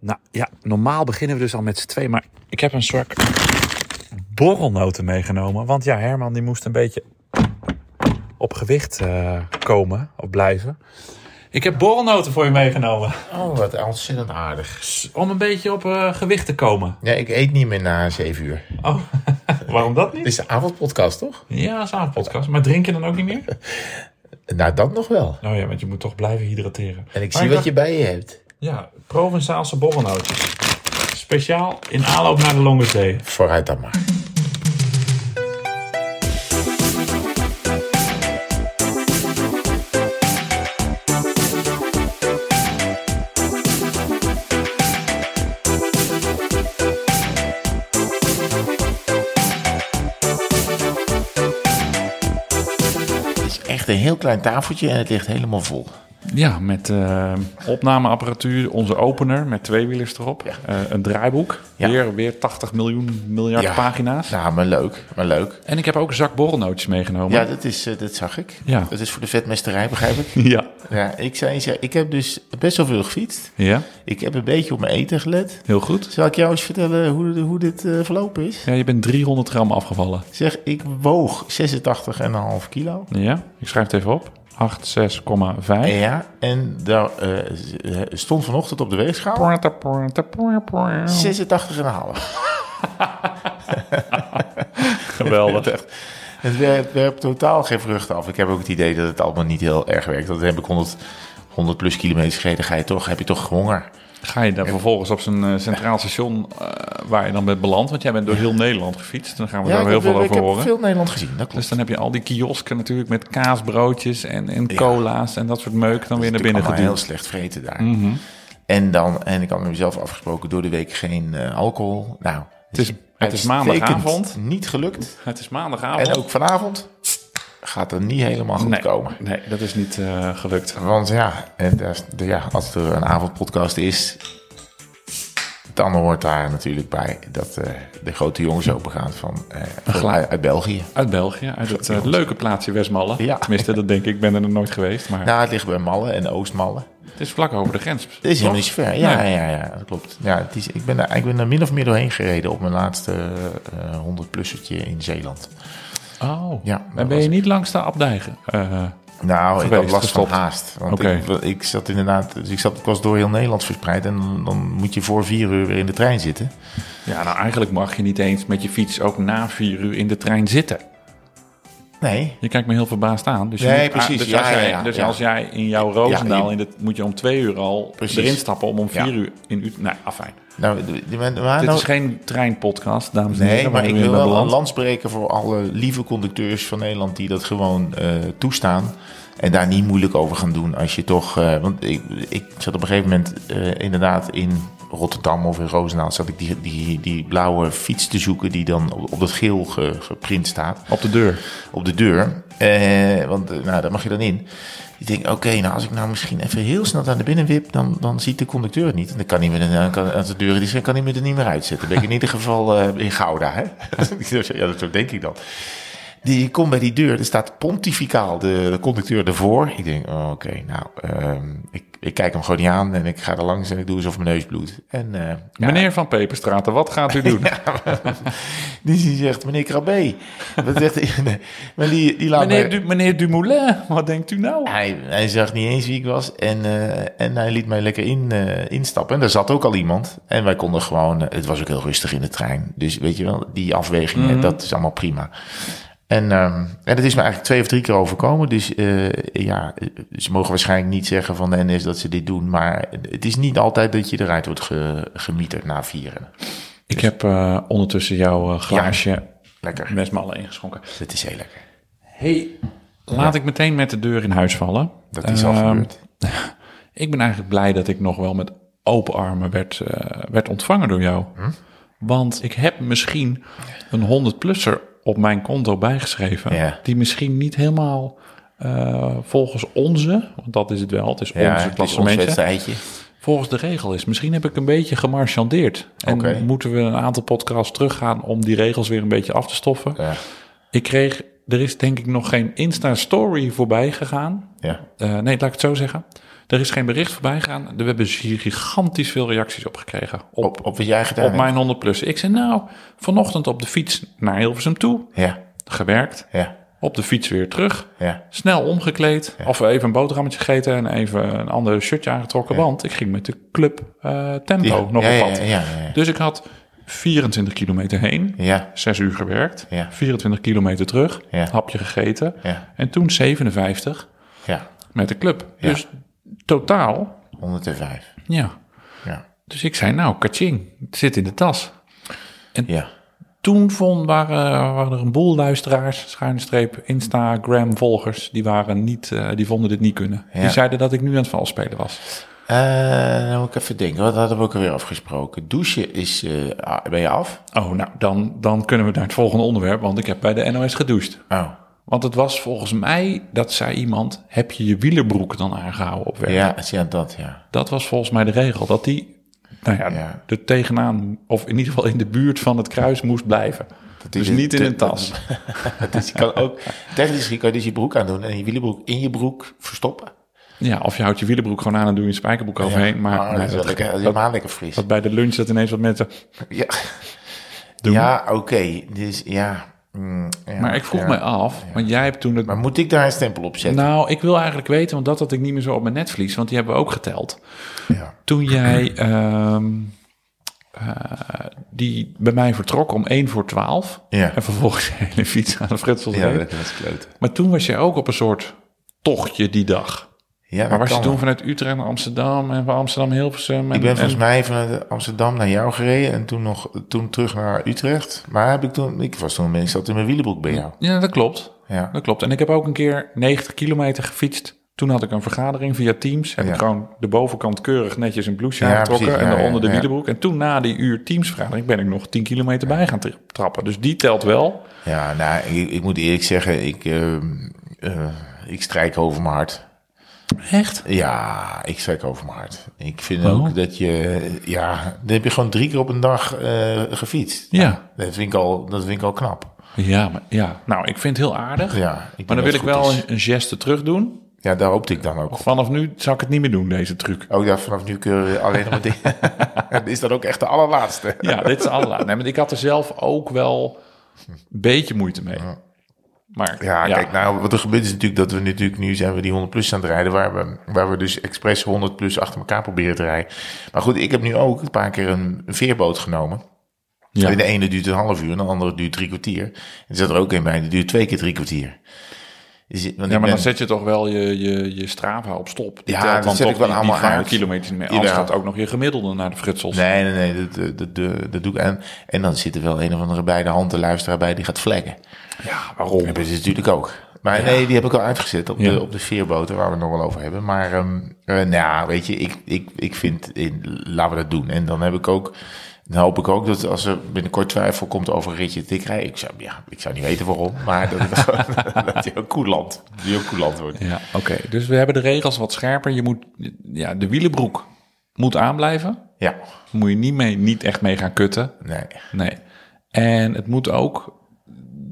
Nou ja, normaal beginnen we dus al met z'n twee, maar ik heb een soort borrelnoten meegenomen. Want ja, Herman die moest een beetje op gewicht uh, komen, of blijven. Ik heb borrelnoten voor je meegenomen. Oh, wat ontzettend aardig. Om een beetje op uh, gewicht te komen. Ja, ik eet niet meer na 7 uur. Oh, waarom dat niet? Dit is de avondpodcast, toch? Ja, dat is een avondpodcast. Maar drink je dan ook niet meer? nou, dat nog wel. Oh ja, want je moet toch blijven hydrateren. En ik maar zie ik wat dacht... je bij je hebt. Ja, Provençaalse borrelnootjes. Speciaal in aanloop naar de Longerzee. Vooruit dan maar. een heel klein tafeltje en het ligt helemaal vol. Ja, met uh, opnameapparatuur, onze opener met twee wielers erop. Ja. Uh, een draaiboek, ja. weer, weer 80 miljoen miljard ja. pagina's. Ja, maar leuk, maar leuk. En ik heb ook een zak borrelnootjes meegenomen. Ja, dat, is, uh, dat zag ik. Ja. Dat is voor de vetmesterij, begrijp ik. Ja. ja ik, zei, ik heb dus best wel veel gefietst. Ja. Ik heb een beetje op mijn eten gelet. Heel goed. Zal ik jou eens vertellen hoe, hoe dit verlopen is? Ja, je bent 300 gram afgevallen. Zeg, ik woog 86,5 kilo. Ja, ik schrijf het even op. 86,5. Ja, en daar uh, stond vanochtend op de weegschaal 86,5. Geweldig. echt. Het werpt, werpt, totaal geen vruchten af. Ik heb ook het idee dat het allemaal niet heel erg werkt. Dat heb ik 100, 100 plus kilometer gereden, ga je toch, heb je toch honger. Ga je dan vervolgens op zijn uh, centraal station uh, waar je dan bent beland? Want jij bent door heel Nederland gefietst. Dan gaan we ja, daar heel veel over horen. Ik heb veel Nederland gezien, dat klopt. Dus dan heb je al die kiosken natuurlijk met kaasbroodjes en, en ja. cola's en dat soort meuk dan weer naar binnen geduwd. heel slecht vreten daar. Mm -hmm. En dan, en ik had met mezelf afgesproken, door de week geen uh, alcohol. Nou, het is, het is maandagavond. Niet gelukt. Het is maandagavond. En ook vanavond gaat er niet helemaal goed nee, komen. Nee, dat is niet uh, gelukt. Want ja, en de, ja, als er een avondpodcast is, dan hoort daar natuurlijk bij dat uh, de grote jongens open gaan van uh, uit België. Uit België, uit het uh, leuke plaatsje Westmalle. Ja. Tenminste, dat denk ik, ik ben er nog nooit geweest. Maar... Nou, het ligt bij Malle en Oostmalle. Het is vlak over de grens. Het is helemaal niet zo ver. Ja, nee. ja, ja, dat klopt. Ja, het is, ik, ben er, ik ben er min of meer doorheen gereden op mijn laatste 100-plussertje in Zeeland. Oh, ja, en ben je niet langs de Abdijgen? Nou, ik had last van haast. Want okay. ik, ik, zat inderdaad, dus ik, zat, ik was door heel Nederland verspreid en dan, dan, moet je voor vier uur weer in de trein zitten. Ja, nou eigenlijk mag je niet eens met je fiets ook na vier uur in de trein zitten. Nee. Je kijkt me heel verbaasd aan. Dus nee, moet, precies. Dus, ja, als, jij, ja, ja, dus als jij in jouw Roosendaal, in de, moet je om twee uur al precies. erin stappen om om vier uur in Utrecht. Nee, afijn. Nou, maar, Dit nou, is geen treinpodcast, dames en nee, heren. maar ik wil wel een lans breken voor alle lieve conducteurs van Nederland die dat gewoon uh, toestaan. En daar niet moeilijk over gaan doen als je toch. Uh, want ik, ik zat op een gegeven moment uh, inderdaad in Rotterdam of in Roosendaal. zat ik die, die, die blauwe fiets te zoeken die dan op, op dat geel ge, geprint staat. Op de deur. Op de deur. Uh, want nou, daar mag je dan in. Ik denk, oké, okay, nou als ik nou misschien even heel snel naar de binnen wip, dan, dan ziet de conducteur het niet. En dan kan hij me dan kan, als de deur die kan hij me er niet meer uitzetten. Ben ik in ieder geval uh, in Gouda. Hè? ja, zo denk ik dan. Die komt bij die deur, er staat pontificaal de, de conducteur ervoor. Ik denk, oh, oké, okay, nou, um, ik, ik kijk hem gewoon niet aan en ik ga er langs en ik doe alsof mijn neus bloedt. En, uh, meneer. Van Peperstraten, wat gaat u doen? die zegt, meneer Krabbe. Wat zegt maar die, die laat meneer, mij... du, meneer Dumoulin, wat denkt u nou? Hij, hij zag niet eens wie ik was en, uh, en hij liet mij lekker in, uh, instappen. En daar zat ook al iemand. En wij konden gewoon, het was ook heel rustig in de trein. Dus weet je wel, die afwegingen, mm -hmm. dat is allemaal prima. En, um, en dat is me eigenlijk twee of drie keer overkomen. Dus uh, ja, ze mogen waarschijnlijk niet zeggen van de NS dat ze dit doen. Maar het is niet altijd dat je eruit wordt ge, gemieterd na vieren. Ik dus. heb uh, ondertussen jouw uh, glaasje ja, lekker. mesmallen ingeschonken. Het is heel lekker. hey, laat ja. ik meteen met de deur in huis vallen. Dat is al gebeurd. ik ben eigenlijk blij dat ik nog wel met open armen werd, werd ontvangen door jou. Hm? Want ik heb misschien een 100-plusser op mijn konto bijgeschreven. Ja. Die misschien niet helemaal uh, volgens onze, want dat is het wel, het is ja, onze klassementje. Volgens de regel is. Misschien heb ik een beetje gemarchandeerd. En okay. moeten we een aantal podcasts teruggaan om die regels weer een beetje af te stoffen. Ja. Ik kreeg, er is denk ik nog geen Insta-story voorbij gegaan. Ja. Uh, nee, laat ik het zo zeggen. Er is geen bericht voorbij gegaan. We hebben hier gigantisch veel reacties op gekregen. Op, Op, op wat jij gedaan op mijn 100 plus. Ik zei nou, vanochtend op de fiets naar Hilversum toe. Ja, Gewerkt. ja, Op de fiets weer terug. ja. Snel omgekleed. Of even een boterhammetje gegeten en even een ander shirtje aangetrokken. Want ik ging met de club eh, Tempo Ja, nog ja, op ja, pad. ja, ja, ja. Dus ik had 24 kilometer heen. Ja, Zes uur gewerkt. Ja. 24 kilometer terug. Ja. Hapje gegeten. ja, En toen 57 ja. met de club. Ja. Dus totaal, 105. ja. Ja, Dus ik zei, nou, kaching, het zit in de tas. ja. Toen vond, waren, waren er een boel luisteraars, schuine streep, Instagram-volgers, die, waren niet, eh, die vonden dit niet kunnen. Ja. Die zeiden dat ik nu aan het vals spelen was. Dan moet ik even denken. Wat hadden we ook alweer afgesproken? Douchen is... eh, ben je af? Oh, nou, dan, dan kunnen we naar het volgende onderwerp, want ik heb bij de NOS gedoucht. Oh, Want het was volgens mij, dat zei iemand, heb je je wielerbroek dan aangehouden op werk? ja, ja, dat ja. Dat was volgens mij de regel, dat die, nou ja, Ja. er tegenaan, of in ieder geval in de buurt van het kruis moest blijven. dus is- niet in dat- een tas. Dus je kan ook... Technisch gezien kan je dus je broek aandoen en je wielenbroek in je broek verstoppen. Ja, of je houdt je wielenbroek gewoon aan en doe je een spijkerbroek overheen. Maar nee, dat dat, lekker, dat dat, lekker fris. dat bij de lunch dat ineens wat mensen Ja, ja oké. Dus ja, mm, ja, maar ik vroeg ja. me af, want jij hebt toen het... Maar moet ik daar een stempel op zetten? nou, ik wil eigenlijk weten, want dat had ik niet meer zo op mijn netvlies, want die hebben we ook geteld. ja. Toen jij ehm, eh, die bij mij vertrok om 1 voor 12 Ja. en vervolgens je hele fiets aan de Fritsels ja, dat was klote. Maar toen was je ook op een soort tochtje die dag. Ja, Maar was je toen vanuit Utrecht naar Amsterdam en van Amsterdam Hilversum? En, Ik ben en- volgens mij vanuit Amsterdam naar jou gereden en toen nog toen terug naar Utrecht. Maar heb ik toen, ik was toen, zat in mijn wielenbroek bij jou. Ja, dat klopt. Ja. Dat klopt. En ik heb ook een keer 90 kilometer gefietst. Toen had ik een vergadering via Teams. Heb Ja. ik gewoon de bovenkant keurig netjes een blouseje Ja, aangetrokken. precies. en Ja, daaronder ja, de wielenbroek. En toen na die uur Teams vergadering ben ik nog 10 kilometer bij gaan tra- trappen. Dus die telt wel. Ja, nou, ik, ik moet eerlijk zeggen, ik, eh, eh, ik strijk over mijn hart. Echt? Ja, ik strijk over mijn hart. Ik vind Oh. ook dat je, ja, dan heb je gewoon drie keer op een dag eh, gefietst. Ja. Dat vind, ik al, dat vind ik al knap. Ja, maar, ja. Nou, ik vind het heel aardig. Ja, maar dan wil ik wel een, is. een geste terug doen. Ja, daar hoopte ik dan ook. Vanaf nu zal ik het niet meer doen, deze truc. Ook daar vanaf nu kun je alleen nog maar dingen. is dat ook echt de allerlaatste? Ja, dit is allerlaat. Nee, maar ik had er zelf ook wel een beetje moeite mee. Maar Ja, kijk, nou, wat er gebeurt is natuurlijk dat we natuurlijk nu zijn we die 100 plus aan het rijden, waar we, waar we dus expres 100 plus achter elkaar proberen te rijden. Maar goed, ik heb nu ook een paar keer een, een veerboot genomen. Ja. En de ene duurt een half uur en de andere duurt drie kwartier. En er zit er ook een bij, die duurt twee keer drie kwartier. Dus, want Ja, maar ben- dan zet je toch wel je, je, je Strava op stop. Die Ja, telt dat dan zet toch ik wel die, allemaal die 5 uit. kilometer meer. Jawel. Anders gaat ook nog je gemiddelde naar de frutsels. Nee, nee, nee, dat, dat, dat, dat doe ik. En, en dan zit er wel een of andere bij de hand de luisteraar bij die gaat vleggen. Ja, waarom? hebben ze natuurlijk ook. Maar nee, die heb ik al uitgezet op, Ja. de, op de veerboten waar we het nog wel over hebben. Maar ehm eh, nou, ja, weet je, ik, ik, ik vind, in, laten we dat doen. En dan heb ik ook, dan hoop ik ook dat als er binnenkort twijfel komt over een ritje. Ik zou, ja, ik zou niet weten waarom, maar dat, die ook koelant, die ook koelant wordt. Ja, oké. Dus we hebben de regels wat scherper. Je moet, ja, de wielenbroek moet aanblijven. Ja, Moet je niet, mee, niet echt mee gaan kutten. nee. Nee. En het moet ook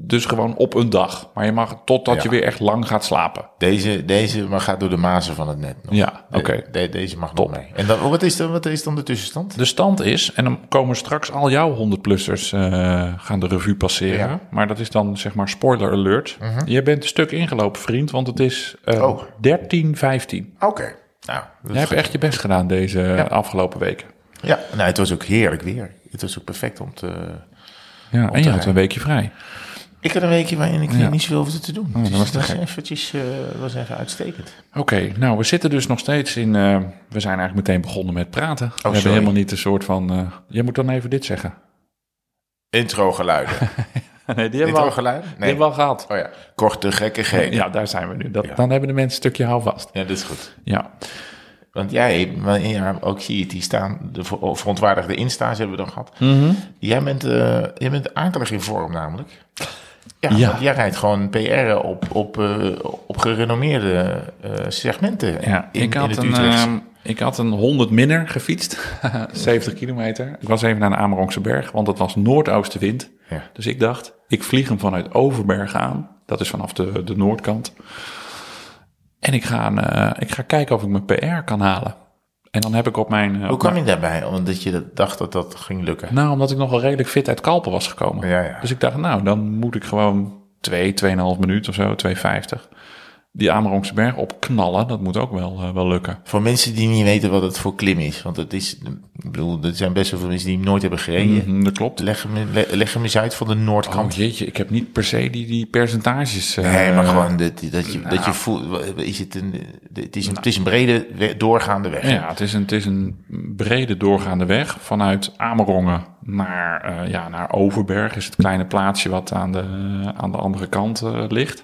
dus gewoon op een dag. Maar je mag totdat Ja. je weer echt lang gaat slapen. Deze, deze maar gaat door de mazen van het net nog. Ja, oké. de- deze mag nog mee. En dan, wat, is dan, wat is dan de tussenstand? De stand is, en dan komen straks al jouw 100-plussers eh, gaan de revue passeren. Ja. Mhm. Maar dat is dan zeg maar spoiler alert. Je bent een stuk ingelopen, vriend, want het is eh Oh. 13, 15. Oké. Nou, Jij hebt echt je best gedaan deze afgelopen weken. Ja, nou, het was ook heerlijk weer. Het was ook perfect om te... Ja, en je te had een weekje vrij. Ik had een weekje waarin ik Ja. Oh, niet zoveel hoefde te doen. dat dus was dat was, gek. eventjes, eh, was even uitstekend. Oké, nou, we zitten dus nog steeds in... eh, we zijn eigenlijk meteen begonnen met praten. we hebben Oh, helemaal niet een soort van... eh jij moet dan even dit zeggen. Intro geluiden. nee, die hebben we Intro al, geluiden? die Nee. hebben we al gehad. Oh ja, korte gekke geen. Ja. Ja, daar zijn we nu. Dat, Dan hebben de mensen een stukje houvast. dat is goed. Ja. Want jij, maar ja, ook zie je het, die staan, de ver- verontwaardigde insta's hebben we dan gehad. Mhm. Jij bent, eh jij bent aardig in vorm namelijk. Ja, Ja. jij rijdt gewoon PR op, op, eh, op gerenommeerde eh, segmenten Ja, in, ik, had een, ehm, ik had een 100 minner gefietst, 70 kilometer. Ik was even naar de Amerongse berg, want het was noordoostenwind. Ja. Dus ik dacht, ik vlieg hem vanuit Overberg aan. Dat is vanaf de, de noordkant. En ik ga, eh, ik ga kijken of ik mijn PR kan halen. En dan heb ik op mijn... eh, Hoe kwam je daarbij? Omdat je dacht dat dat ging lukken. Nou, omdat ik nogal redelijk fit uit Kalpen was gekomen. Ja, ja. Dus ik dacht, nou, dan moet ik gewoon 2, 2,5 minuut of zo, 2,50. Die Amerongse berg opknallen. Dat moet ook wel, eh, wel lukken. Voor mensen die niet weten wat het voor klim is. Want het is, ik bedoel, er zijn best wel veel mensen die hem nooit hebben gereden. Mhm, dat klopt. Leg, hem, le- leg hem eens uit van de Oh noordkant. jeetje, ik heb niet per se die, die percentages. eh, nee, maar gewoon dat, dat, je, dat nou. je voelt, is het, een, het, is een, het is een brede, we- doorgaande weg. Ja, het is, een, het is een brede doorgaande weg vanuit Amerongen naar, eh, ja, naar Overberg. Is het kleine plaatsje wat aan de, aan de andere kant ligt.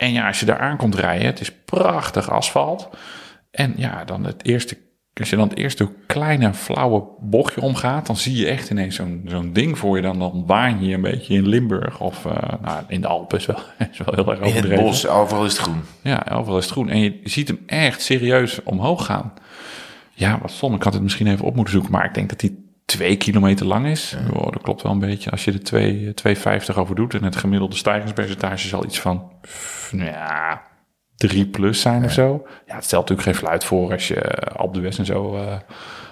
En ja, als je daar aan komt rijden, het is prachtig asfalt. En ja, dan het eerste, als je dan het eerste kleine flauwe bochtje omgaat, dan zie je echt ineens zo'n zo'n ding voor je. Dan, dan waan je een beetje in Limburg of eh, nou, in de Alpen is wel, is wel heel erg In het overdreven. bos, overal is het groen. Ja, overal is het groen. En je ziet hem echt serieus omhoog gaan. Ja, wat stom. Ik had het misschien even op moeten zoeken. Maar ik denk dat die twee kilometer lang is. Oh, dat klopt wel een beetje. Als je er twee- 2,50 over doet. En het gemiddelde stijgingspercentage zal iets van... nou ja, 3 plus zijn of zo. Ja, het stelt natuurlijk geen fluit voor als je eh, Alpe d'Huez en zo... eh,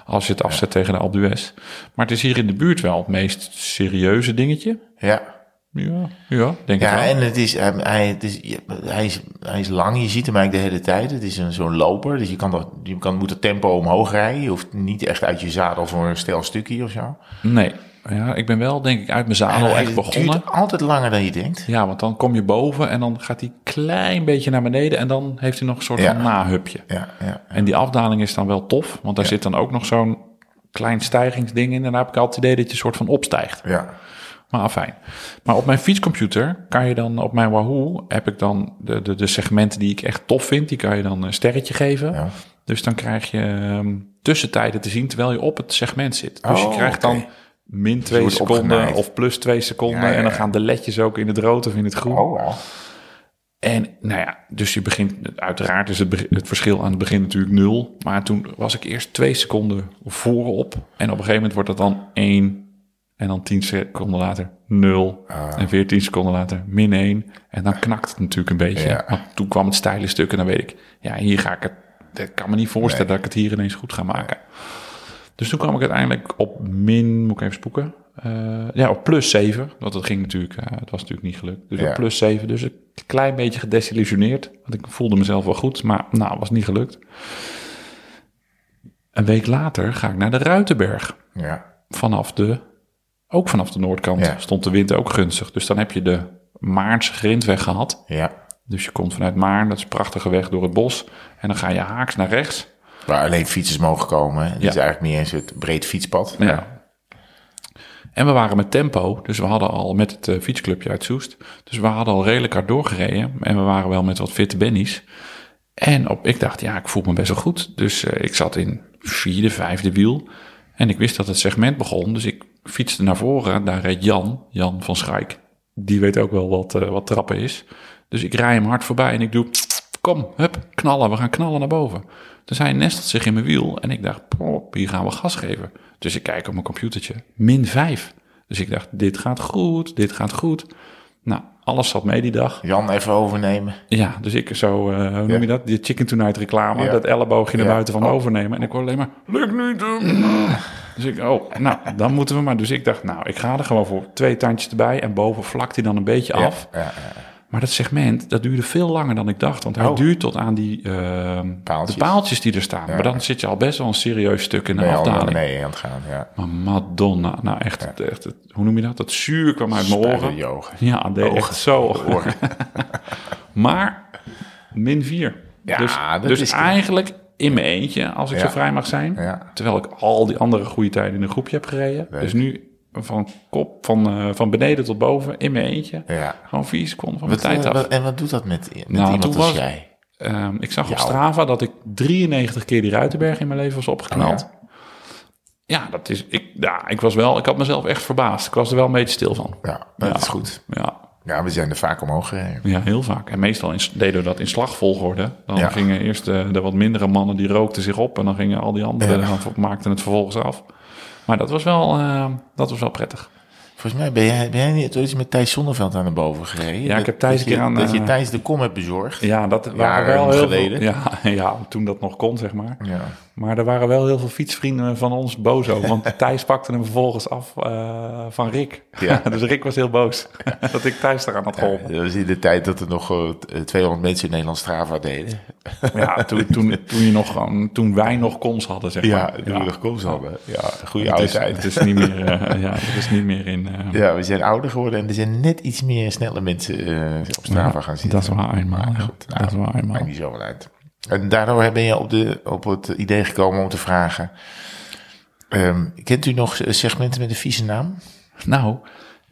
als je het afzet tegen de d'Huez. Maar het is hier in de buurt wel het meest serieuze dingetje. Ja. Ja, ja denk ik Ja, wel. en het is, hij, hij, het is, hij, is, hij is lang, je ziet hem eigenlijk de hele tijd. Het is een, zo'n loper, dus je, kan dat, je kan, moet het tempo omhoog rijden. Je hoeft niet echt uit je zadel voor een stel stukje of zo. Nee, ja, ik ben wel denk ik uit mijn zadel echt het begonnen. duurt altijd langer dan je denkt. Ja, want dan kom je boven en dan gaat hij klein beetje naar beneden en dan heeft hij nog een soort Ja. van nahupje. Ja, ja. En die afdaling is dan wel tof, want daar zit dan ook nog zo'n klein stijgingsding in. En dan heb ik altijd het idee dat je een soort van opstijgt. ja. Maar afijn. Maar op mijn fietscomputer kan je dan, op mijn Wahoo, heb ik dan de, de, de segmenten die ik echt tof vind, die kan je dan een sterretje geven. Ja. Dus dan krijg je ehm, tussentijden te zien terwijl je op het segment zit. Dus Oh, je krijgt dan min 2 wordt seconden opgenaaid. of plus 2 seconden. Ja, ja, En dan gaan de ledjes ook in het rood of in het groen. Oh. En nou ja, dus je begint, uiteraard is het, het verschil aan het begin natuurlijk nul. Maar toen was ik eerst twee seconden voorop. En op een gegeven moment wordt dat dan één. En dan tien seconden later nul. Ah. En veertien seconden later min één. En dan knakt het natuurlijk een beetje. Ja. Want toen kwam het steile stuk en dan weet ik, ja, hier ga ik het. Ik kan me niet voorstellen Nee. dat ik het hier ineens goed ga maken. Dus toen kwam ik uiteindelijk op min, moet ik even spoeken. Eh, ja, op plus 7. Want dat ging natuurlijk, eh, het was natuurlijk niet gelukt. Dus Ja. op plus 7. Dus een klein beetje gedesillusioneerd. Want ik voelde mezelf wel goed, maar nou, was niet gelukt. Een week later ga ik naar de Ruitenberg. Ja. Vanaf de, ook vanaf de noordkant Ja. stond de wind ook gunstig. Dus dan heb je de Maartse grindweg gehad. Ja. Dus je komt vanuit Maarn, dat is een prachtige weg door het bos. En dan ga je haaks naar rechts. Waar alleen fietsers mogen komen. Het Ja. is eigenlijk niet eens het breed fietspad. Ja. En we waren met tempo, dus we hadden al met het eh, fietsclubje uit Soest. Dus we hadden al redelijk hard doorgereden. En we waren wel met wat fitte bennies. En op, ik dacht, ja, ik voel me best wel goed. Dus eh, ik zat in vierde, vijfde wiel. En ik wist dat het segment begon. Dus ik fietste naar voren. Daar reed Jan, Jan van Schaik. Die weet ook wel wat, eh, wat trappen is. Dus ik rij hem hard voorbij en ik doe, kom, hup, knallen. We gaan knallen naar boven. Dus hij nestelt zich in mijn wiel. En ik dacht, hier gaan we gas geven. Dus ik kijk op mijn computertje, min 5. Dus ik dacht, dit gaat goed, dit gaat goed. Nou, alles zat mee die dag. Jan even overnemen. Ja, dus ik zo, eh, hoe noem Ja. je dat? Die chicken tonight reclame, Ja. dat elleboogje naar Ja. buiten van Oh. overnemen. En ik hoor alleen maar, lukt niet. Dus ik, oh, nou, dan moeten we maar. Dus ik dacht, nou, ik ga er gewoon voor twee tandjes erbij. En boven vlakt hij dan een beetje af. Maar dat segment, dat duurde veel langer dan ik dacht. Want hij Oh. duurt tot aan die ehm, Paaltjes. de paaltjes die er staan. Ja. Maar dan zit je al best wel een serieus stuk in de Ben afdaling. beneden aan het gaan. Ja. Maar Madonna, nou echt, echt hoe noem je dat? Dat zuur kwam uit mijn oren. die ogen. Ja, dat deed Ogen. echt zo. Oren. Maar min 4. Ja, dus dat dus is- eigenlijk in mijn eentje, als ik Ja. zo vrij mag zijn. Terwijl ik al die andere goede tijden in een groepje heb gereden. Dus nu van kop, van, eh, van beneden tot boven, in mijn eentje. Ja. Gewoon vier seconden van Wat, mijn tijd af. wat- en wat doet dat met, met Nou, iemand als was- jij? Ehm, ik zag op. Strava dat ik 93 keer die Ruitenberg in mijn leven was opgeknald. Oh ja? dat is. Ik, ja, ik was wel. Ik had mezelf echt verbaasd. Ik was er wel een beetje stil van. Ja, dat Ja. is goed. Ja, Ja, we zijn er vaak omhoog gereden. ja heel vaak. En meestal in, deden we dat in slagvolgorde. Dan Ja. gingen eerst de, de wat mindere mannen die rookten zich op. En dan gingen al die anderen Ja. dan maakten het vervolgens af. Maar dat was wel, eh, dat was wel prettig. Volgens mij ben jij, ben jij niet ooit met Thijs Zonneveld aan de boven gereden? Ja, ik heb Thijs een keer aan, Dat je eh, Thijs de kom hebt bezorgd. Ja, dat waren wel heel geleden. Veel, ja, ja, toen dat nog kon, zeg maar. Ja. Maar er waren wel heel veel fietsvrienden van ons boos over. Want Thijs pakte hem vervolgens af eh, van Rick. Ja. dus Rick was heel boos dat ik Thijs eraan had geholpen. Dat was in de tijd dat er nog eh, 200 mensen in Nederland Strava deden. Ja, toen, toen, toen, je nog gewoon, toen wij nog koms hadden, zeg Ja, maar. toen we nog komst hadden. Ja, goede oude tijd. het is niet meer, eh, ja, het is niet meer in... eh, Ja, we zijn ouder geworden en er zijn net iets meer snelle mensen eh, op Strava ja, gaan zitten. Dat is waar eenmaal. Ja. goed, nou, dat is waar eenmaal. Maakt niet zoveel uit. En daardoor ben je op, de, op het idee gekomen om te vragen... ehm, kent u nog segmenten met een vieze naam? Nou,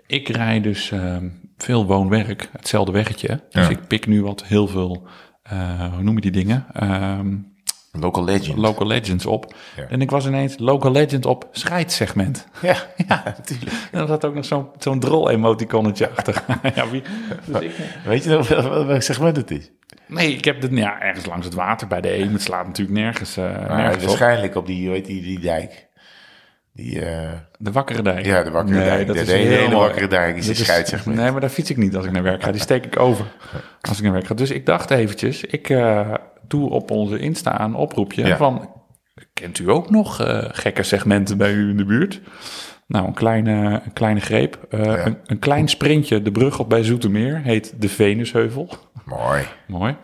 ik rij dus ehm, veel woon-werk, hetzelfde weggetje. Dus ik pik nu wat heel veel, eh, hoe noem je die dingen? Ehm, Local Legend. local legends op. Ja. En ik was ineens local legend op scheidssegment. ja, ja, natuurlijk. En er zat ook nog zo'n zo'n drol-emoticonnetje achter. ja, wie, dus ik, Weet je nog wel- welk segment het is? Nee, ik heb dit ja, ergens langs het water bij de Eem. Het slaat natuurlijk nergens, eh, nergens waarschijnlijk op die, heet die, die dijk. Die, eh, De Wakkere Dijk. ja, de wakkere Nee, dijk. dat de is de hele, wakkere dijk is een Dat scheidssegment. Nee, maar daar fiets ik niet als ik naar werk ga. Die steek ik over als ik naar werk ga. Dus ik dacht eventjes, ik eh, doe op onze Insta een oproepje Ja. van... Kent u ook nog gekke segmenten bij u in de buurt? Nou, een kleine, een kleine greep. Eh, een, een klein sprintje de brug op bij Zoetermeer heet de Venusheuvel. Mooi. Mooi.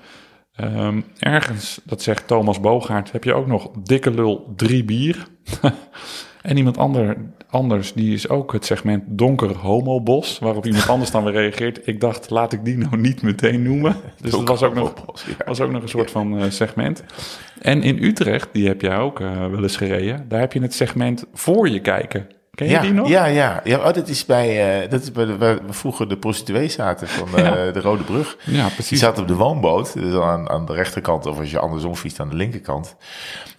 Ehm, ergens, dat zegt Thomas Boogaard, heb je ook nog dikke lul drie bier. en iemand ander, anders, die is ook het segment donker homobos. Waarop iemand anders dan weer reageert. Ik dacht, laat ik die nou niet meteen noemen. Dus dat was ook nog, was ook nog een soort van eh, segment. En in Utrecht, die heb jij ook eh, wel eens gereden. Daar heb je het segment voor je kijken. Ken je Ja, die nog? ja, ja. ja oh, dat is bij, eh, dat is bij de, waar we vroeger de prostituees zaten van eh, Ja. de Rode Brug. Ja, Die precies. zat op de woonboot, dus aan, aan de rechterkant, of als je andersom fietst aan de linkerkant.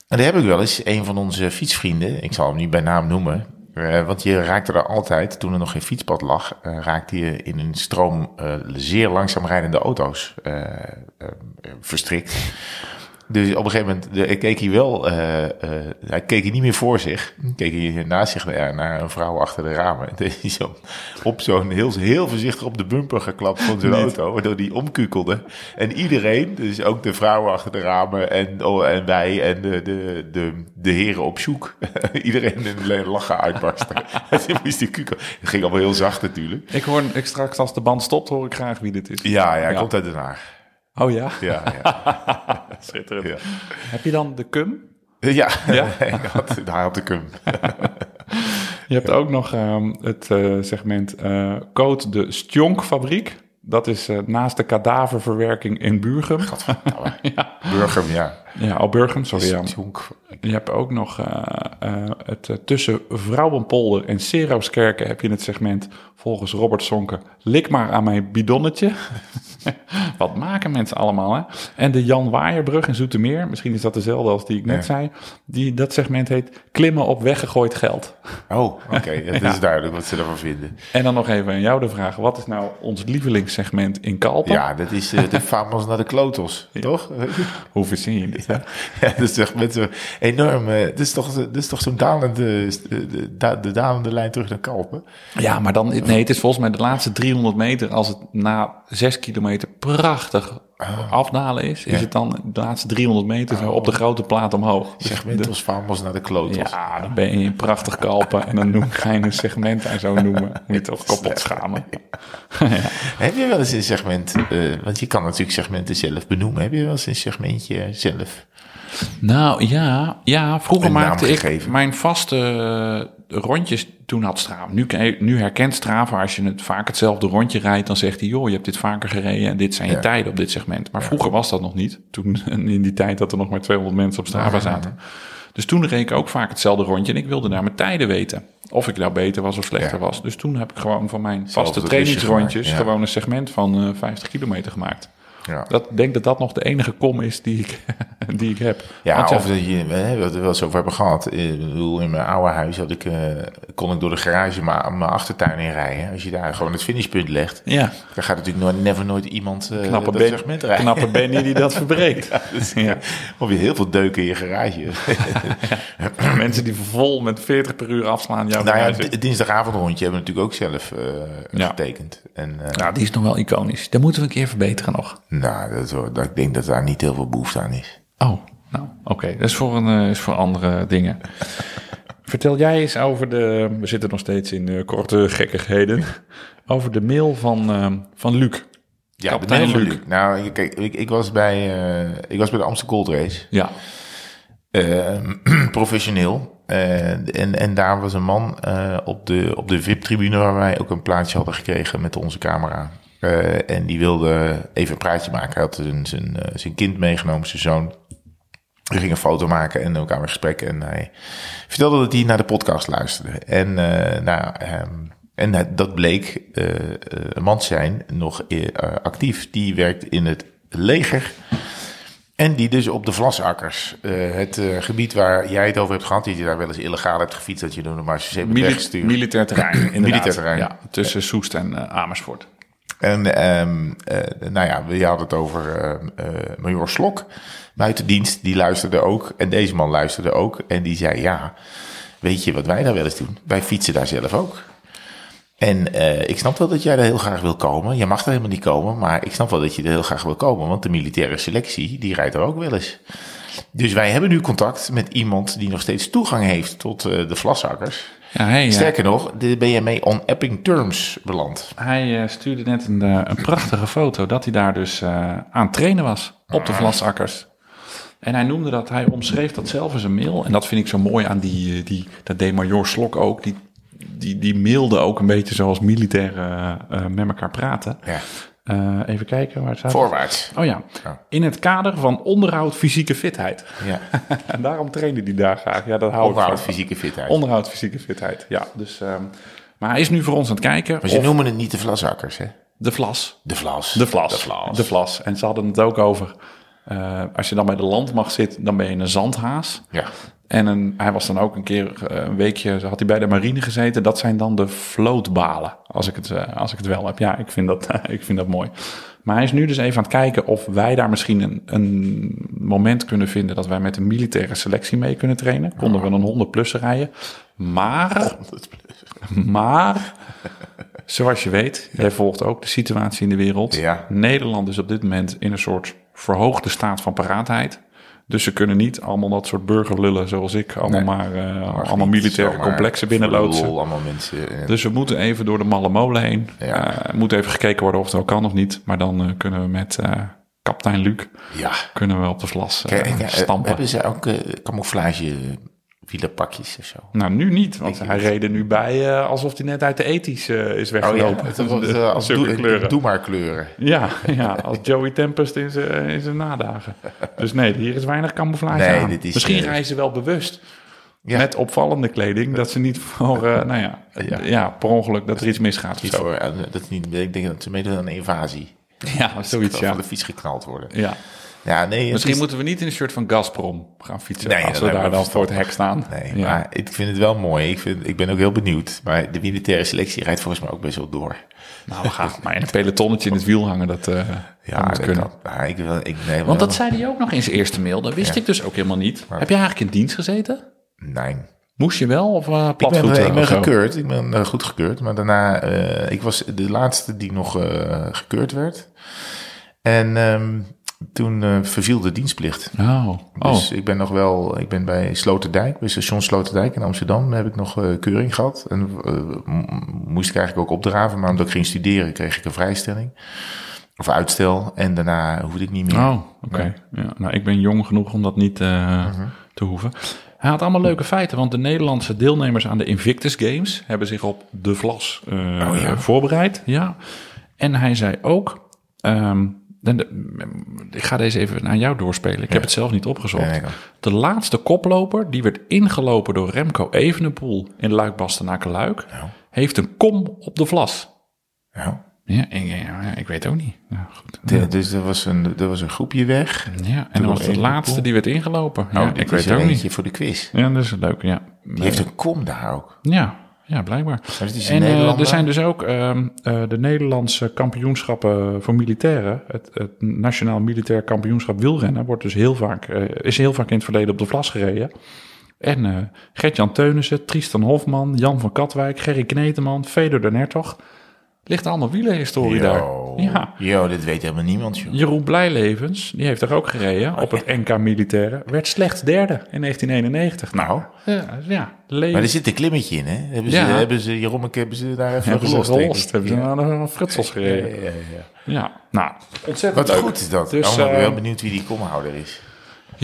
En daar heb ik wel eens een van onze fietsvrienden, ik zal hem niet bij naam noemen, eh, want je raakte er altijd, toen er nog geen fietspad lag, eh, raakte je in een stroom zeer langzaam rijdende auto's verstrikt. Dus op een gegeven moment de, keek hij wel, eh, eh, hij keek hij niet meer voor zich. Keek hij naast zich naar, naar een vrouw achter de ramen. En deed hij zo op zo'n heel, heel voorzichtig op de bumper geklapt van zijn auto, waardoor die omkukelde. En iedereen, dus ook de vrouwen achter de ramen en, oh, en wij en de, de, de, de heren op zoek. iedereen in lachen uitbarsten. En toen moest die kukel. Het ging allemaal heel zacht natuurlijk. Ik hoor ik straks als de band stopt, hoor ik graag wie dit is. Ja, ja, hij Ja. komt uit Den Haag. Oh ja? Ja, ja. Schitterend. Ja. Heb je dan de cum? Ja, Ja? hij had, hij had de cum. Je hebt ook nog ehm, het eh, segment eh Code de Stjonkfabriek. Dat is eh, naast de kadaververwerking in Burgum. ja. Burger, ja. Ja, Burgum, sorry. Ja. Tjonk. Je hebt ook nog eh, eh, het eh, tussen Vrouwenpolder en Seroskerken heb je het segment volgens Robert Sonke. Lik maar aan mijn bidonnetje. Wat maken mensen allemaal, hè? En de Jan Waaierbrug in Zoetermeer, misschien is dat dezelfde als die ik net Ja. zei. Die, dat segment heet Klimmen op weggegooid geld. Oh, oké. Het is duidelijk wat ze ervan vinden. En dan nog even aan jou de vraag. Wat is nou ons lievelingssegment in Kalpen? Ja, dat is de famos naar de klotos, toch? Hoe verzin je dit? Ja, is toch met zo'n enorm... eh, Dat is toch, dat is toch zo'n dalende, de, de dalende lijn terug naar Kalpen? Ja, maar dan, nee, het is volgens mij de laatste 300 meter, als het na 6 kilometer prachtig afdalen is, is Ja. het dan de laatste 300 meter zo op de grote plaat omhoog. Dus Segmentos famos naar de klotos. ja, dan ben je in prachtig kalpen en dan noem ga je een segment en zo noemen. Moet je toch kapot schamen. Heb je wel eens een segment... eh, want je kan natuurlijk segmenten zelf benoemen. Heb je wel eens een segmentje zelf? Nou ja, ja vroeger Een maakte ik mijn vaste rondjes. Toen had Strava. Nu, nu herkent Strava als je het vaak hetzelfde rondje rijdt. Dan zegt hij, joh, je hebt dit vaker gereden. En dit zijn je Ja. tijden op dit segment. Maar vroeger was dat nog niet. Toen in die tijd dat er nog maar 200 mensen op Strava zaten. Dus toen reed ik ook vaak hetzelfde rondje. En ik wilde naar mijn tijden weten. Of ik nou beter was of slechter was. Dus toen heb ik gewoon van mijn vaste trainingsrondjes... gewoon een segment van eh 50 kilometer gemaakt. Ja. Dat, ik denk dat dat nog de enige kom is die ik, die ik heb. Ja, Want of dat je, we hebben het er wel eens over hebben gehad. Ik bedoel, in mijn oude huis had ik, eh, kon ik door de garage maar mijn achtertuin in rijden. Als je daar gewoon het finishpunt legt, ja, dan gaat natuurlijk nooit, never nooit iemand eh knappe, dat ben, segment rijden. knappe Benny die dat verbreekt. Dus, Ja. Of je heel veel deuken in je garage. Mensen die vol met 40 per uur afslaan. Jouw nou ja, het dinsdagavondrondje hebben we natuurlijk ook zelf Ja. getekend. En Nou, die is nog wel iconisch. Dat moeten we een keer verbeteren nog. Nou, dat, dat, ik denk dat daar niet heel veel behoefte aan is. Oh, nou, oké. Dat is voor, een, eh, is voor andere dingen. Vertel jij eens over de... We zitten nog steeds in eh, korte gekkigheden. Over de mail van, eh, van Luc. Ja, Kapitein de mail van Luc. Luc. Nou, kijk, ik, ik, was bij, eh, ik was bij de Amsterdam Gold Race. Ja. Eh, professioneel. Eh, en, en daar was een man eh, op de, op de VIP-tribune waar wij ook een plaatsje hadden gekregen met onze camera. Eh, en die wilde even een praatje maken. Hij had zijn, zijn, eh, zijn kind meegenomen, zijn zoon. We gingen een foto maken en elkaar in gesprek. En hij vertelde dat hij naar de podcast luisterde. En, eh, nou, ehm, en dat bleek een man zijn, nog actief. Die werkt in het leger. En die dus op de Vlasakkers, het gebied waar jij het over hebt gehad, die je daar wel eens illegaal hebt gefietst, dat je door de marge hebt Mili- militair terrein. Militair terrein. Ja, tussen Soest en Amersfoort. En ehm, eh, nou ja, we hadden het over ehm, eh, Major Slok, buiten dienst, die luisterde ook. En deze man luisterde ook. En die zei, ja, weet je wat wij daar wel eens doen? Wij fietsen daar zelf ook. En eh, ik snap wel dat jij daar heel graag wil komen. Je mag er helemaal niet komen, maar ik snap wel dat je er heel graag wil komen. Want de militaire selectie, die rijdt er ook wel eens. Dus wij hebben nu contact met iemand die nog steeds toegang heeft tot eh, de Vlasakkers. Ja, hey, eh, Sterker nog, ben je mee on epping terms beland. Hij eh, stuurde net een, een prachtige foto dat hij daar dus aan het trainen was op de Vlasakkers. En hij noemde dat, hij omschreef dat zelf in een mail. En dat vind ik zo mooi aan die, die dat deed Major Slok ook. Die, die, die mailde ook een beetje zoals militairen met elkaar praten. Ja. Eh, even kijken, waar staat het? Voorwaarts. Oh ja, Ja. in het kader van onderhoud fysieke fitheid. Ja. en daarom trainde hij daar graag. Ja, dat hou Onderhoud fysieke fitheid. Onderhoud fysieke fitheid, ja. Dus, ehm, maar hij is nu voor ons aan het kijken. maar ze of noemen het niet de Vlasakkers, hè? de vlas. De Vlas. De vlas. De Vlas. De vlas. En ze hadden het ook over. eh, als je dan bij de landmacht zit, dan ben je een zandhaas. Ja. En een, hij was dan ook een keer, eh, een weekje, had hij bij de marine gezeten. Dat zijn dan de vlootbalen, als ik het, eh, als ik het wel heb. Ja, ik vind, dat, ik vind dat mooi. Maar hij is nu dus even aan het kijken of wij daar misschien een, een moment kunnen vinden... dat wij met een militaire selectie mee kunnen trainen. Konden we een 100 plus rijden. Maar, maar, zoals je weet, jij volgt ook de situatie in de wereld. Ja. Nederland is op dit moment in een soort verhoogde staat van paraatheid. Dus ze kunnen niet allemaal dat soort burgerlullen zoals ik, allemaal Nee. maar eh, allemaal militaire complexen binnenloodsen. lol allemaal mensen. Dus we moeten even door de malle molen heen. Ja. Eh, moet even gekeken worden of het wel kan of niet. Maar dan eh, kunnen we met kapitein Luc ja. kunnen we op de vlas Kijk, stampen. hebben ze ook camouflage wielerpakjes of zo? Nou, nu niet, want hij reed er nu bij eh, alsof hij net uit de ethisch eh, is Oh ja, weggelopen. het was, eh, als doe, kleuren. doe maar kleuren. Ja, ja, als Joey Tempest in zijn in zijn nadagen. Dus nee, hier is weinig camouflage Nee, aan. dit is, Misschien reizen ze wel bewust Ja. met opvallende kleding, dat ze niet voor, nou ja, Ja. ja. per ongeluk dat er iets misgaat voor, dat is niet, ik denk dat ze meedoen aan een invasie. Ja, zoiets, Van ja. de fiets geknald worden. ja. Ja, nee. Misschien is- moeten we niet in een shirt van Gazprom gaan fietsen Nee, als we daar dan voor het hek staan. Nee, ja. maar ik vind het wel mooi. Ik, vind, ik ben ook heel benieuwd. Maar de militaire selectie rijdt volgens mij ook best wel door. Nou, we gaan maar in een pelotonnetje in het wiel hangen, dat, eh Ja, dat kunnen. kan. Ja, ik wil, ik, nee, Want wel- dat zei hij ook nog in zijn eerste mail. Dat wist Ja. ik dus ook helemaal niet. Heb je eigenlijk in dienst gezeten? Nee. Moest je wel of uh, Ik ben, ik ben of zo? gekeurd. Ik ben uh, goed gekeurd. Maar daarna, ik was de laatste die nog gekeurd werd. En um, toen uh, verviel de dienstplicht. Oh. Dus oh. ik ben nog wel, ik ben bij Sloterdijk, bij station Sloterdijk in Amsterdam, heb ik nog uh, keuring gehad. En moest ik eigenlijk ook opdraven, maar omdat ik ging studeren, kreeg ik een vrijstelling. Of uitstel. En daarna hoefde ik niet meer. Oh, oké. Okay. Ja. Nou, ik ben jong genoeg om dat niet uh-huh. te hoeven. Hij had allemaal leuke feiten, want de Nederlandse deelnemers aan de Invictus Games hebben zich op de Vlas oh, ja. voorbereid. Ja. En hij zei ook. Um, de, ik ga deze even aan jou doorspelen. Ik ja. heb het zelf niet opgezocht. Ja, de laatste koploper, die werd ingelopen door Remco Evenepoel in Luik-Bastenaken-Luik, ja. heeft een kom op de Vlas. Ja, ik, ja, ik weet ook niet. Goed. De- dus er was, een, er was een groepje weg. Ja, en dan was de laatste die werd ingelopen. Oh, ik weet ook niet. voor de quiz. Ja, dat is leuk, ja. Die heeft een kom daar ook. Ja, ja blijkbaar. En eh, er zijn dus ook ehm, eh, de Nederlandse kampioenschappen voor militairen. Het, het Nationaal Militair Kampioenschap wielrennen wordt dus heel vaak, eh, is heel vaak in het verleden op de vlas gereden. En Gert-Jan Teunissen, Tristan Hofman, Jan van Katwijk, Gerry Kneteman, Fedor de Hertog. Ligt allemaal wielerhistorie daar. Ja. yo, dit weet helemaal niemand, joh. Jeroen Blijlevens, die heeft daar ook gereden op het NK Militaire. Werd slechts derde in 1991. Nou, ja, ja leven. Maar er zit een klimmetje in, hè? Hebben ze, Ja. hebben ze Jerommeke hebben ze daar even hebben ze gelost, denk gelost, hebben ze Fritsels gereden. Ja, ja, ja. Ja, nou, ontzettend Wat leuk. goed is dat. Dus, oh, ik ben wel benieuwd wie die komhouder is.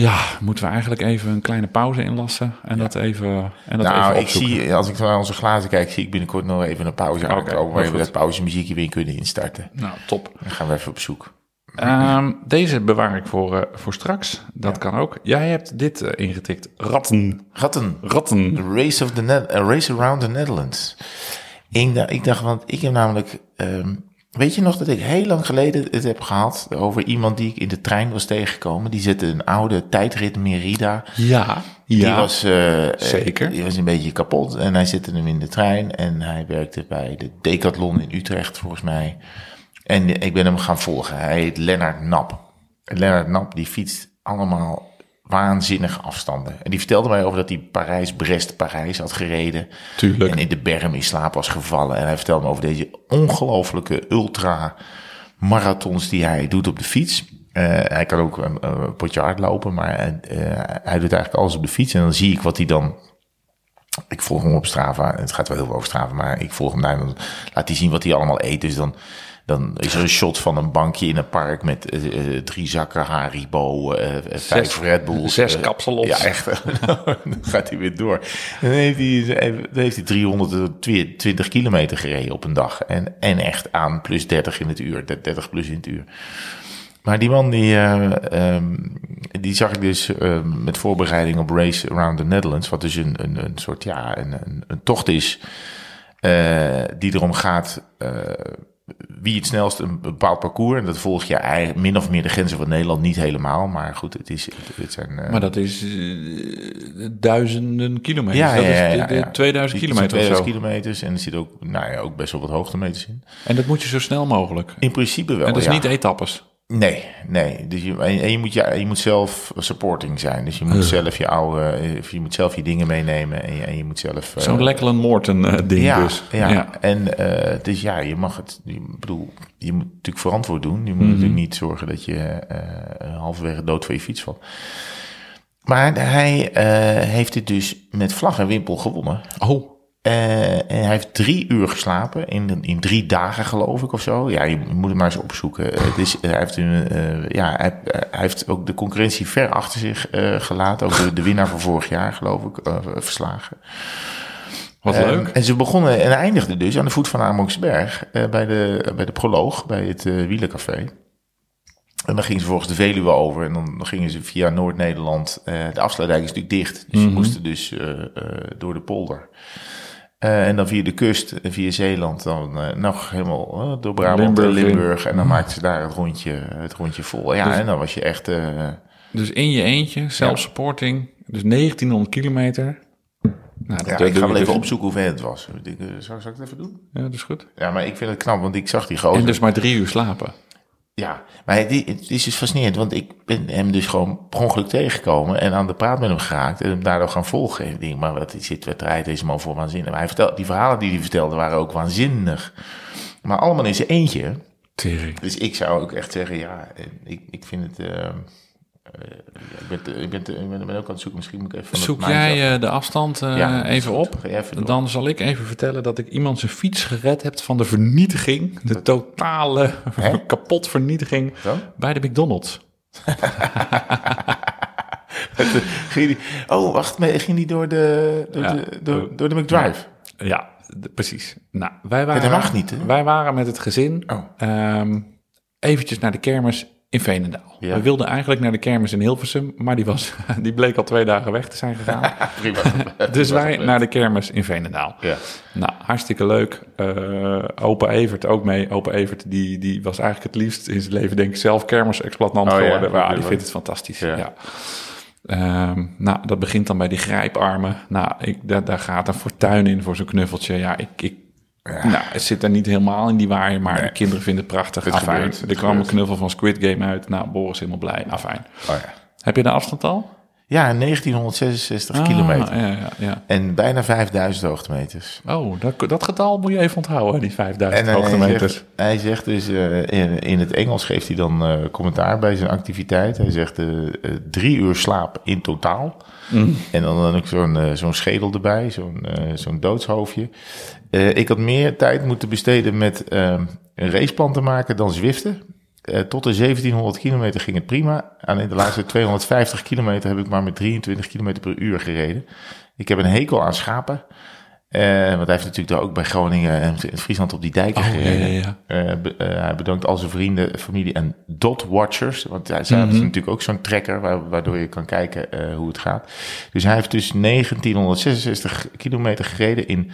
Ja, moeten we eigenlijk even een kleine pauze inlassen en dat even, en dat nou, even ik zie, als ik naar onze glazen kijk, zie ik binnenkort nog even een pauze Oké, aankomen. Waar we dat pauzemuziekje weer kunnen instarten. Nou, top. Dan gaan we even op zoek. Ehm, deze bewaar ik voor, eh, voor straks. Dat kan ook. Jij hebt dit eh, ingetikt. Ratten. Ratten. Ratten. The Race, of the Net- a race Around the Netherlands. Ik dacht, ik dacht want ik heb namelijk... ehm, weet je nog dat ik heel lang geleden het heb gehad... over iemand die ik in de trein was tegengekomen. Die zette een oude tijdrit Merida... Ja. Die Ja. was, eh, eh, Zeker. Die was een beetje kapot en hij zette hem in de trein en hij werkte bij de Decathlon in Utrecht volgens mij. En ik ben hem gaan volgen. Hij heet Lennart Nap. En Lennart Nap die fietst allemaal waanzinnige afstanden. En die vertelde mij over dat hij Parijs-Brest-Parijs had gereden. Tuurlijk. En in de berm in slaap was gevallen. En hij vertelde me over deze ongelofelijke ultra marathons die hij doet op de fiets. Eh, hij kan ook een, een potje hardlopen, maar eh, hij doet eigenlijk alles op de fiets. En dan zie ik wat hij dan... Ik volg hem op Strava. Het gaat wel heel veel over Strava, maar ik volg hem daar. En dan laat hij zien wat hij allemaal eet. Dus dan, dan is er een shot van een bankje in een park met eh, eh, drie zakken Haribo, eh vijf Red Bulls. zes eh, kapselots. Ja, echt. dan gaat hij weer door. Dan heeft hij, dan heeft hij 320 kilometer gereden op een dag. En, en echt aan plus 30 in het uur. 30 plus in het uur. Maar die man, die, eh, ehm, die zag ik dus eh, met voorbereiding op Race Around the Netherlands. Wat dus een, een, een soort, ja, een, een, een tocht is die erom gaat wie het snelst een bepaald parcours. En dat volg je eigenlijk min of meer de grenzen van Nederland. Niet helemaal, maar goed, het, is, het, zijn... eh, Maar dat is eh, duizenden kilometers. ja, dat ja, ja, is de, de ja. 2000 Die- kilometer of 2000 zo. kilometers. En er zit ook, nou ja, ook best wel wat hoogtemeters in. En dat moet je zo snel mogelijk. In principe wel, en dat is niet etappes. Nee, nee. Dus je, en je, moet, ja, je moet zelf supporting zijn. Dus je moet zelf je oude, eh, je moet zelf je dingen meenemen en je, en je moet zelf. Zo'n Lecklen Morton ding ja, dus. ja, en eh, dus ja, je mag het. Ik bedoel, je moet natuurlijk verantwoord doen. Je moet Mhm. natuurlijk niet zorgen dat je eh, halverwege dood van je fiets valt. Maar hij heeft dit dus met vlag en wimpel gewonnen. Oh, Eh, en hij heeft drie uur geslapen, in, in drie dagen geloof ik of zo. Ja, je moet het maar eens opzoeken. Het is, hij, heeft een, eh, ja, hij, hij heeft ook de concurrentie ver achter zich eh, gelaten. Ook de, de winnaar van vorig jaar geloof ik, eh, verslagen. wat leuk. En ze begonnen en eindigden dus aan de voet van Amoksberg eh, bij, de, bij de proloog, bij het eh wielercafé. En dan gingen ze volgens de Veluwe over en dan, gingen ze via Noord-Nederland. eh, de afsluitdijk is natuurlijk dicht, dus ze moesten dus eh, eh, door de polder. Eh, en dan via de kust, en via Zeeland, dan eh, nog helemaal eh, door Brabant Limburg. Limburg. En dan maakten ze daar het rondje, het rondje vol. Ja, en dan was je echt... Dus in je eentje, self-supporting, dus 1900 kilometer. Nou, dat ja, ik ga wel dus- even opzoeken hoe ver het was. Zal, zal ik het even doen? Ja, dat is goed. Ja, maar ik vind het knap, want ik zag die gozer. En dus maar drie uur slapen. Ja, maar die, het is dus fascinerend, want ik ben hem dus gewoon per ongeluk tegengekomen en aan de praat met hem geraakt en hem daardoor gaan volgen. En ik denk, maar wat dit, wat draait deze man voor waanzinnig? Maar hij vertelde, die verhalen die hij vertelde waren ook waanzinnig. Maar allemaal in zijn eentje. Tering. Dus ik zou ook echt zeggen, ja, ik, ik vind het... eh, eh, ik, ben, te- ik, ben te- ik ben, ik ben ook aan het zoeken, misschien moet ik even van het Zoek jij eh, de afstand eh, Ja, even op? Even. Dan zal ik even vertellen dat ik iemand zijn fiets gered heb van de vernietiging. De totale Hè? kapot vernietiging bij de McDonald's. Oh, wacht, ging die door de, door Ja. de, door, door de McDrive? Ja, precies. Nou, wij waren, dat mag niet, hè? Wij waren met het gezin Oh. ehm, eventjes naar de kermis in Veenendaal. Ja. We wilden eigenlijk naar de kermis in Hilversum, maar die, was, die bleek al twee dagen weg te zijn gegaan. Prima. dus wij naar de kermis in Veenendaal. Ja. Nou, hartstikke leuk. Eh opa Evert ook mee. Opa Evert die, die was eigenlijk het liefst in zijn leven denk ik zelf kermisexploitant Oh ja, geworden. Maar oké, die wel. vindt het fantastisch. Ja. Ja. Ehm, nou, dat begint dan bij die grijparmen. Nou, ik, daar, daar gaat een fortuin in voor zo'n knuffeltje. Ja, ik, ik nou, het zit er niet helemaal in die waaier, maar de kinderen vinden het prachtig. Het Afijn. gebeurt, er kwam een knuffel van Squid Game uit. Nou, Boris helemaal blij. Afijn. Oh, ja. Heb je de afstand al? Ja, 1966 Ah, kilometer. Ja, ja, ja. En bijna 5000 hoogtemeters. Oh, dat, dat getal moet je even onthouden, die 5000 En hij hoogtemeters. zegt, hij zegt dus, eh, in, in het Engels geeft hij dan eh, commentaar bij zijn activiteit. Hij zegt eh, drie uur slaap in totaal. En dan, dan ook zo'n zo'n schedel erbij, zo'n zo'n doodshoofdje. Ik had meer tijd moeten besteden met een raceplan te maken dan zwiften. Eh, tot de 1700 kilometer ging het prima. Alleen de laatste 250 kilometer heb ik maar met 23 kilometer per uur gereden. Ik heb een hekel aan schapen. Eh, want hij heeft natuurlijk daar ook bij Groningen en in Friesland op die dijken Oh, gereden. ja, ja. Eh, be- hij bedankt al zijn vrienden, familie en dot watchers. Want hij zij hebben natuurlijk ook zo'n tracker wa- waardoor je kan kijken hoe het gaat. Dus hij heeft dus 1966 kilometer gereden in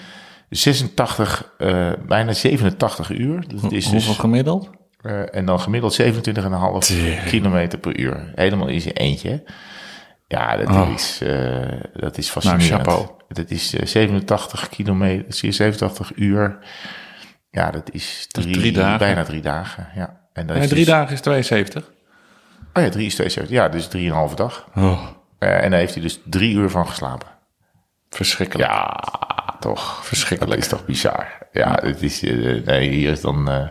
86, eh, bijna 87 uur. Dus het is Hoeveel dus, gemiddeld? Eh, en dan gemiddeld 27,5 kilometer per uur. Helemaal in zijn eentje. Ja, dat, Oh. is, eh, dat is fascinerend. Nou, chapeau. Dat is eh, 87 kilometer, 87 uur. Ja, dat is drie, drie dagen. bijna drie dagen. Ja. En dat Nee, is drie dus- dagen is 72. Oh ja, drie is 72. Ja, dus drieënhalve dag. Oh, Eh, en daar heeft hij dus drie uur van geslapen. verschrikkelijk. Ja, toch. Verschrikkelijk. Dat is toch bizar. Ja, het is, eh, nee, hier is dan... eh,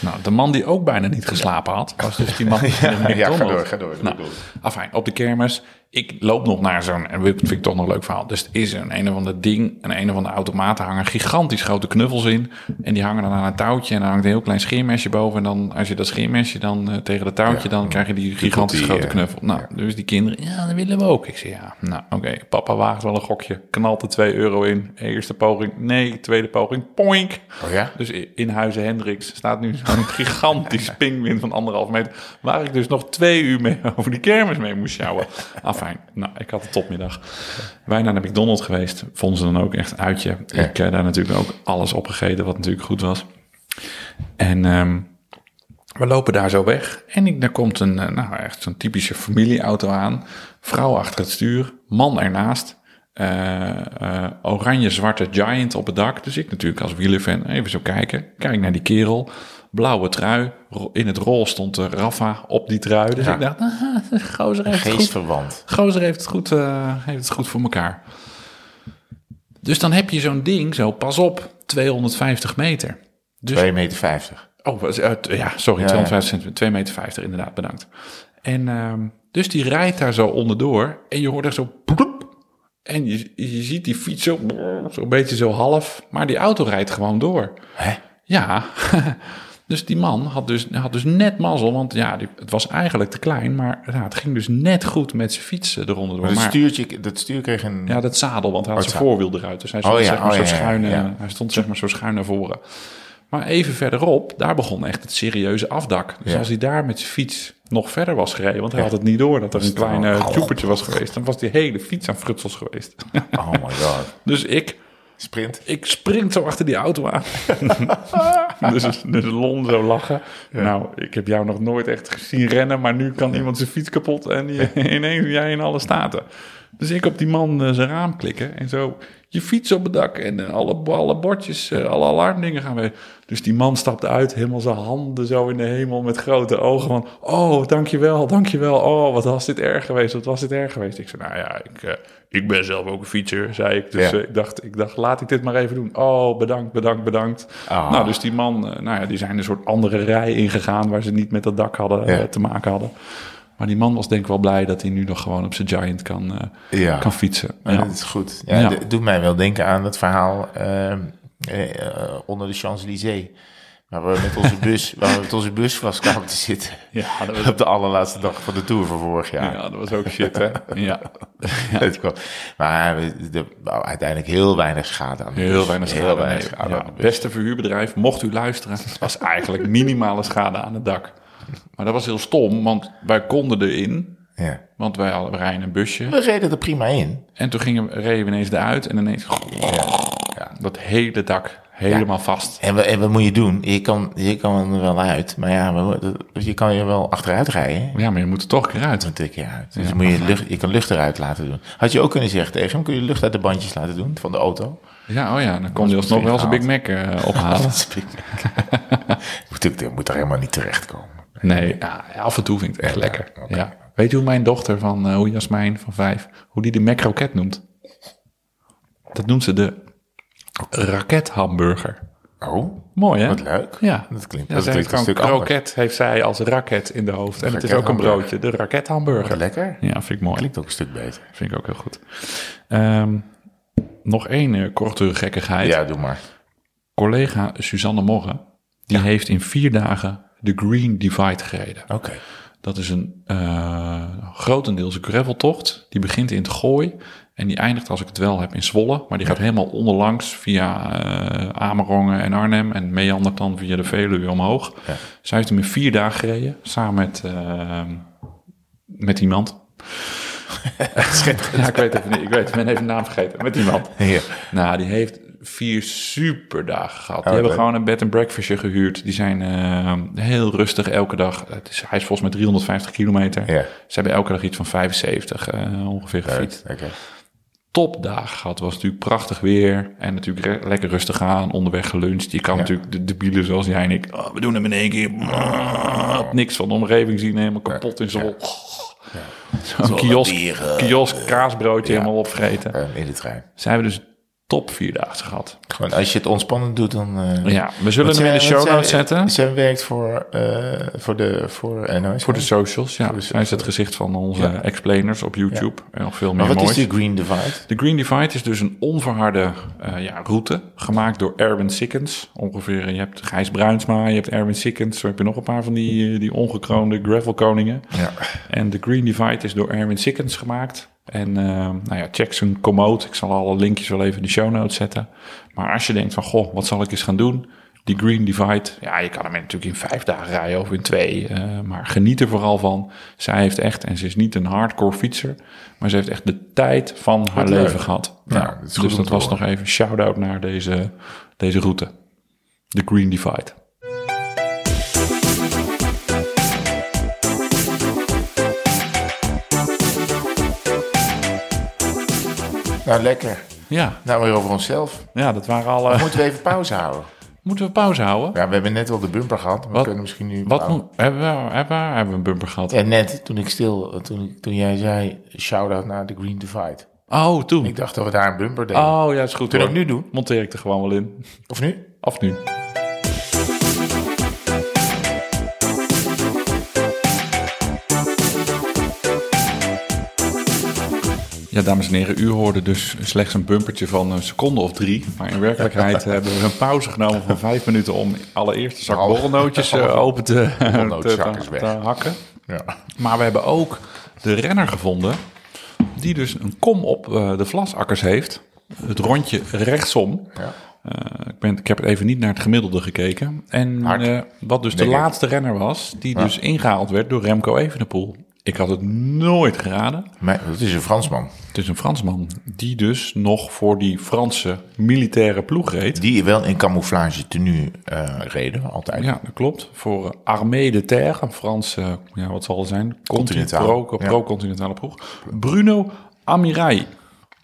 Nou, de man die ook bijna niet geslapen had, was dus die man ja, ja, ga door, ga door. Nou, Door. afijn, op de kermis. Ik loop nog naar zo'n, en dat vind ik toch nog een leuk verhaal. Dus er is een een of ander ding, een een of andere automaten hangen gigantisch grote knuffels in. En die hangen dan aan een touwtje en dan hangt een heel klein scheermesje boven. En dan, als je dat scheermesje dan eh, tegen dat touwtje, dan krijg je die gigantisch die, grote knuffel. Nou, dus die kinderen, ja, dat willen we ook. Ik zeg, ja, nou, oké, papa waagt wel een gokje. Knalt er 2 euro in. Eerste poging, nee. Tweede poging, poink. Oh ja? Dus in Huizen Hendricks staat nu zo'n gigantisch pingwin van anderhalf meter. Waar ik dus nog twee uur mee over die kermis mee moest sjouwen. Afijn, nou, ik had een topmiddag. Wij naar de McDonald's geweest. Vonden ze dan ook echt een uitje. Ja. Ik eh, daar natuurlijk ook alles opgegeten, wat natuurlijk goed was. En ehm, we lopen daar zo weg. En ik, daar komt een, eh, nou echt zo'n typische familieauto aan. Vrouw achter het stuur, man ernaast. Eh, eh, Oranje-zwarte Giant op het dak. Dus ik natuurlijk als wielerfan even zo kijken. Kijk naar die kerel. Blauwe trui. In het rol stond de Rafa op die trui. Dus Ja. ik dacht, ah, gozer heeft het goed. Gozer heeft het goed, eh, heeft het goed voor elkaar. Dus dan heb je zo'n ding, zo pas op, 250 meter. Dus 2,50 meter. 50. Oh, ja, sorry, Ja, 250 centimeter, 2 meter 50, inderdaad, bedankt. En ehm, dus die rijdt daar zo onderdoor en je hoort er zo. En je, je ziet die fiets zo, zo'n beetje zo half, maar die auto rijdt gewoon door. Hè? Ja, dus die man had dus, had dus net mazzel, want ja, het was eigenlijk te klein, maar ja, het ging dus net goed met zijn fiets eronder door. Maar dat, stuurtje, dat stuur kreeg een... ja, dat zadel, want hij had Oh, zijn voorwiel eruit. Dus hij stond, Oh ja, zeg maar, oh zo schuin, ja. hij stond zeg maar zo schuin naar voren. Maar even verderop, daar begon echt het serieuze afdak. Dus als hij daar met zijn fiets nog verder was gereden... want hij Ja. had het niet door dat er een het klein uh, was geweest... dan was die hele fiets aan frutsels geweest. Oh my god. dus ik, Sprint. ik sprint zo achter die auto aan. dus, dus Lon zo lachen. Nou, ik heb jou nog nooit echt gezien rennen... maar nu kan iemand zijn fiets kapot... en die, ineens jij in alle staten. Dus ik op die man eh, zijn raam klikken en zo je fiets op het dak en eh, alle, alle bordjes, eh, alle alarmdingen gaan weer. Dus die man stapte uit, helemaal zijn handen zo in de hemel met grote ogen van, oh, dankjewel, dankjewel. Oh, wat was dit erg geweest, wat was dit erg geweest. Ik zei, nou ja, ik, eh, ik ben zelf ook een fietser, zei ik. Dus Ja. eh, ik, dacht, ik dacht, laat ik dit maar even doen. Oh, bedankt, bedankt, bedankt. Ah. Nou, dus die man, eh, nou ja, die zijn een soort andere rij ingegaan waar ze niet met dat dak hadden, Ja. eh, te maken hadden. Maar die man was denk ik wel blij dat hij nu nog gewoon op zijn Giant kan, Ja. kan fietsen. Ja. dat is goed. Ja, doet mij wel denken aan het verhaal ehm, eh, eh, onder de Champs-Élysées. Waar we met onze bus, waar we met onze bus vast kwamen te zitten. Ja, dat was, Op de allerlaatste dag van de Tour van vorig jaar. ja, dat was ook shit, hè? Ja, Het kwam. Maar de, nou, uiteindelijk heel weinig schade aan de heel bus. weinig schade. Heel weinig schade Ja, aan de bus. beste verhuurbedrijf, mocht u luisteren, was eigenlijk minimale schade aan het dak. Maar dat was heel stom, want wij konden erin. Ja. Want wij hadden rijden een busje. We reden er prima in. En toen gingen, reden we ineens eruit en ineens... Ja. Dat hele dak helemaal vast. En, we, en wat moet je doen? Je kan, je kan er wel uit, maar ja, moeten- je kan je wel achteruit rijden. Ja, maar je moet er toch een keer uit. Tik je uit. Dus moet je, lucht, je kan lucht eruit laten doen. Had je ook kunnen zeggen tegen hem, kun je lucht uit de bandjes laten doen van de auto? Ja, oh ja, dan kon hij alsnog wel zijn Big Mac eh, ophalen. Big. moet, ook- dat moet er helemaal niet terechtkomen. Nee, ja, af en toe vind ik het echt lekker. Ja. Weet je hoe mijn dochter van, eh hoe Jasmijn van vijf, hoe die de Mac Rocket noemt? Dat noemt ze de rakethamburger. Oh, Mooi hè? wat leuk. Ja. Dat klinkt, Ja, dat klinkt een stuk anders. kroket, heeft zij als raket in de hoofd. En het is ook een broodje, de rakethamburger. Lekker. Ja, vind ik mooi. Klinkt ook een stuk beter. Vind ik ook heel goed. Ehm, nog één eh, korte gekkigheid. Ja, doe maar. Collega Suzanne Morgen, die heeft in vier dagen de Green Divide gereden. Oké. Dat is een eh, grotendeels graveltocht. Die begint in het Gooi en die eindigt, als ik het wel heb, in Zwolle. Maar die gaat helemaal onderlangs via eh, Amerongen en Arnhem en meandert dan via de Veluwe omhoog. Ja. Zij heeft hem in vier dagen gereden, samen met, eh, met iemand. ja, ik weet even niet, ik weet, ik ben even de naam vergeten. Met iemand. Ja. Nou, die heeft vier superdagen gehad. Die Oh, hebben gewoon een bed and breakfastje gehuurd. Die zijn eh, heel rustig elke dag. Het is, hij is volgens mij 350 kilometer. Ze hebben elke dag iets van 75 eh, ongeveer gefietst. Oké. Topdagen gehad. Het was natuurlijk prachtig weer. En natuurlijk lekker rustig aan. Onderweg geluncht. Je kan natuurlijk de debielen zoals jij en ik. "Oh, we doen hem in één keer. Niks van de omgeving zien. Helemaal kapot in zon. Zo'n kiosk, kiosk kaasbroodje helemaal opvreten. Eh, in de trein. Ze hebben dus top vierdaagse gehad. Gewoon, als je het ontspannend doet, dan... eh, Ja, we zullen hem in de zij- show want notes zij- zetten. Zij werkt voor, eh, voor de voor. Voor de socials, ja. de Zij is het gezicht van onze Ja. explainers op YouTube. En nog veel meer Maar wat moois. is die Green Divide? De Green Divide is dus een onverharde eh, ja, route, gemaakt door Erwin Sikkens. Ongeveer, je hebt Gijs Bruinsma, je hebt Erwin Sikkens, zo heb je nog een paar van die, die ongekroonde gravelkoningen. Ja. En de Green Divide is door Erwin Sikkens gemaakt. En eh, nou ja, check zijn commode. Ik zal alle linkjes wel even in de show notes zetten. Maar als je denkt van, goh, wat zal ik eens gaan doen? Die Green Divide, ja, je kan hem natuurlijk in vijf dagen rijden of in twee. eh, maar geniet er vooral van. Zij heeft echt, en ze is niet een hardcore fietser, maar ze heeft echt de tijd van haar leuk. leven gehad. Ja, dus dat was nog even shout-out naar deze, deze route. De Green Divide. Nou, lekker. Ja, Nou, weer over onszelf. ja, dat waren alle... Moeten we even pauze houden? Moeten we pauze houden? Ja, we hebben net wel de bumper gehad. We Wat- kunnen misschien nu... Wat moet, hebben, we, hebben, we, hebben we een bumper gehad? Ja, net toen ik stil... Toen, toen jij zei, shout-out naar de Green Divide. Oh, toen. Ik dacht dat we daar een bumper deden. Oh, ja, is goed. Kunnen we ook nu doen? Monteer ik er gewoon wel in. Of nu? Af nu. Ja, dames en heren, u hoorde dus slechts een bumpertje van een seconde of drie. Maar in werkelijkheid hebben we een pauze genomen van vijf minuten om allereerst een zak Half- borrelnootjes eh, open te, te, te, te hakken. Ja. Maar we hebben ook de renner gevonden die dus een kom op eh, de vlasakkers heeft. Het rondje rechtsom. Ja. Eh, ik, ben, ik heb even niet naar het gemiddelde gekeken. En wat dus de ik. laatste renner was, die dus ingehaald werd door Remco Evenepoel. Ik had het nooit geraden. Maar dat is een Fransman. Het is een Fransman die dus nog voor die Franse militaire ploeg reed. Die wel in camouflage tenue eh, reden, altijd. Ja, dat klopt. Voor eh, Armée de Terre, een Franse, ja, wat zal het zijn? Ja. Pro-continentale ploeg. Bruno Amirai.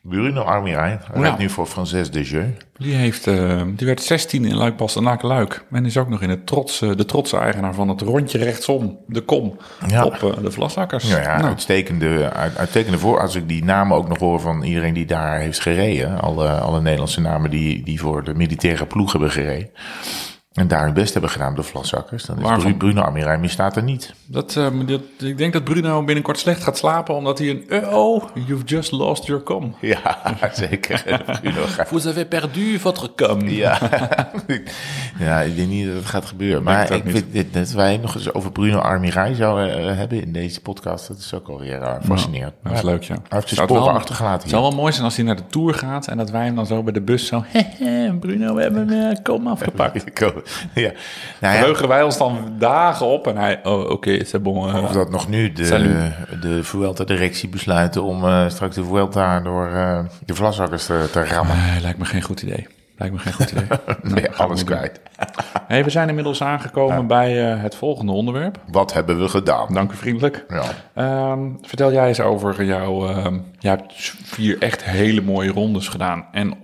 Bruno Armirain Ja. rijdt nu voor Frances Desjeux. Die, heeft, eh, die werd 16 in Luik Bastenaken Luik. En is ook nog in het trots, eh, de trotse eigenaar van het rondje rechtsom, de kom, Ja. op eh, de Vlasakkers. Ja, ja Nou, uitstekende, uit- uitstekende voor. Als ik die namen ook nog hoor van iedereen die daar heeft gereden. Alle, alle Nederlandse namen die, die voor de militaire ploeg hebben gereden. En daar hun best hebben gedaan, de Vlaszakkers. Dan is Waarvan? Bruno Armirain misstaat er niet. dat, eh, dat, ik denk dat Bruno binnenkort slecht gaat slapen, omdat hij een... Uh oh, you've just lost your com. Ja, zeker. Bruno gaat- Vous avez perdu votre com. Ja. ja, ik denk niet dat het gaat gebeuren. Maar ik vind dit, dat wij nog eens over Bruno Armirain zouden eh, hebben in deze podcast. Dat is ook alweer uh, fascinerend. Dat is leuk, ja. Hij heeft zijn sporen wel- achtergelaten Het zou wel mooi zijn als hij naar de Tour gaat en dat wij hem dan zo bij de bus zo... Hehe, Bruno, we hebben eh, kom afgepakt. Ja. Nou ja, Verheugen wij ons dan dagen op en hij, oh oké, c'est bon. eh, of dat nog nu de, Salut. de Vuelta-directie besluiten om eh, straks de Vuelta door eh, de vlaszakkers te, te rammen. Nee, lijkt me geen goed idee. Lijkt me geen goed idee. Gaan we alles kwijt. Hey, we zijn inmiddels aangekomen bij het volgende onderwerp. Wat hebben we gedaan? Dank u vriendelijk. Ja. Ehm, vertel jij eens over jouw... ehm jij hebt vier echt hele mooie rondes gedaan. En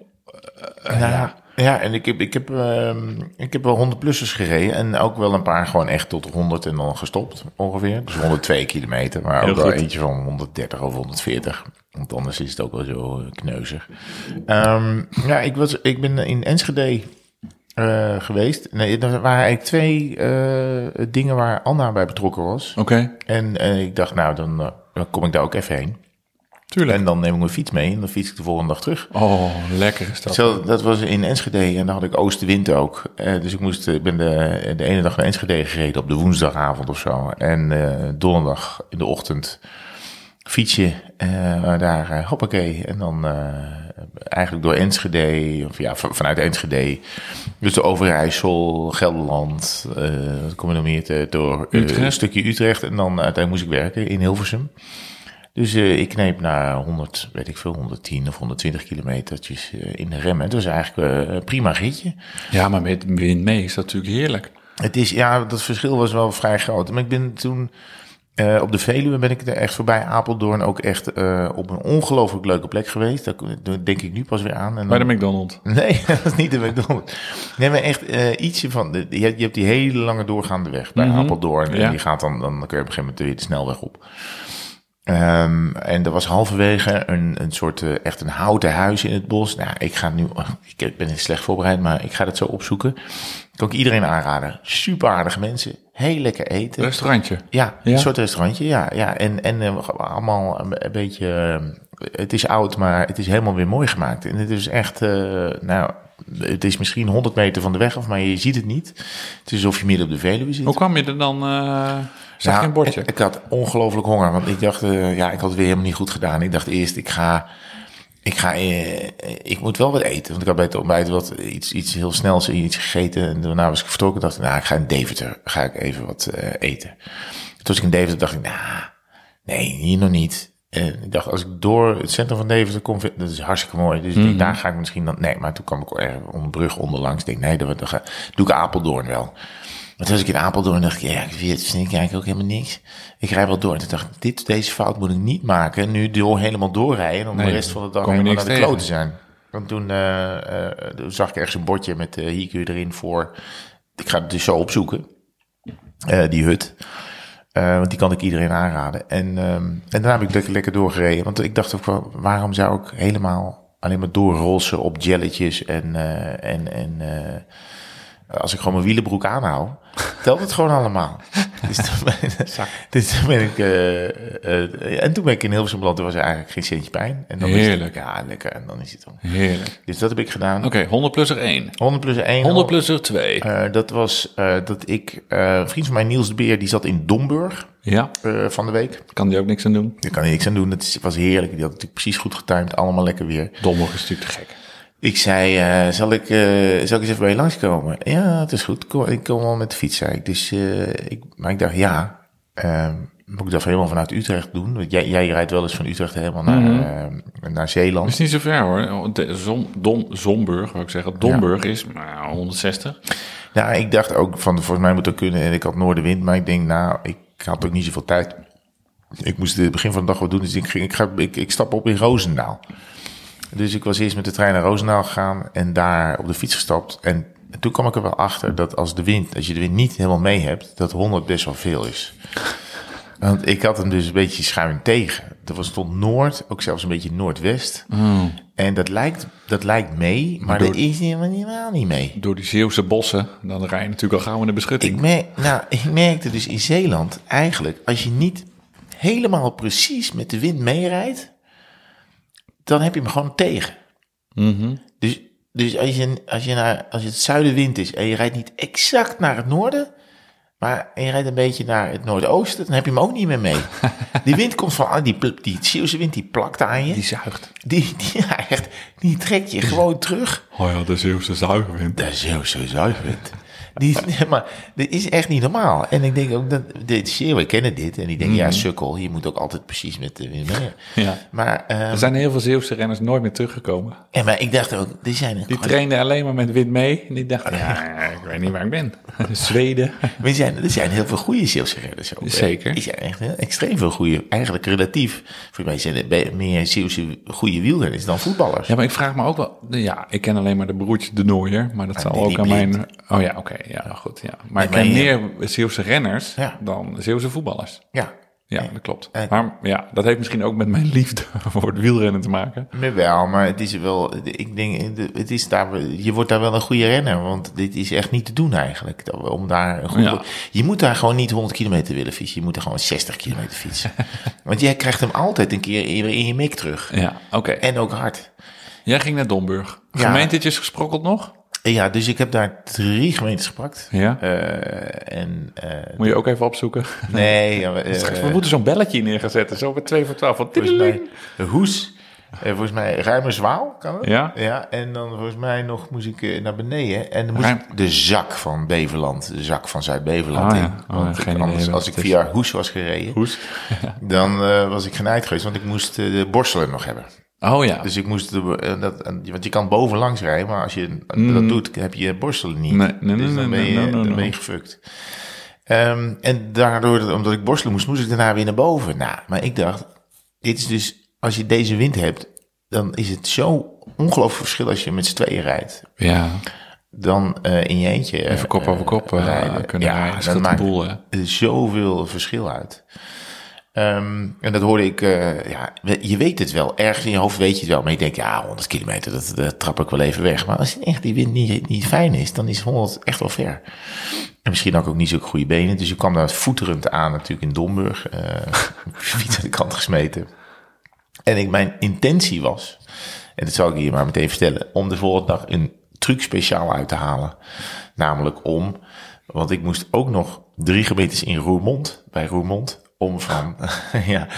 Nou ja. Ja, en ik heb, ik, heb, ehm, ik heb wel 100-plussers gereden. En ook wel een paar gewoon echt tot 100 en dan gestopt ongeveer. Dus 102 kilometer. Maar Heel ook wel goed. eentje van 130 of 140. Want anders is het ook wel zo eh, kneuzig. Ehm, ja, ik, was, ik ben in Enschede eh, geweest. Nee, er waren eigenlijk twee eh, dingen waar Anna bij betrokken was. oké, En ik dacht, nou, dan, dan kom ik daar ook even heen. Tuurlijk. En dan neem ik mijn fiets mee en dan fiets ik de volgende dag terug. Oh, lekker is dat. Zo, dat was in Enschede en dan had ik oostenwind ook. Eh, dus ik moest, ik ben de, de ene dag naar Enschede gereden op de woensdagavond of zo. En eh, donderdag in de ochtend fietsje eh, daar, eh, hoppakee. En dan eh, eigenlijk door Enschede, of ja, van- vanuit Enschede. Dus de Overijssel, Gelderland, eh wat kom je nog meer te, door eh, een stukje Utrecht. En dan uiteindelijk moest ik werken in Hilversum. Dus eh, ik kneep naar 100, weet ik veel, 110 of 120 kilometertjes eh, in de rem. En het was eigenlijk eh, een prima ritje. Ja, maar met wind mee is dat natuurlijk heerlijk. Het is, ja, dat verschil was wel vrij groot. Maar ik ben toen op de Veluwe ben ik er echt voorbij Apeldoorn ook echt op een ongelooflijk leuke plek geweest. Daar denk ik nu pas weer aan. En Bij de McDonald's. Nee, dat is niet de McDonald's. Nee, maar echt ietsje van... De, je, je hebt die hele lange doorgaande weg bij Mhm. Apeldoorn. En die gaat dan, dan kun je op een gegeven moment weer de snelweg op. Ehm, en er was halverwege een, een soort, eh, echt een houten huis in het bos. Nou, ik ga nu, ik ben slecht voorbereid, maar ik ga het zo opzoeken. Kan ik iedereen aanraden. Super aardige mensen, heel lekker eten. Restaurantje. Ja, Ja? een soort restaurantje, ja. ja. En, en eh, allemaal een, een beetje... eh, het is oud, maar het is helemaal weer mooi gemaakt. En het is echt... nou, het is misschien 100 meter van de weg af, maar je ziet het niet. Het is alsof je midden op de Veluwe zit. Hoe kwam je er dan? eh zag je een bordje? Ik, ik had ongelooflijk honger, want ik dacht... eh, ja, ik had het weer helemaal niet goed gedaan. Ik dacht eerst, ik ga... Ik, ga, eh, ik moet wel wat eten. Want ik had bij het ontbijt wat iets, iets heel snels iets gegeten. En daarna was ik vertrokken. dacht ik, nou, ik ga in Deventer. Ga ik even wat eten. Toen was ik in Deventer, dacht ik, nou, nee, hier nog niet. En ik dacht, als ik door het centrum van Deventer kom, dat is hartstikke mooi. Dus ik denk, daar ga ik misschien dan... Nee, maar toen kwam ik er om een brug onderlangs. Ik denk, nee, dan, dan ga, doe ik Apeldoorn wel. Maar toen was ik in Apeldoorn dacht ik, ja, ik weet het, vind ik eigenlijk ook helemaal niks. Ik rijd wel door. En toen dacht ik, dit, deze fout moet ik niet maken. Nu door, helemaal doorrijden. Om Nee, de rest van de dag helemaal naar de tegen. kloten zijn. Want toen eh, eh, toen zag ik ergens een bordje met eh hier kun je erin voor... Ik ga het dus zo opzoeken. die hut. Eh, want die kan ik iedereen aanraden. En, ehm, en daarna heb ik lekker, lekker doorgereden. Want ik dacht ook waarom zou ik helemaal alleen maar doorrolsen op jelletjes en, eh, en, en eh, als ik gewoon mijn wielenbroek aanhoud, telt het gewoon allemaal. dus toen ben, dus toen ben ik, eh, eh, en toen ben ik in Hilversum beland, er was eigenlijk geen centje pijn. En dan Heerlijk. het, ja, lekker. En dan is het dan. Heerlijk. Dus dat heb ik gedaan. Oké, 100 plus er 1. 100 plus 1. 100 plus er 2. Eh, dat was eh, dat ik, een vriend van mij, Niels de Beer, die zat in Domburg Ja, van de week. kan die ook niks aan doen. Daar kan je niks aan doen. Dat was heerlijk. Die had natuurlijk precies goed getimed. Allemaal lekker weer. Domburg is natuurlijk te gek. Ik zei, eh, zal, ik, eh, zal ik eens even bij je langskomen? Ja, het is goed. Kom, ik kom wel met de fiets, zei ik. Dus, eh, ik, maar ik dacht, ja, eh, moet ik dat helemaal vanuit Utrecht doen? Want jij, jij rijdt wel eens van Utrecht helemaal naar, eh, naar Zeeland. is niet zo ver hoor. De Zom, Dom, Zomburg, wou ik zeggen. Domburg is nou, 160. Nou, ik dacht ook van, volgens mij moet dat kunnen. En ik had noordenwind, maar ik denk, nou, ik had ook niet zoveel tijd. Ik moest het begin van de dag wat doen, dus ik, ging, ik, ga, ik, ik stap op in Roosendaal. Dus ik was eerst met de trein naar Roosendaal gegaan en daar op de fiets gestapt. En toen kwam ik er wel achter dat als de wind, als je de wind niet helemaal mee hebt, dat 100 best wel veel is. Want ik had hem dus een beetje schuin tegen. Er was stond noord, ook zelfs een beetje noordwest. En dat lijkt, dat lijkt mee, maar door- dat is helemaal, niet mee. Door die Zeeuwse bossen, dan rij je natuurlijk al gauw in de beschutting. Ik, nou, ik merkte dus in Zeeland eigenlijk, als je niet helemaal precies met de wind meerijdt, dan heb je hem gewoon tegen. Mhm. Dus, dus als, je, als, je naar, als het zuidenwind is en je rijdt niet exact naar het noorden, maar je rijdt een beetje naar het noordoosten, dan heb je hem ook niet meer mee. Die wind komt van, die, pl- die Zeeuwse wind, die plakt aan je. Die zuigt. Die, die, ja, echt, die trekt je gewoon terug. Oh ja, de Zeeuwse zuigerwind. De Zeeuwse. Die, maar dit is echt niet normaal. En ik denk ook dat dit Zeeuwen kennen dit. En die denken, ja, sukkel, je moet ook altijd precies met de wind mee. Ja. Maar, ehm, Er zijn heel veel Zeeuwse renners nooit meer teruggekomen. en, maar ik dacht ook, die zijn Die trainden alleen maar met wind mee. En die dachten, ja, ik weet niet waar ik ben. Zweden. Maar er zijn, er zijn heel veel goede Zeeuwse renners ook. Zeker. Er zijn echt heel- extreem veel goede, eigenlijk relatief. Voor mij zijn er meer Zeeuwse goede wielrenners dan voetballers. Ja, maar ik vraag me ook wel... Ja, ik ken alleen maar de broertjes de Nooier. Maar dat zal Danny ook aan mijn... Oh ja, oké. Ja, goed. Ja. Maar ik ken meer Zeeuwse renners dan Zeeuwse voetballers. Ja, Ja, dat klopt. en- Maar ja, dat heeft misschien ook met mijn liefde voor het wielrennen te maken. maar wel, maar het is wel, ik denk, het is daar, je wordt daar wel een goede renner, want dit is echt niet te doen eigenlijk. Om daar een goede, Ja. Je moet daar gewoon niet 100 kilometer willen fietsen, je moet er gewoon 60 kilometer fietsen. want jij krijgt hem altijd een keer in, in je mik terug. Ja, oké. En ook hard. Jij ging naar Domburg. Ja. Gemeentetjes gesprokkeld nog? Ja, dus ik heb daar drie gemeentes gepakt. Ja. Eh, en, eh, Moet je ook even opzoeken. nee, eh, we moeten zo'n belletje in neerzetten. Zo met 2 voor 12. Van volgens mij Hoes. Eh, volgens mij Ruimerswaal, kan het? Ja. Ja, en dan volgens mij nog moest ik eh, naar beneden. En dan moest Ruim- ik de zak van Beverland, de zak van Zuid-Beverland Ah, in. ja. Oh, Want anders, als ik via Hoes was gereden, Hoes. dan eh, was ik genaaid geweest. Want ik moest eh, de borstelen nog hebben. Oh ja. Dus ik moest, de, eh, dat, eh, want je kan bovenlangs rijden, maar als je dat doet, heb je borstelen niet. Mm. Nee, nee, nee, dus dan ben je, nee, nee, dan nee. ben je gefukt. Ehm, en daardoor, omdat ik borstelen moest, moest ik daarna weer naar boven. Nou, maar ik dacht, dit is dus, als je deze wind hebt, dan is het zo ongelooflijk verschil als je met z'n tweeën rijdt. Ja. Dan eh, in je eentje. eh, Even kop over kop eh, rijden. kunnen Ja, rijden. dat maakt- boel, hè? zoveel verschil uit. Ehm, en dat hoorde ik, eh, ja, je weet het wel, ergens in je hoofd weet je het wel, maar je denkt, ja, 100 kilometer, dat, trap ik wel even weg. Maar als echt die wind niet, niet fijn is, dan is 100 echt wel ver. En misschien ik ook niet zulke goede benen, dus ik kwam daar voeterend aan natuurlijk in Domburg, eh fiets aan de kant gesmeten. En ik, mijn intentie was, en dat zal ik hier maar meteen vertellen, om de volgende dag een truc speciaal uit te halen. Namelijk om, want ik moest ook nog drie gemeentes in Roermond, bij Roermond, om van, ja,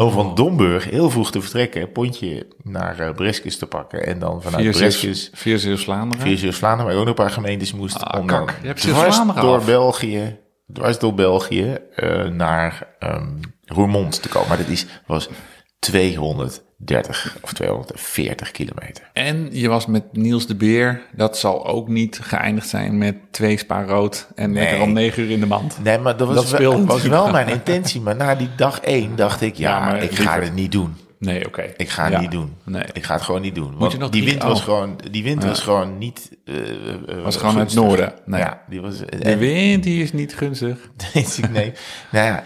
om van Domburg heel vroeg te vertrekken, pontje naar uh, Breskes te pakken en dan vanuit Breskes Vier Zeeuws-Vlaanderen. via Zeeuws-Vlaanderen, waar ook nog een paar gemeentes moest, Ah, om kak. Je hebt dwars door af. België, dwars door België eh, naar ehm Roermond te komen. Maar dat is, was 230 of 240 kilometer. En je was met Niels de Beer. Dat zal ook niet geëindigd zijn met twee spa rood. En lekker om negen uur in de mand. Nee, maar dat was, Dat wel, was wel mijn intentie. Maar na die dag één dacht ik, ja, Ja, maar ik ga het niet doen. Nee, oké. Ik ga het Ja. niet doen. Nee. Ik ga het gewoon niet doen. je Want nog die wind was oh. gewoon, die wind was gewoon niet. eh, Was gewoon uit het noorden. Nee. Ja, die was. De wind die is niet gunstig. Ik, nee. nou ja.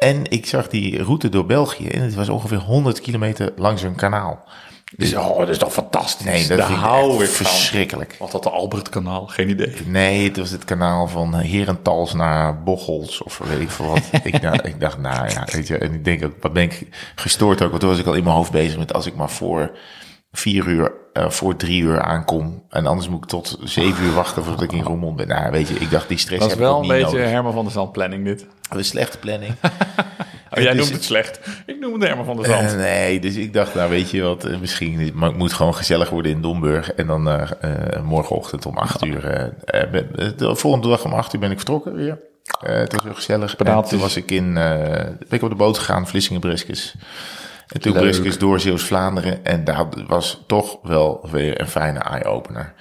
En ik zag die route door België en het was ongeveer 100 kilometer langs een kanaal. Dus, oh, dat is toch fantastisch. Nee, dat Daar vind ik hou echt ik verschrikkelijk. Was dat de Albertkanaal? Geen idee. Nee, het was het kanaal van Herentals naar Bochels of weet ik veel wat. ik, dacht, ik dacht, nou ja, weet je, en ik denk ook, wat ben ik gestoord ook, want toen was ik al in mijn hoofd bezig met als ik maar voor vier uur, eh, voor drie uur aankom en anders moet ik tot zeven uur wachten voordat ik in Roermond ben. Nou, weet je, ik dacht, die stress Dat is wel een beetje nodig. Herman van der Zand planning dit. Een slechte planning. Oh, jij dus- noemt het slecht. Ik noem het Herman van der Zand. Eh, nee, dus ik dacht, nou weet je wat, eh, misschien maar het moet gewoon gezellig worden in Domburg. En dan morgenochtend om acht uur, ben- de volgende dag om acht uur ben ik vertrokken weer. Het was heel gezellig. En toen was ik in, ben ik op de boot gegaan, Vlissingen-Breskes. En toen Leuk. Breskes door Zeeuws-Vlaanderen. En daar was toch wel weer een fijne eye-opener.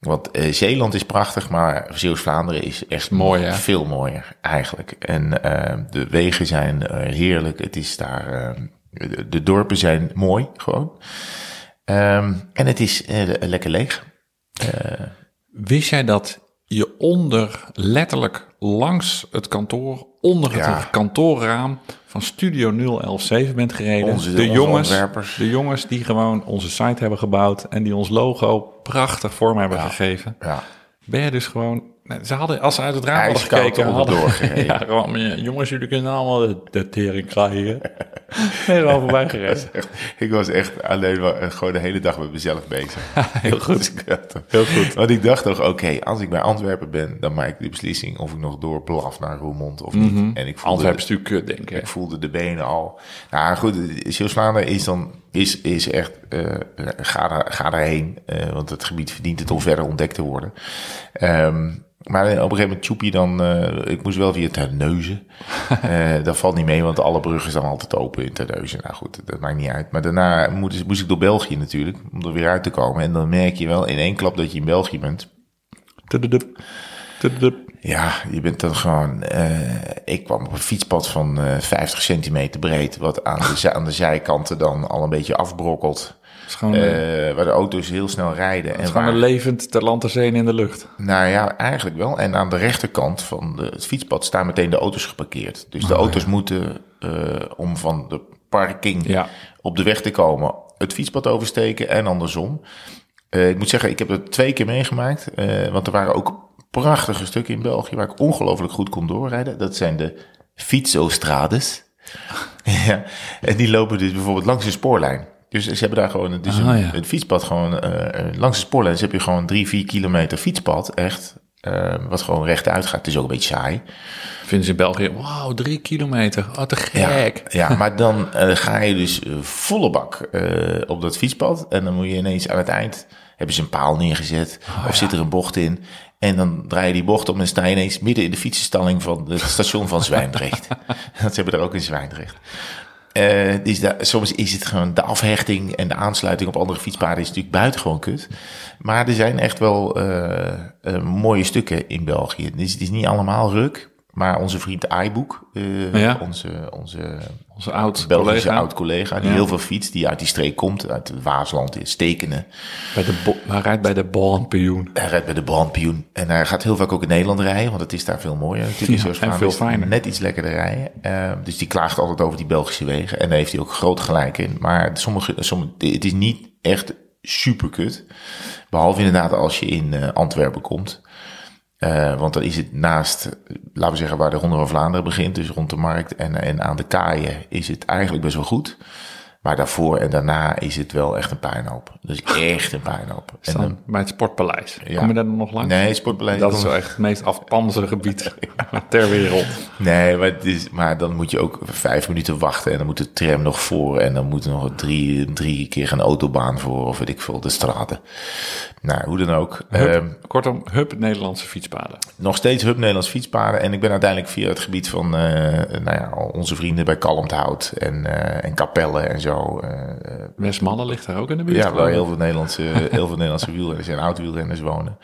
Want eh, Zeeland is prachtig, maar Zeeuws-Vlaanderen is echt Mooi, hè? veel mooier eigenlijk. En eh, de wegen zijn eh, heerlijk. Het is daar, de, de dorpen zijn mooi gewoon. Ehm, en het is lekker leeg. Wist jij dat je onder, letterlijk langs het kantoor, onder het Ja. kantoorraam van Studio 0117 bent gereden? Onze- de, onze jongens, ontwerpers. de jongens die gewoon onze site hebben gebouwd en die ons logo prachtig vorm hebben gegeven. Ja. Ben je dus gewoon... nee, Ze hadden, als ze uit het raam hadden gekeken... Hadden, gereden. ja, gewoon, jongens, jullie kunnen allemaal de, de tering krijgen. Gewoon voorbij gereden. Echt, ik was echt alleen maar eh, gewoon de hele dag met mezelf bezig. Heel goed. Dus dacht, Heel goed. Want ik dacht toch, oké, als ik bij Antwerpen ben, dan maak ik de beslissing of ik nog doorblaf naar Roermond of niet. En ik voelde, Antwerpen is natuurlijk kut, denk ik. ik voelde de benen al. Nou goed, Zeeuws-Vlaanderen is dan is, is echt, eh, ga, daar, ga daarheen, eh, want het gebied verdient het om verder ontdekt te worden. Ehm, maar op een gegeven moment tjoep je dan, eh, ik moest wel via Terneuzen. Dat valt niet mee, want alle bruggen staan altijd open in Terneuzen. Nou goed, dat maakt niet uit. Maar daarna moest, moest ik door België natuurlijk, om er weer uit te komen. En dan merk je wel in één klap dat je in België bent. Tududup. Tududup. Ja, je bent dan gewoon. eh, ik kwam op een fietspad van eh 50 centimeter breed, wat aan de, aan de zijkanten dan al een beetje afbrokkelt. Gewoon, eh, waar de auto's heel snel rijden. het En gewoon waar, een levend ter land, ter zee en in de lucht. nou ja, eigenlijk wel. En aan de rechterkant van de, het fietspad staan meteen de auto's geparkeerd. Dus de auto's moeten, om van de parking Ja. op de weg te komen, het fietspad oversteken en andersom. Ik moet zeggen, ik heb het twee keer meegemaakt. want er waren ook prachtige stukken in België waar ik ongelooflijk goed kon doorrijden. Dat zijn de fietsostrades. ja, en die lopen dus bijvoorbeeld langs de spoorlijn. Dus ze hebben daar gewoon een, ja. het fietspad gewoon eh, eh, langs de spoorlijn. Dus heb je gewoon drie, vier kilometer fietspad, echt. eh, wat gewoon rechtuit gaat. Het is ook een beetje saai. Vinden ze in België, wauw, drie kilometer. Oh, te gek. Ja, ja maar dan ga je dus volle bak op dat fietspad. En dan moet je ineens aan het eind... hebben ze een paal neergezet of zit er een bocht in. En dan draai je die bocht om en sta je ineens midden in de fietsenstalling van het station van Zwijndrecht. dat hebben we er ook in Zwijndrecht. Dus daar, soms is het gewoon de afhechting en de aansluiting op andere fietspaden is natuurlijk buitengewoon kut. Maar er zijn echt wel eh, eh, mooie stukken in België. Dus het is niet allemaal ruk. Maar onze vriend iBook, eh, Ja. onze, onze Onze oud Belgische collega oud-collega, die Ja. heel veel fietst, die uit die streek komt, uit Waasland, in Stekenen. bij de hij rijdt bij de Ballenpioen. Hij rijdt bij de brandpioen. En hij gaat heel vaak ook in Nederland rijden, want het is daar veel mooier natuurlijk. Ja, en veel fijner. Net iets lekkerder rijden. Eh, dus die klaagt altijd over die Belgische wegen. En daar heeft hij ook groot gelijk in. Maar sommige, sommige, het is niet echt super kut. Behalve inderdaad als je in eh, Antwerpen komt. Eh, want dan is het naast, laten we zeggen, waar de Ronde van Vlaanderen begint, dus rond de markt en, en aan de kaaien, is het eigenlijk best wel goed. Maar daarvoor en daarna is het wel echt een puinhoop. Dus echt een puinhoop. En Dan bij het Sportpaleis. Ja. Kom je daar dan nog langs? Nee, Sportpaleis. Dat is wel echt het meest afpanzige gebied ter wereld. Nee, maar, het is, maar dan moet je ook vijf minuten wachten en dan moet de tram nog voor en dan moet er nog drie, drie keer een autobaan voor of weet ik veel, de straten. Nou, hoe dan ook. Ehm, Kortom, hup Nederlandse fietspaden. nog steeds Hub Nederlands fietspaden en ik ben uiteindelijk via het gebied van eh, nou ja, onze vrienden bij Kalmthout en, eh, en Capelle en zo. Eh, eh, Westmalle ligt daar ook in de buurt. ja, ik. heel veel Nederlandse, heel veel Nederlandse wielrenners en oud-wielrenners wonen.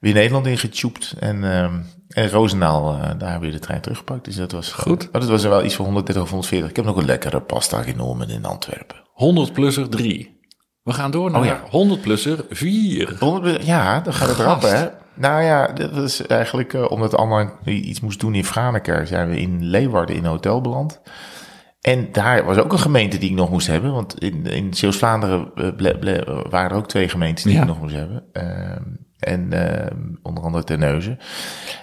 Weer Nederland ingetjoept en, ehm en Roosendaal, eh, daar hebben we de trein teruggepakt. Dus dat was Goed. Maar dat was er wel iets van 130 of 140. Ik heb nog een lekkere pasta genomen in Antwerpen. 100 plusser 3. We gaan door naar Oh ja. 100 plusser 4. 100 Ja, dan gaat het rap, hè? Nou ja, dat is eigenlijk eh, omdat Anna iets moest doen in Franeker. Zijn we in Leeuwarden in een hotel beland. En daar was ook een gemeente die ik nog moest hebben. Want in, in Zeeuws-Vlaanderen eh, waren er ook twee gemeentes die Ja. ik nog moest hebben. Ehm, en ehm, onder andere Terneuzen.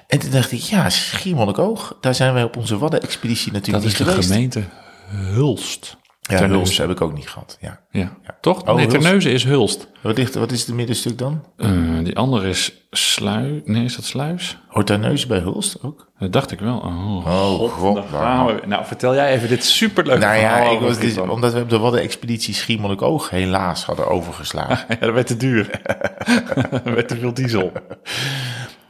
En toen dacht ik, ja, Schiermonnikoog. Daar zijn wij op onze Wadden-expeditie Dat natuurlijk is niet de geweest. gemeente Hulst. Ja, Terneuzen. Hulst heb ik ook niet gehad. Ja. Ja. Toch? Oh, nee. Terneuzen is Hulst. Wat, ligt, wat is het middenstuk dan? Eh, die andere is Sluis. Nee, is dat Sluis? Hoort Terneuzen bij Hulst ook? Dat dacht ik wel. Oh, Oh, god. we. Nou, vertel jij even dit superleuke Nou ja, verhaal ik over was dus, omdat we op de Wadden-expeditie Schiermonnikoog helaas hadden overgeslagen. Ja, dat werd te duur. dat werd te veel diesel.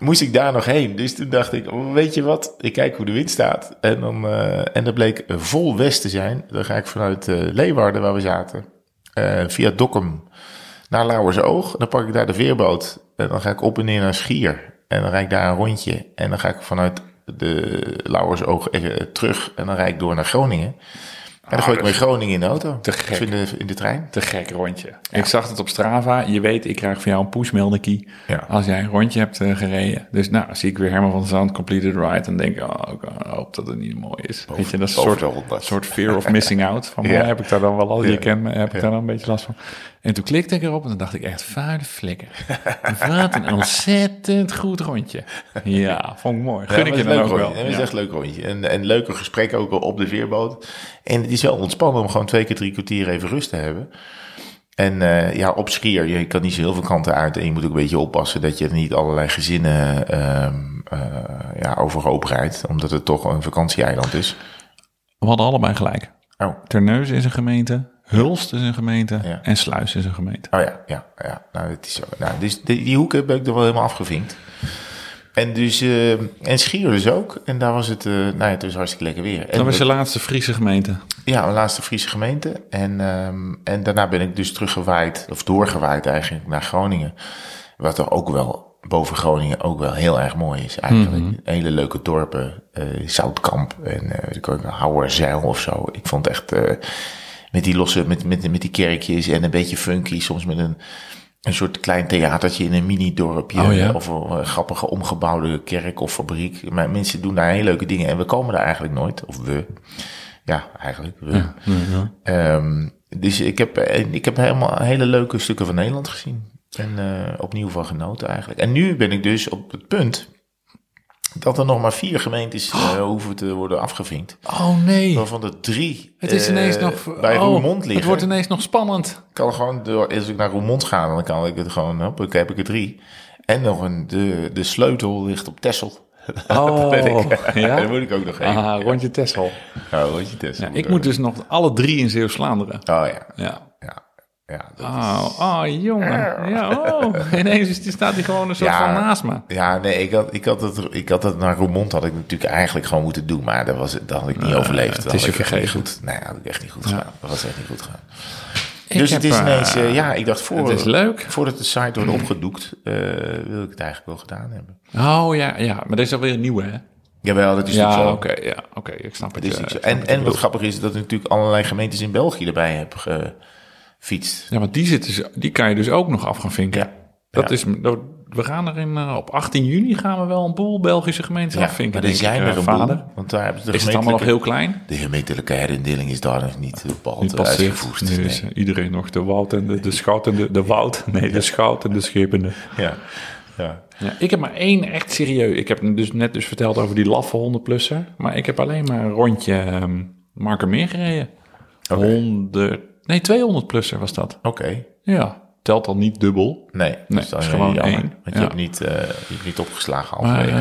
Moest ik daar nog heen. Dus toen dacht ik, weet je wat, ik kijk hoe de wind staat. En, dan, eh, en dat bleek vol west te zijn. Dan ga ik vanuit eh, Leeuwarden, waar we zaten, eh, via Dokkum naar Lauwersoog. Dan pak ik daar de veerboot en dan ga ik op en neer naar Schier. En dan rijd ik daar een rondje. En dan ga ik vanuit de Lauwersoog eh, terug en dan rijd ik door naar Groningen. En dan gooi ik met Groningen in de auto. te gek. In de, in de trein. Te gek rondje. Ik zag het op Strava. Je weet, ik krijg van jou een pushmeldekie Ja. als jij een rondje hebt eh, gereden. Dus nou, zie ik weer Herman van Zand completed ride. En denk ik, oh, ik hoop dat het niet mooi is. weet je, dat is een soort, fear of missing out. Van Ja. heb ik daar dan wel al, je kent me, heb ik daar dan een beetje last van. En toen klikte ik erop en dan dacht ik echt, vuile flikker. Wat een ontzettend goed rondje. Ja, vond ik mooi. Gun Ja, ik je dan ook wel. rondje. Het is Ja. echt een leuk rondje. En, en leuke gesprekken ook op de veerboot. En het is wel ontspannen om gewoon twee keer drie kwartier even rust te hebben. En eh, ja, op Schier, je kan niet zo heel veel kanten uit. En je moet ook een beetje oppassen dat je niet allerlei gezinnen ehm eh, ja, overhoop rijdt. Omdat het toch een vakantieeiland is. We hadden allebei gelijk. Oh, Terneuzen is een gemeente. Hulst is een gemeente Ja. en Sluis is een gemeente. Oh ja, ja, ja. Nou, het is zo. Nou, dus die, die hoek heb ik er wel helemaal afgevinkt. En dus, eh, en Schier dus ook. En daar was het, eh, nou ja, het was hartstikke lekker weer. En Dat was je laatste Friese gemeente. Ja, mijn laatste Friese gemeente. En, ehm, en daarna ben ik dus teruggewaaid, of doorgewaaid eigenlijk, naar Groningen. Wat toch ook wel, boven Groningen, ook wel heel erg mooi is eigenlijk. Hele leuke dorpen, eh, Zoutkamp en ook, Houwerzeil of zo. Ik vond echt, met die losse, met, met, met die kerkjes en een beetje funky, soms met een, een soort klein theatertje in een mini-dorpje. Oh ja? Of een grappige omgebouwde kerk of fabriek. Maar mensen doen daar hele leuke dingen en we komen daar eigenlijk nooit. Of we. Ja, eigenlijk. We. Ehm, dus ik heb, eh, ik heb helemaal hele leuke stukken van Nederland gezien. En eh, opnieuw van genoten eigenlijk. En nu ben ik dus op het punt dat er nog maar vier gemeentes eh, hoeven te worden afgevinkt. Oh nee. Waarvan er drie Het is eh, ineens nog... bij oh, Roermond liggen. Het wordt ineens nog spannend. Ik kan gewoon door, als ik naar Roermond ga, dan kan ik het gewoon, hop, ik heb ik er drie. En nog een, de, de sleutel ligt op Tessel. Oh, ik, ja? dat moet ik ook nog even. Ah, rondje Texel. Oh, rondje Tessel. Ja, ik moet dus nog alle drie in Zeeuws-Vlaanderen. Oh ja, Ja. Ja. Dat Oh, oh, jongen. Ja, oh. Ineens is, die staat hij gewoon een soort Ja. van naast me. Ja, nee, ik had, ik had het, ik had het naar Roermond had ik natuurlijk eigenlijk gewoon moeten doen, maar dat was, dat had ik niet overleefd. het Dat is je niet vergeven. goed. Nee, dat had ik echt niet goed gedaan. Dat was echt niet goed gedaan. Ik dus heb, het is eh, ineens, eh, ja, ik dacht voor, Het is leuk. voordat de site wordt opgedoekt, eh, wil ik het eigenlijk wel gedaan hebben. Oh ja, ja, maar dit is alweer een nieuwe, hè? Jawel, dat is Ja, natuurlijk oké, zo. ja, oké, ik snap het. Dat is eh, natuurlijk zo. En, en wat grappig is, dat ik natuurlijk allerlei gemeentes in België erbij heb gefietst. Ja, want die, zitten, die kan je dus ook nog af gaan vinken. Ja. Dat Ja. is, dat- we gaan er in, eh, op 18 juni gaan we wel een boel Belgische gemeentes Ja, afvinken, maar ik, zijn eh, er een vader. boel, want daar hebben ze de Is het allemaal nog heel klein? de gemeentelijke herindeling is daar nog niet bepaald Niet passeert. uitgevoerd. Nu Nee. is eh, iedereen nog de woud en de, de schout en de, de woud. Nee, de schout en de schepende. Ja, ja. Ja, ik heb maar één echt serieus. Ik heb dus net dus verteld over die laffe 100-plusser. Maar ik heb alleen maar een rondje ehm Markermeer gereden. 100, nee, 200-plusser was dat. Oké. Ja, telt dan niet dubbel. Nee, Nee, dus dan is gewoon jammer. één. Want je Ja. hebt niet, eh, je hebt niet opgeslagen halverwege.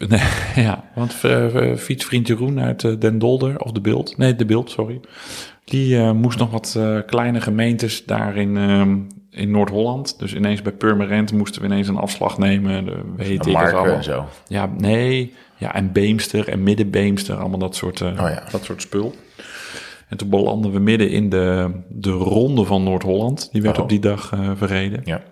eh, nee, ja, want eh, fietsvriend Jeroen uit Den Dolder, of de Beeld, nee, de Beeld, sorry. Die moest nog wat kleine gemeentes daar in, ehm, in Noord-Holland. Dus ineens bij Purmerend moesten we ineens een afslag nemen. De, weet ik en zo. Ja, nee. Ja, en Beemster en Middenbeemster, allemaal dat soort, Oh ja. dat soort spul. En toen belanden we midden in de, de ronde van Noord-Holland. Die werd Oh. op die dag eh, verreden. Ja.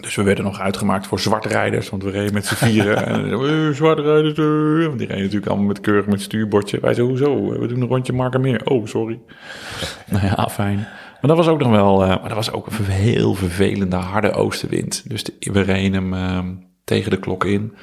Dus we werden nog uitgemaakt voor zwartrijders, want we reden met z'n vieren. en eh, zwartrijders, eh. want die reden natuurlijk allemaal met keurig met stuurbordje. Wij zo, hoezo? We doen een rondje Markermeer. Oh, sorry. nou ja, fijn. Maar dat was ook nog wel, maar dat was ook een heel vervelende harde oostenwind. Dus de- we reden hem ehm, tegen de klok in.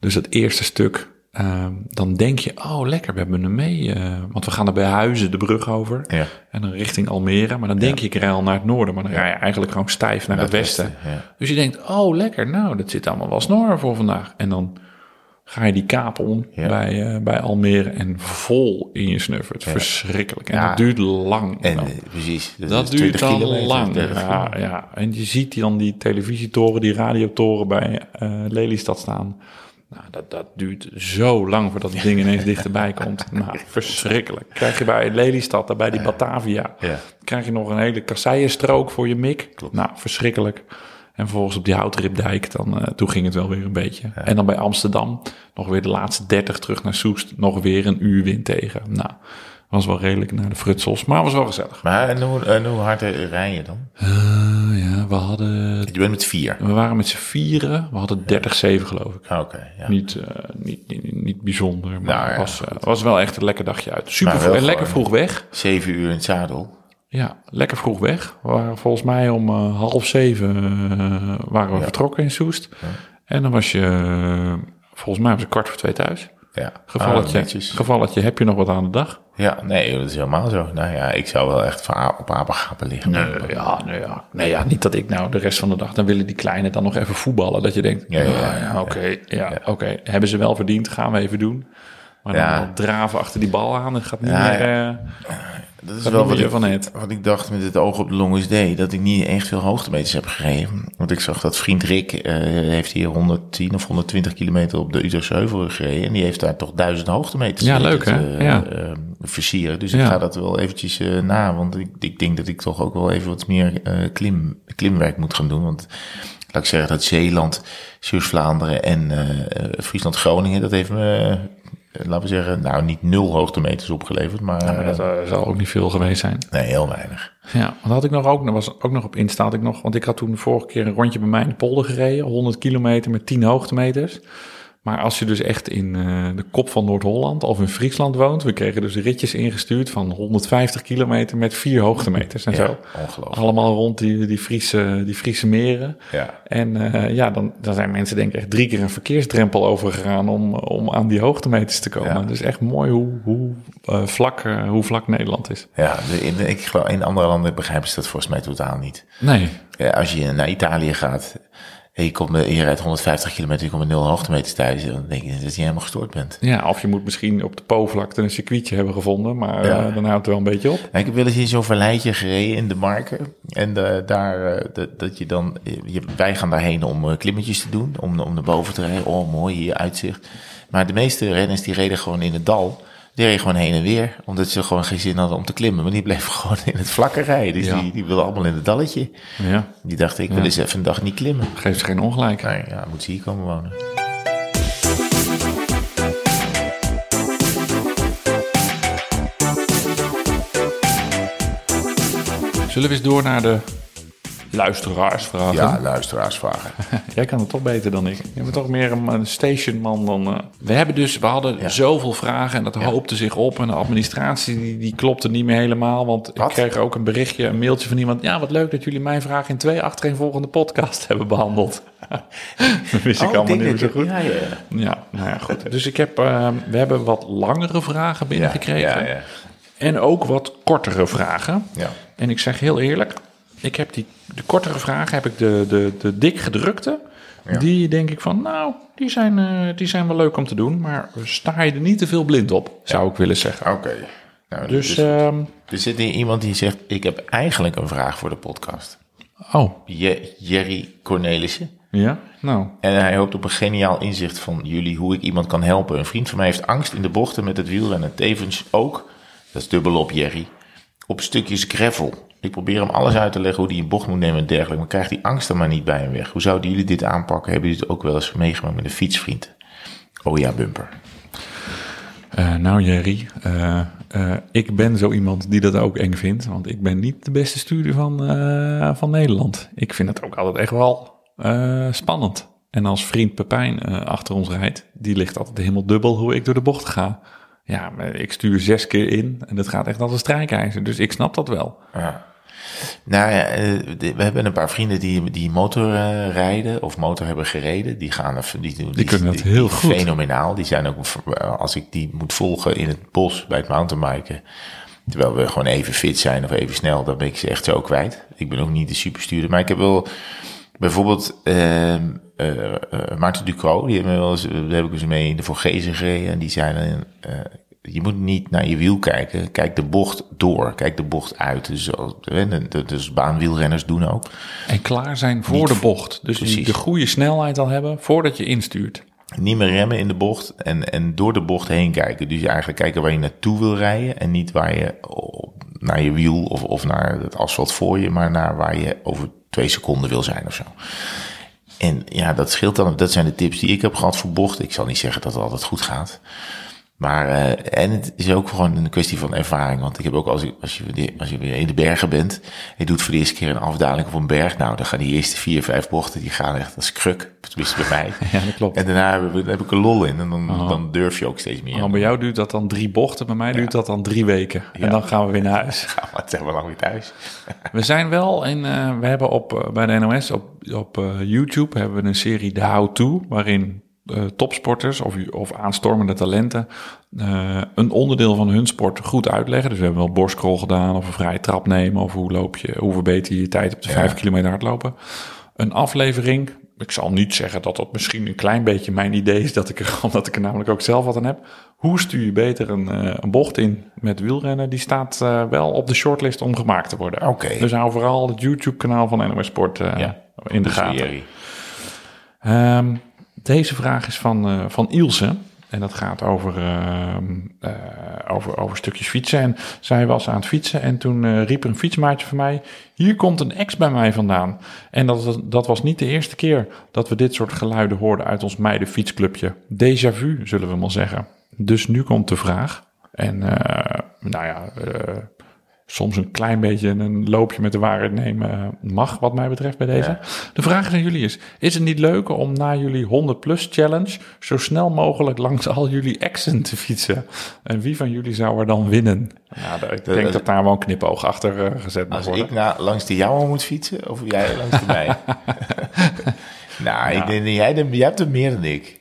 Dus dat eerste stuk, ehm, dan denk je, oh lekker, we hebben hem mee. eh, want we gaan er bij Huizen de brug over. Ja. En dan richting Almere. Maar dan denk je, ik rij al naar het noorden. Maar dan rij je eigenlijk gewoon stijf naar, het westen. Dus je denkt, oh lekker, nou dat zit allemaal wel snor voor vandaag. En dan ga je die kaap om Ja. bij, eh, bij Almere en vol in je snuffert. Verschrikkelijk. En Ja. dat duurt lang. En dan. eh, precies. Dat duurt 20 dan kilometer, lang. 30 Ja, ja, en je ziet dan die televisietoren, die radiotoren bij eh, Lelystad staan. Nou, dat, dat duurt zo lang voordat het ding ineens dichterbij komt. Nou, verschrikkelijk. Krijg je bij Lelystad, daar bij die Batavia, Ja. krijg je nog een hele kasseienstrook voor je mik. Nou, verschrikkelijk. En vervolgens op die houtripdijk, dan, eh, toen ging het wel weer een beetje. En dan bij Amsterdam, nog weer de laatste 30 terug naar Soest, nog weer een uur wind tegen. Nou, was wel redelijk naar de frutsels, maar was wel gezellig. Maar en hoe, en hoe hard rij je dan? Eh, ja, we hadden. Je bent met vier. We waren met z'n vieren. We hadden 30-7 geloof ik. Ah, Oké, ja. Niet, eh, niet, niet, niet bijzonder, maar Nou, ja, het was, was wel echt een lekker dagje uit. Super en lekker vroeg weg. Zeven uur in het zadel. Ja, lekker vroeg weg. We waren volgens mij om eh, half zeven waren we Ja. vertrokken in Soest. En dan was je, volgens mij was het kwart voor twee thuis. Ja. Gevalletje, Ah, gevalletje, heb je nog wat aan de dag? Ja, nee, dat is helemaal zo. Nou ja, ik zou wel echt op apengapen liggen. Nee, ja, nee, ja. nee, ja, niet dat ik nou de rest van de dag... dan willen die kleine dan nog even voetballen. Dat je denkt, Ja, ja, ja, ja, ja, oké, ja, oké. Hebben ze wel verdiend, gaan we even doen. Maar dan draven achter die bal aan, dat gaat niet meer... ja. Dat is Dat wel wat je ik, van het. wat ik dacht met het oog op de Longest Day. Dat ik niet echt veel hoogtemeters heb gereden. Want ik zag dat vriend Rick eh, heeft hier 110 of 120 kilometer op de Utrechtse Heuvel gereden. En die heeft daar toch duizend hoogtemeters. Ja, leuk, het, hè? eh, Ja. eh, versieren. Dus ik ga dat wel eventjes na, want ik, ik denk dat ik toch ook wel even wat meer klim, klimwerk moet gaan doen. Want laat ik zeggen dat Zeeland, Zeeuws-Vlaanderen en Friesland-Groningen, dat heeft me, laten we zeggen, nou niet nul hoogtemeters opgeleverd, maar, Maar dat eh, zal ook niet veel geweest zijn. nee, heel weinig. Ja, wat had ik nog ook, er was ook nog op Insta had ik nog, want ik had toen de vorige keer een rondje bij mij in de polder gereden, 100 kilometer met 10 hoogtemeters. Maar als je dus echt in eh, de kop van Noord-Holland of in Friesland woont, we kregen dus ritjes ingestuurd van 150 kilometer met vier hoogtemeters en Ja, zo. ongelooflijk. Allemaal rond die, die, Friese, die Friese meren. Ja. En eh, ja, dan, dan zijn mensen denk ik echt drie keer een verkeersdrempel overgegaan om, om aan die hoogtemeters te komen. Ja. Het is echt mooi hoe, hoe, eh, vlak, hoe vlak Nederland is. Ja, in, ik geloof, in andere landen begrijpen ze dat volgens mij totaal niet. Nee, Ja, als je naar Italië gaat en je, komt, je rijdt 150 kilometer, je komt met 0 hoogtemeters thuis, dan denk je dat je helemaal gestoord bent. Ja, of je moet misschien op de Po-vlakte een circuitje hebben gevonden, maar Ja. eh, dan houdt het wel een beetje op. Nou, ik heb wel eens in zo'n verleidje gereden in de marken. En eh, daar, eh, dat, dat je dan, je, wij gaan daarheen om klimmetjes te doen, om, om naar boven te rijden. Oh, mooi, hier uitzicht. Maar de meeste renners die reden gewoon in het dal. Die reden gewoon heen en weer, omdat ze gewoon geen zin hadden om te klimmen. Maar die bleven gewoon in het vlakke rijden. Dus Ja. die, die wilden allemaal in het dalletje. Ja, Die dachten, ik wil eens even een dag niet klimmen. geeft ze geen ongelijk. Nee, ja, moet ze hier komen wonen. Zullen we eens door naar de luisteraarsvragen? Ja, luisteraarsvragen. Jij kan het toch beter dan ik. Je bent toch meer een, een stationman dan... eh. We hebben dus, we hadden Ja. zoveel vragen en dat hoopte zich op. En de administratie die, die klopte niet meer helemaal. Want Wat? ik kreeg ook een berichtje, een mailtje van iemand. Ja, wat leuk dat jullie mijn vraag in twee achtereenvolgende podcast hebben behandeld. dat wist ik Oh, allemaal niet zo dat je- goed. Ja, ja. Ja, nou ja, goed. Dus ik heb, eh, we hebben wat langere vragen binnengekregen. Ja, ja, En ook wat kortere vragen. ja. En ik zeg heel eerlijk, ik heb die, de kortere vragen, heb ik de, de, de dik gedrukte. Ja. Die denk ik van, nou, die zijn, eh, die zijn wel leuk om te doen. Maar sta je er niet te veel blind op, zou ik willen zeggen. Oké. Nou, Dus, dus, ehm, er zit hier iemand die zegt, ik heb eigenlijk een vraag voor de podcast. oh, Je, Jerry Cornelissen. ja, nou, En hij hoopt op een geniaal inzicht van jullie hoe ik iemand kan helpen. Een vriend van mij heeft angst in de bochten met het wielrennen. Tevens ook, dat is dubbel op Jerry, op stukjes gravel. Ik probeer hem alles uit te leggen hoe hij een bocht moet nemen en dergelijke. Maar krijgt die angst er maar niet bij hem weg. Hoe zouden jullie dit aanpakken? Hebben jullie het ook wel eens meegemaakt met een fietsvriend? Oh ja, bumper. Eh, nou Jerry, eh, eh, ik ben zo iemand die dat ook eng vindt. Want ik ben niet de beste stuurder van, van Nederland. Ik vind het ook altijd echt wel spannend. En als vriend Pepijn achter ons rijdt, die ligt altijd helemaal dubbel hoe ik door de bocht ga. Ja, maar ik stuur zes keer in en dat gaat echt als een strijkijzer. Dus ik snap dat wel. Ja. Nou ja, eh, we hebben een paar vrienden die, die motor eh, rijden of motor hebben gereden. Die gaan even, die, doen- die, kunnen dat heel goed. Fenomenaal. Die zijn ook, eh, als ik die moet volgen in het bos bij het mountainbiken. Terwijl we gewoon even fit zijn of even snel, dan ben ik ze echt zo kwijt. Ik ben ook niet de superstuurder. Maar ik heb wel bijvoorbeeld ehm eh, eh, Maarten Ducro, die hebben we wel eens, daar heb ik eens mee in de Vorgezen gereden. En die eh, je moet niet naar je wiel kijken. Kijk de bocht door. Kijk de bocht uit. Dus, de- dus baanwielrenners doen ook. En klaar zijn voor Niet de bocht. Dus Precies. de goede snelheid al hebben voordat je instuurt. Niet meer remmen in de bocht en, en door de bocht heen kijken. Dus eigenlijk kijken waar je naartoe wil rijden. En niet waar je op- naar je wiel of, of naar het asfalt voor je. Maar naar waar je over twee seconden wil zijn of zo. En ja, dat scheelt dan. Dat zijn de tips die ik heb gehad voor bochten. Ik zal niet zeggen dat het altijd goed gaat. Maar, eh, en het is ook gewoon een kwestie van ervaring. Want ik heb ook als, ik, als, je, weer- als je weer in de bergen bent. En je doet voor de eerste keer een afdaling op een berg. Nou, dan gaan die eerste vier, vijf bochten. Die gaan echt als kruk. Tenminste bij mij. Ja, dat klopt. En daarna heb ik, heb ik een lol in. En dan, dan durf je ook steeds meer. Maar bij jou duurt dat dan drie bochten, bij mij duurt dat dan drie weken. En dan gaan we weer naar huis. Ja, maar zeg maar lang weer thuis. We zijn wel in, eh, we hebben op, eh, bij de NOS op, op YouTube hebben we een serie The How To, waarin eh, topsporters of, of aanstormende talenten eh, een onderdeel van hun sport goed uitleggen. Dus we hebben wel borstcrawl gedaan of een vrije trap nemen of hoe loop je, hoe verbeter je je tijd op de Ja. vijf kilometer hardlopen. Een aflevering. Ik zal niet zeggen dat dat misschien een klein beetje mijn idee is, dat ik er, omdat ik er namelijk ook zelf wat aan heb. Hoe stuur je beter een, eh, een bocht in met wielrennen? Die staat wel op de shortlist om gemaakt te worden. Oké. Dus hou vooral het YouTube-kanaal van NOS Sport Ja. in de gaten. Jerry. Deze vraag is van, eh, van Ilse. En dat gaat over, ehm, eh, over, over stukjes fietsen. En zij was aan het fietsen en toen eh, riep een fietsmaatje van mij... hier komt een ex bij mij vandaan. En dat, dat was niet de eerste keer dat we dit soort geluiden hoorden... uit ons meidenfietsclubje. Déjà vu, zullen we maar zeggen. Dus nu komt de vraag. En nou ja, soms een klein beetje een loopje met de waarheid nemen mag, wat mij betreft bij deze. De vraag aan jullie is: is het niet leuk om na jullie 100 plus challenge zo snel mogelijk langs al jullie exen te fietsen? En wie van jullie zou er dan winnen? Nou, ik denk dat daar wel een knipoog achter eh, gezet moet Als worden. ik na, langs de jouwe moet fietsen, of jij langs de mij? nou, ik denk dat jij, jij hebt er meer dan ik.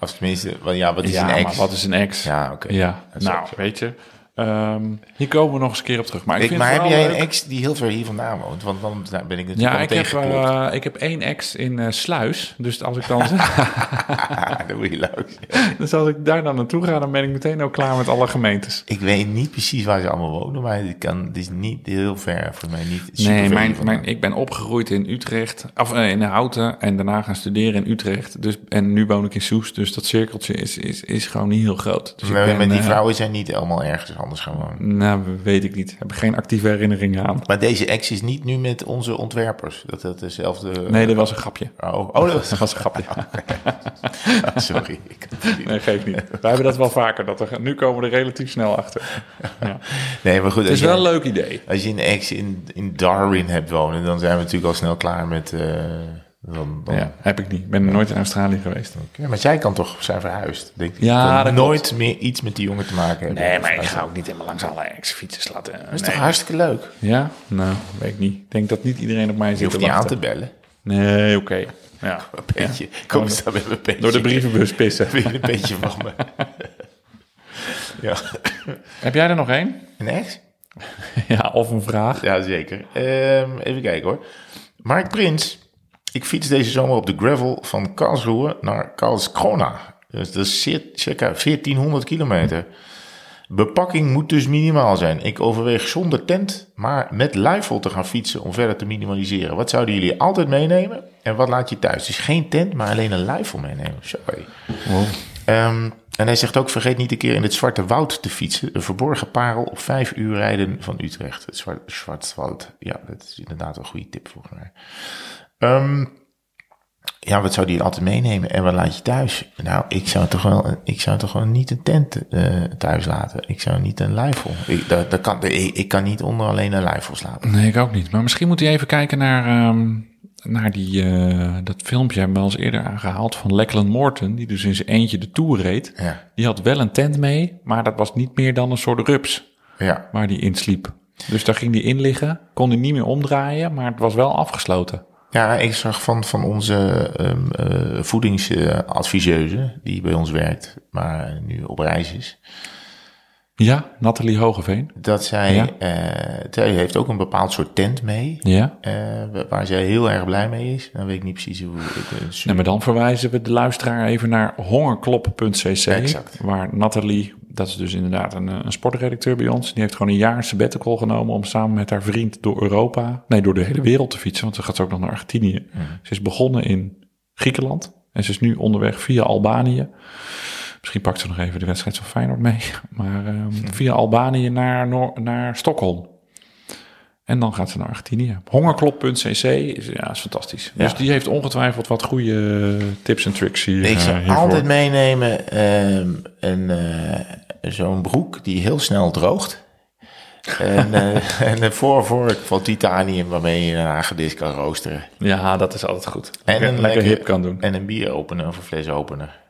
Of tenminste, ja, wat is ja, een ex? maar wat is een ex? Ja, oké. Ja, nou, weet je. Ehm, hier komen we nog eens een keer op terug. Maar ik, Ik, vind maar heb jij leuk. een ex die heel ver hier vandaan woont? Want dan ben ik natuurlijk Ja, ik heb, eh, ik heb één ex in eh, Sluis. Dus als ik dan dan moet je langs. Dus als ik daar dan naartoe ga, dan ben ik meteen ook klaar met alle gemeentes. Ik weet niet precies waar ze allemaal wonen, maar het, kan, het is niet heel ver voor mij. Niet super Nee, mijn, mijn, ik ben opgegroeid in Utrecht, of eh, in Houten en daarna gaan studeren in Utrecht. Dus, en nu woon ik in Soest, dus dat cirkeltje is, is, is gewoon niet heel groot. Dus ik Maar ben, met die vrouwen zijn niet allemaal ergens anders gaan wonen. Nou, weet ik niet. Heb ik geen actieve herinneringen aan. Maar deze ex is niet nu met onze ontwerpers. Dat dezelfde... Nee, dat was een grapje. Oh, oh dat was... Dat was een grapje. Sorry. Ik het niet. Nee, geeft niet. Wij hebben dat wel vaker. Dat er, nu komen we er relatief snel achter. Ja. Nee, maar goed. Het is wel je, een leuk idee. als je een ex in, in Darwin hebt wonen, dan zijn we natuurlijk al snel klaar met... eh, dan, dan, Ja, heb ik niet. Ik ben nooit in Australië geweest. Maar jij kan toch zijn verhuisd? Denk ik. Ja, dat nooit meer iets met die jongen te maken hebben. Nee, maar ik ga ook niet helemaal langs alle ex-fietsers laten. Dat is toch hartstikke leuk? Ja? Nou, weet ik niet. Ik denk dat niet iedereen op mij Je zit hoeft te niet aan te bellen. Nee, oké. Ja. Een beetje. Kom eens dan met een beetje. Door de brievenbus pissen. Weer een beetje van me. ja. Heb jij er nog één? Een ex? Ja, of een vraag? Ja, zeker. Ehm, even kijken hoor. Mark Prins. Ik fiets deze zomer op de gravel van Karlsruhe naar Karlskrona. Dus dat is cir- circa 1400 kilometer. Bepakking moet dus minimaal zijn. Ik overweeg zonder tent, maar met luifel te gaan fietsen om verder te minimaliseren. Wat zouden jullie altijd meenemen? En wat laat je thuis? Dus geen tent, maar alleen een luifel meenemen. Sorry. Ehm, en hij zegt ook, vergeet niet een keer in het Zwarte Woud te fietsen. Een verborgen parel op vijf uur rijden van Utrecht. Het Zwart, Zwartwoud. Ja, dat is inderdaad een goede tip volgens mij. Ehm, ja, wat zou die altijd meenemen? En wat laat je thuis? Nou, ik zou toch wel, ik zou toch gewoon niet een tent eh, thuis laten. Ik zou niet een luifel. Ik, dat, dat kan, ik, ik kan niet onder alleen een luifel slapen. Nee, ik ook niet. Maar misschien moet hij even kijken naar, ehm, naar die, eh, dat filmpje. Hebben we al eens eerder aangehaald van Lachlan Morton. Die dus in zijn eentje de Tour reed. Ja, Die had wel een tent mee, maar dat was niet meer dan een soort rups ja. waar hij in sliep. Dus daar ging hij in liggen, kon hij niet meer omdraaien, maar het was wel afgesloten. Ja, ik zag van, van onze ehm eh, voedingsadviseuse, die bij ons werkt, maar nu op reis is, Ja, Nathalie Hogeveen. dat zij, Ja. eh, zij heeft ook een bepaald soort tent mee, Ja. eh, waar zij heel erg blij mee is. Dan weet ik niet precies hoe is. Nee, maar dan verwijzen we de luisteraar even naar hongerklop.cc. Exact. Waar Nathalie, dat is dus inderdaad een, eh, een sportredacteur bij ons, die heeft gewoon een jaar sabbatical genomen om samen met haar vriend door Europa, nee, door de hele wereld te fietsen, want ze gaat ook nog naar Argentinië. Ze is begonnen in Griekenland en ze is nu onderweg via Albanië. Misschien pakt ze nog even de wedstrijd van Feyenoord mee, maar ehm, via Albanië naar, Noor- naar Stockholm. En dan gaat ze naar Argentinië. Hongerklop.cc is, ja, is fantastisch. Dus die heeft ongetwijfeld wat goede tips en tricks hier, Ik eh, zou hiervoor. altijd meenemen ehm, een, eh, zo'n broek die heel snel droogt. en, eh, en een voorvork van titanium waarmee je een hagedis kan roosteren. Ja, dat is altijd goed. En een lekker hip kan doen. En een bieropener of een flesopener.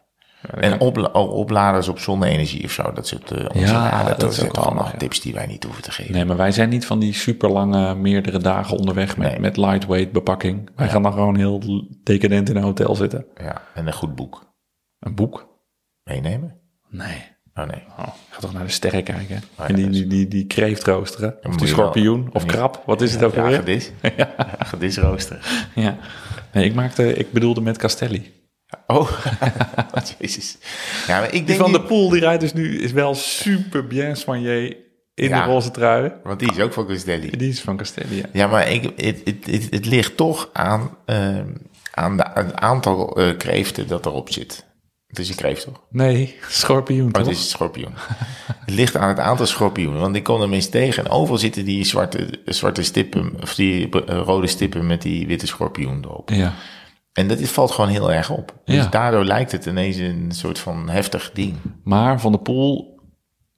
En opla- opladers op zonne-energie of zo. Dat soort uh, Ja, dat dat zijn allemaal ja. tips die wij niet hoeven te geven. Nee, maar wij zijn niet van die super lange, meerdere dagen onderweg met, Nee. met lightweight bepakking. Wij gaan dan gewoon heel decadent in een hotel zitten. Ja, en een goed boek Een boek? meenemen. Nee. Oh nee. Oh, ga toch naar de sterren kijken. ja, en die, die, die, die kreeft roosteren. Of die wel- schorpioen. Of Ja. krab. Wat is het ook Ja, alweer? hagedis. Hagedis roosteren. Ja. Nee, ik, maakte, ik bedoelde met Castelli. Oh, jezus. Ja, maar ik Die denk van die- de Poel, die rijdt dus nu, is wel super bien soigné in Ja. de roze trui. Want die is ook van Castelli. Die is van Castelli, ja. Ja, maar ik, het, het, het, het ligt toch aan, ehm, aan de, het aantal eh, kreeften dat erop zit. Het is een kreeft, toch? Nee, schorpioen Oh, toch? het is een schorpioen. het ligt aan het aantal schorpioenen. Want ik kom er eens tegen. En overal zitten die zwarte, zwarte stippen, of die eh, rode stippen met die witte schorpioen erop. Ja. En dat is- valt gewoon heel erg op. Dus Ja. daardoor lijkt het ineens een soort van heftig ding. Maar Van der Poel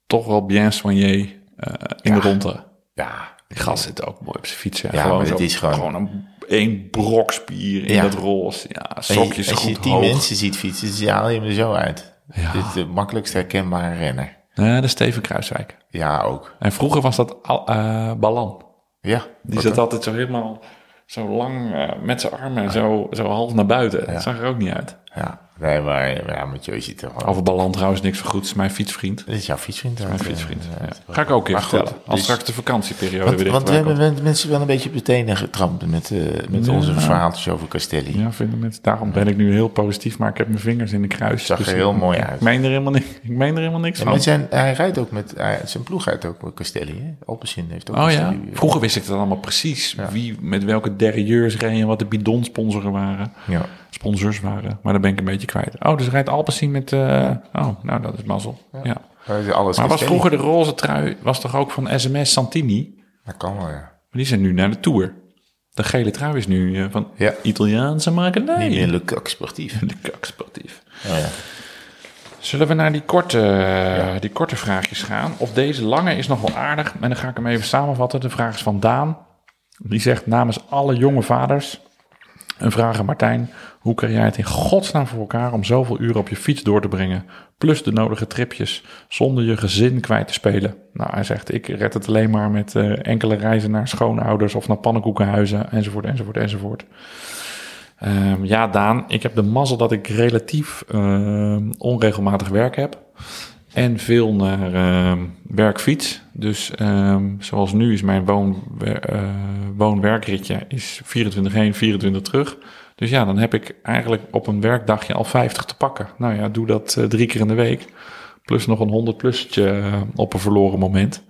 toch wel bien soigné eh, in de ronde. Ja, Die gast zit ook mooi op zijn fiets. Ja, Ja, gewoon maar het is gewoon- gewoon een één brokspier in Ja. dat roze. Ja, je, sokjes als je goed tien hoog. mensen ziet fietsen, dan haal je hem er zo uit. Ja. Dit is de makkelijkst herkenbare renner. Ja, dat is Steven Kruiswijk. Ja, ook. En vroeger was dat Al- eh Balan. Ja, Die zat altijd zo helemaal zo lang eh, met zijn armen zo, zo half naar buiten. Dat zag er ook niet uit. ja. Nee, maar ja, met je ziet er gewoon... Over Balan trouwens niks van goed. is mijn fietsvriend. Dit is jouw fietsvriend. Mijn fietsvriend. eh, Ja. Ga ik ook even vertellen. Als dus- straks de vakantieperiode Want, weer want we hebben komt. mensen wel een beetje op de tenen getrampt met, eh, met Ja. onze verhaaltjes over Castelli. Ja, vinden mensen. Daarom ben ik nu heel positief, maar ik heb mijn vingers in de kruis. Zag er Dus heel ik- mooi Ik uit. meen er helemaal, ni- ik meen er helemaal niks van. zijn, hij rijdt ook met, hij- zijn ploeg rijdt ook met Castelli. Hè? Alpecin heeft ook Oh ja, Castelli. vroeger wist ik dat allemaal precies. Wie met welke derrieurs reden, wat de bidonsponsoren waren. Ja. Sponsors waren. Maar dan ben ik een beetje kwijt. Oh, dus rijdt Alpecin met... eh, oh, nou, dat is mazzel. Ja. Maar is Alles Maar was vroeger de roze trui, was toch ook van SMS Santini? Dat kan wel, ja. Maar die zijn nu naar de Tour. De gele trui is nu eh, van Ja. Italiaanse makelij. Niet meer Le Coq sportief. De kaksportief. Oh, ja. Zullen we naar die korte, die korte vraagjes gaan? Of deze lange is nog wel aardig. En dan ga ik hem even samenvatten. De vraag is van Daan. Die zegt namens alle jonge vaders... Een vraag aan Martijn. Hoe krijg jij het in godsnaam voor elkaar om zoveel uren op je fiets door te brengen? Plus de nodige tripjes, zonder je gezin kwijt te spelen. Nou, hij zegt, ik red het alleen maar met eh, enkele reizen naar schoonouders of naar pannenkoekenhuizen, enzovoort, enzovoort, enzovoort. Ehm, ja, Daan, ik heb de mazzel dat ik relatief ehm, onregelmatig werk heb. En veel naar ehm, werkfiets. Dus ehm, zoals nu is mijn woon, eh, woon-werkritje is 24 heen, 24 terug. Dus ja, dan heb ik eigenlijk op een werkdagje al 50 te pakken. Nou ja, doe dat eh, drie keer in de week. Plus nog een 100 plusje op een verloren moment.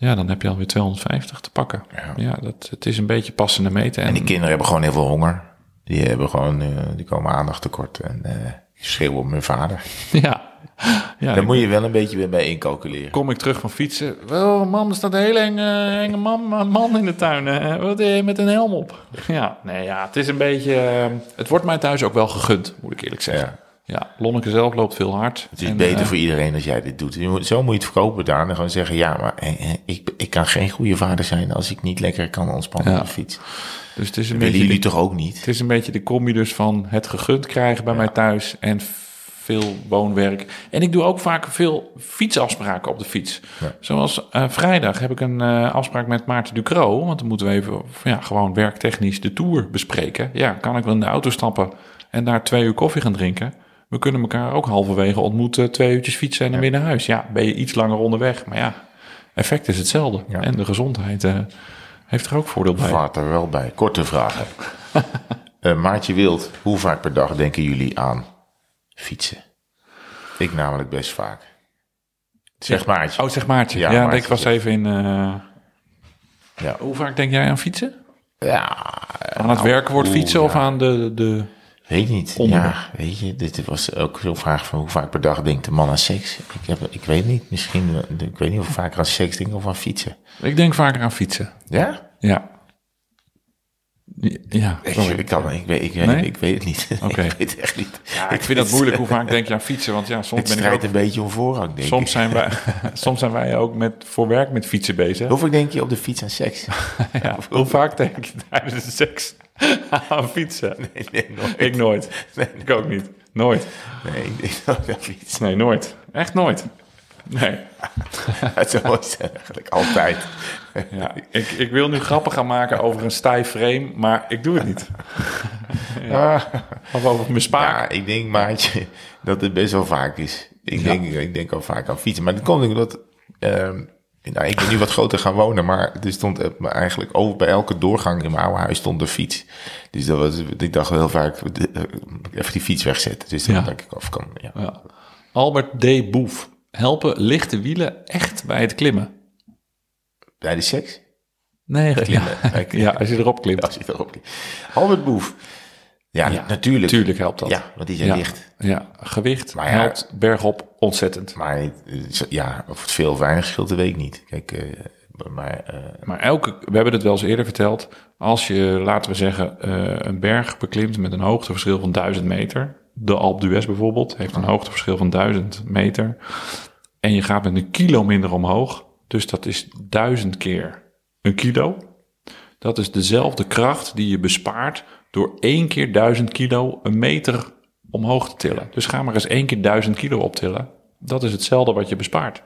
Ja, dan heb je alweer 250 te pakken. Ja, dat, het is een beetje passende meten. En die kinderen hebben gewoon heel veel honger. Die, hebben gewoon, eh, die komen aandacht tekort en eh, schreeuwen op mijn vader. ja, ja Daar moet je wel een beetje weer bij incalculeren. kom ik terug van fietsen. Wel, mam, er staat een hele enge, enge man, man in de tuin. hè. Wat je met een helm op? Ja, nee, ja, het is een beetje... eh, Het wordt mij thuis ook wel gegund, moet ik eerlijk zeggen. Ja. Ja, Lonneke zelf loopt veel hard. Het is En, beter eh, voor iedereen als jij dit doet. Zo moet je het verkopen daar. En gewoon zeggen, ja, maar eh, eh, ik, ik kan geen goede vader zijn als ik niet lekker kan ontspannen Ja. op de fiets. Dus het is een Willen beetje... jullie de- toch ook niet? Het is een beetje de combi dus van het gegund krijgen bij mij thuis en veel woonwerk. En ik doe ook vaak veel fietsafspraken op de fiets. Ja. Zoals eh, vrijdag heb ik een eh, afspraak met Maarten Ducro. Want dan moeten we even ja, gewoon werktechnisch de Tour bespreken. Ja, kan ik wel in de auto stappen en daar twee uur koffie gaan drinken. We kunnen elkaar ook halverwege ontmoeten, twee uurtjes fietsen en dan weer naar huis. Ja, ben je iets langer onderweg. Maar ja, effect is hetzelfde. Ja. En de gezondheid eh, heeft er ook voordeel bij. Vaart er wel bij. Korte vragen. Eh Maartje Wild, hoe vaak per dag denken jullie aan fietsen? Ik namelijk best vaak. Zeg Maartje. Oh, zeg Maartje. Ja, Ja, ik was even in... eh, Ja. Hoe vaak denk jij aan fietsen? Ja, Aan het werken wordt oeh, fietsen of aan de... de... weet niet. Onderweg. Ja, weet je, dit was ook zo'n vraag van hoe vaak per dag denkt de man aan seks? Ik, heb, ik weet niet, misschien, eh, ik weet niet of ik vaker aan seks denk of aan fietsen. Ik denk vaker aan fietsen. Ja? Ja. Ja, Ik, sorry. ik, kan, ik, weet, ik, Nee? ik weet het niet. Oké. ik weet het echt niet. Ja, ik vind dat moeilijk. Hoe vaak denk je aan fietsen? Want ja, soms Het ben ik ook... een beetje om voorrang, denk Soms ik. zijn, wij, soms zijn wij ook met, voor werk met fietsen bezig. Hoe vaak denk je op de fiets aan seks? Ja, hoe vaak denk je tijdens de seks aan fietsen? nee, nee, nooit. Ik nooit. Nee, Ik ook niet. Nooit. nee, ik denk nooit aan fiets. Nee, nooit. Echt nooit. Nee. Het zou mooi zijn eigenlijk, altijd. Ja, ik, ik wil nu grappen gaan maken over een stijf frame, maar ik doe het niet. Ah. Of over mijn spaak. Ja, ik denk, maatje, dat het best wel vaak is. Ik, denk, ik denk al vaak aan fietsen. Maar dat komt omdat... ehm, nou, ik ben nu wat groter gaan wonen, maar er stond eh, eigenlijk over bij elke doorgang in mijn oude huis stond een fiets. Dus dat was, ik dacht wel heel vaak, eh, even die fiets wegzetten. Dus dan Ja. denk ik of kan. Ja. Ja. Albert D. Boef. Helpen lichte wielen echt bij het klimmen? Bij de seks? Nee, Klimmen. Ja, als je erop klimt. Als je erop klikt. Albert Boef. Ja, Ja, natuurlijk. Tuurlijk helpt dat. Ja, want die zijn ja. licht. Ja, gewicht Maar ja. helpt bergop ontzettend. Maar eh, ja, of het veel of weinig scheelt, dat weet ik niet. Kijk, eh, maar eh, Maar elke, we hebben het wel eens eerder verteld. Als je, laten we zeggen, een berg beklimt met een hoogteverschil van 1000 meter. De Alpe d'Huez bijvoorbeeld heeft een hoogteverschil van 1000 meter. En je gaat met een kilo minder omhoog. Dus dat is 1000 keer een kilo. Dat is dezelfde kracht die je bespaart door één keer 1000 kilo een meter omhoog te tillen. Dus ga maar eens één keer 1000 kilo optillen. Dat is hetzelfde wat je bespaart.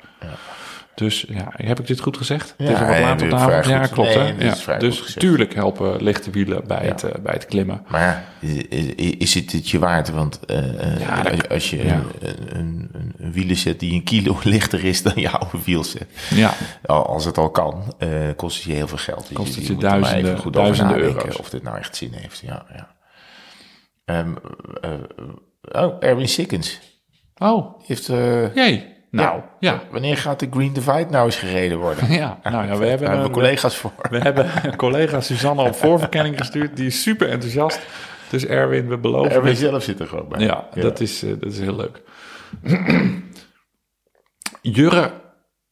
Dus ja, heb ik dit goed gezegd? Ja, het is wat ja, later op de vrij avond. Ja, klopt. Nee, hè? Ja. Dus tuurlijk helpen lichte wielen bij, het, eh, bij het klimmen. Maar ja, is, is het het je waard? Want eh, eh, Ja, dat- als, als je ja. een, een, een, een wielenset die een kilo lichter is dan je oude wielset, Ja, al- als het al kan, eh, kost het je heel veel geld. Dus Kost het je je moet er maar duizenden- even goed duizenden euro's. Of dit nou echt zin heeft, ja. ja. Ehm, eh, oh, Erwin Sikkens oh, heeft... jee. Nou, ja. Wanneer gaat de Green Divide nou eens gereden worden? Ja, nou ja, we hebben, Daar hebben we collega's voor. we hebben collega Suzanne op voorverkenning gestuurd. Die is super enthousiast. Dus Erwin, we beloven... Erwin het. zelf zit er gewoon bij. Ja, Dat, is, eh, dat is heel leuk. Jurre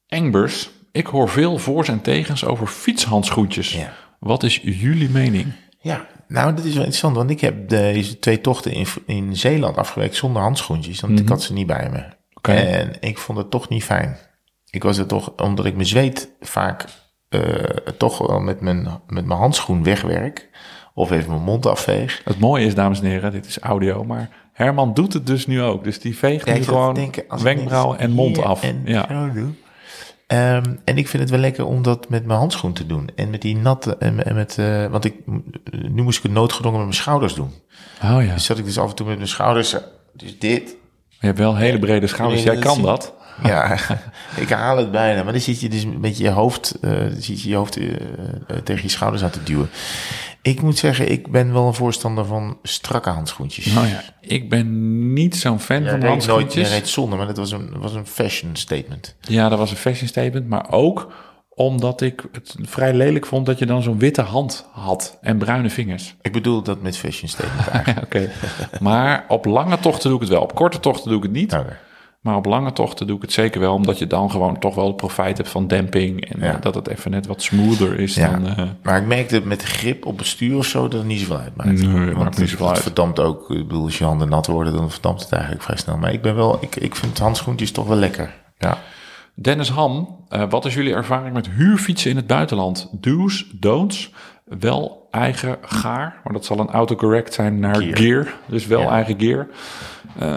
Engbers. Ik hoor veel voor's en tegens over fietshandschoentjes. Ja. Wat is jullie mening? Ja, nou, dat is wel interessant, want ik heb deze twee tochten in, in Zeeland afgewerkt zonder handschoentjes, want ik had ze niet bij me. En ik vond het toch niet fijn. Ik was er toch, omdat ik mijn zweet vaak eh, toch wel met mijn, met mijn handschoen wegwerk, of even mijn mond afveeg. Het mooie is, dames en heren, dit is audio, maar Herman doet het dus nu ook. Dus die veegt nu gewoon denken, niks en mond af. En Ja. Ehm, en ik vind het wel lekker om dat met mijn handschoen te doen. En met die natte, en, en met, eh, want ik, nu moest ik het noodgedwongen met mijn schouders doen. Oh ja. Dus zat ik dus af en toe met mijn schouders, dus dit. Je hebt wel hele brede schouders. Jij kan dat. Ja, ik haal het bijna. Maar dan zit je dus met je hoofd, dan zit je je hoofd eh, eh, tegen je schouders aan te duwen. Ik moet zeggen, ik ben wel een voorstander van strakke handschoentjes. Nou ja, ik ben niet zo'n fan Ja, van reed nooit, handschoentjes. je reed zonder, maar dat was een, was een fashion statement. Ja, dat was een fashion statement. Maar ook omdat ik het vrij lelijk vond dat je dan zo'n witte hand had en bruine vingers. Ik bedoel dat met fashion statement. Oké. Maar op lange tochten doe ik het wel. Op korte tochten doe ik het niet. Maar op lange tochten doe ik het zeker wel. Omdat je dan gewoon toch wel profijt hebt van demping. En Ja. eh, dat het even net wat smoother is Ja. dan... eh, Maar ik merkte met de grip op het stuur of zo dat het niet zoveel uitmaakt. Nee, Want maakt niet zoveel het uit. verdampt ook. Ik bedoel, als je handen nat worden, dan verdampt het eigenlijk vrij snel. Maar ik ben wel, ik, ik vind handschoentjes toch wel lekker. Ja. Dennis Ham, eh, wat is jullie ervaring met huurfietsen in het buitenland? Do's, don'ts, wel eigen gaar, maar dat zal een autocorrect zijn naar Gear. gear, dus wel Ja. eigen gear. Eh,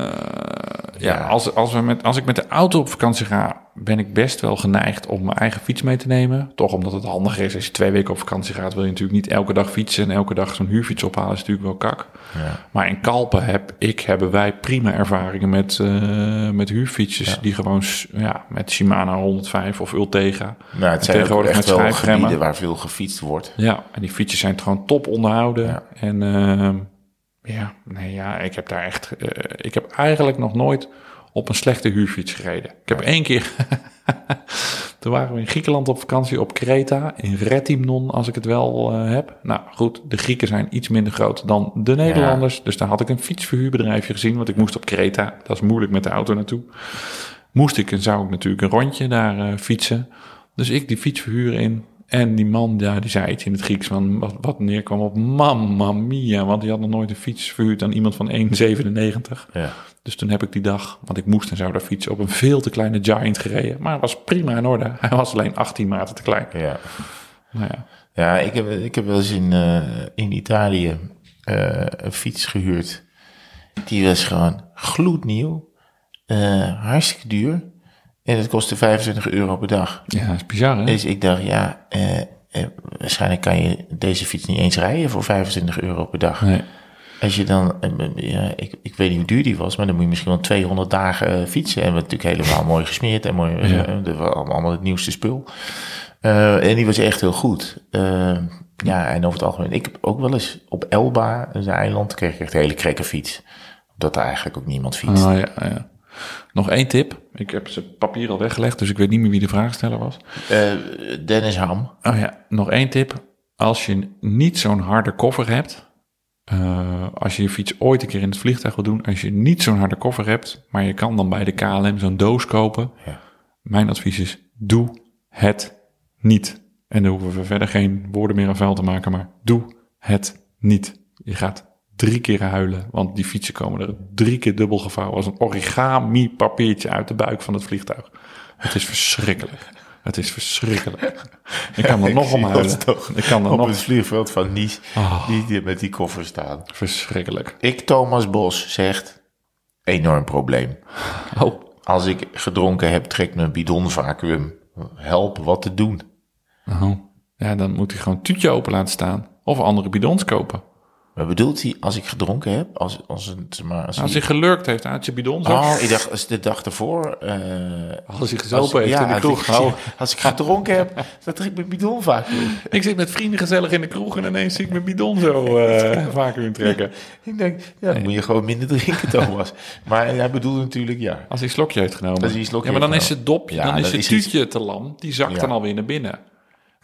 ja, Ja. Als, als, we met, als ik met de auto op vakantie ga, ben ik best wel geneigd om mijn eigen fiets mee te nemen. Toch omdat het handig is. Als je twee weken op vakantie gaat, wil je natuurlijk niet elke dag fietsen en elke dag zo'n huurfiets ophalen. is natuurlijk wel kak. Ja. Maar in Kalpen heb ik, hebben wij prima ervaringen met, eh, met huurfietsjes die gewoon ja, met Shimano 105 of Ultega. Nou, het zijn ook tegenwoordig echt met wel gebieden waar veel gefietst wordt. Ja, en die fietsjes zijn gewoon top onderhouden. Ja. En ehm, ja, nee, ja, ik heb daar echt, eh, ik heb eigenlijk nog nooit op een slechte huurfiets gereden. Ik heb één keer, toen waren we in Griekenland op vakantie op Kreta, in Retimnon, als ik het wel eh, heb. Nou goed, de Grieken zijn iets minder groot dan de Nederlanders. Dus daar had ik een fietsverhuurbedrijfje gezien, want ik moest op Kreta. Dat is moeilijk met de auto naartoe. Moest ik en zou ik natuurlijk een rondje daar eh, fietsen. Dus ik die fiets verhuren in. En die man, ja, die zei iets in het Grieks van wat, wat neerkwam op mamma mia. Want die had nog nooit een fiets verhuurd aan iemand van 1,97. Ja. Dus toen heb ik die dag, want ik moest en zou daar fietsen, op een veel te kleine Giant gereden. Maar het was prima in orde. Hij was alleen 18 maten te klein. Ja. Nou ja, Ja, ik heb, ik heb wel eens in, eh, in Italië eh, een fiets gehuurd. Die was gewoon gloednieuw. eh, hartstikke duur. En het kostte 25 euro per dag. ja dat is bizar hè? Dus ik dacht, ja, eh, eh, waarschijnlijk kan je deze fiets niet eens rijden voor 25 euro per dag. Nee. Als je dan, eh, ja, ik, ik weet niet hoe duur die was, maar dan moet je misschien wel 200 dagen eh, fietsen. En we natuurlijk helemaal mooi gesmeerd en mooi, Ja. dat allemaal, het nieuwste spul. En die was echt heel goed. Ja, en over het algemeen, ik heb ook wel eens op Elba, een eiland, kreeg ik echt een hele krekke fiets. Omdat er eigenlijk ook niemand fietst. Ah, ja, ja. Nog één tip. Ik heb zijn papier al weggelegd, dus ik weet niet meer wie de vraagsteller was. Eh, Dennis Ham. Oh ja, nog één tip. Als je niet zo'n harde koffer hebt, eh, als je je fiets ooit een keer in het vliegtuig wil doen, als je niet zo'n harde koffer hebt, maar je kan dan bij de KLM zo'n doos kopen. Ja. Mijn advies is, doe het niet. En daar hoeven we verder geen woorden meer aan vuil te maken, maar doe het niet. Je gaat drie keer huilen, want die fietsen komen er drie keer dubbel gevouwen als een origami papiertje uit de buik van het vliegtuig. Het is verschrikkelijk. Het is verschrikkelijk. Ik kan er nog om huilen. Ik kan er op nog... het vliegveld van Nice, Ah. die, die met die koffer staan. Verschrikkelijk. Ik, Thomas Bos, zegt, enorm probleem. Oh, Als ik gedronken heb, trekt mijn bidon vacuüm. Help wat te doen. oh. Ja, dan moet hij gewoon een tuutje open laten staan. Of andere bidons kopen. Maar bedoelt hij als ik gedronken heb? Als, als, een, zeg maar, als Als hij- hij gelurkt heeft uit je bidons. Oh, ik dacht, als de dag ervoor... eh, Als hij als, gezopen heeft in de als kroeg. ik, als ik gedronken heb, dan trek ik mijn bidon vacuüm. ik zit met vrienden gezellig in de kroeg en ineens zie ik mijn bidon zo eh vacuüm trekken. Ik denk, ja, dan moet je gewoon minder drinken, Thomas. Maar hij bedoelt natuurlijk, ja. Als hij een slokje heeft genomen. Als hij een slokje ja, maar dan heeft is het dopje, Ja, dan is het iets- tuutje te lam. Die zakt Ja. dan alweer naar binnen.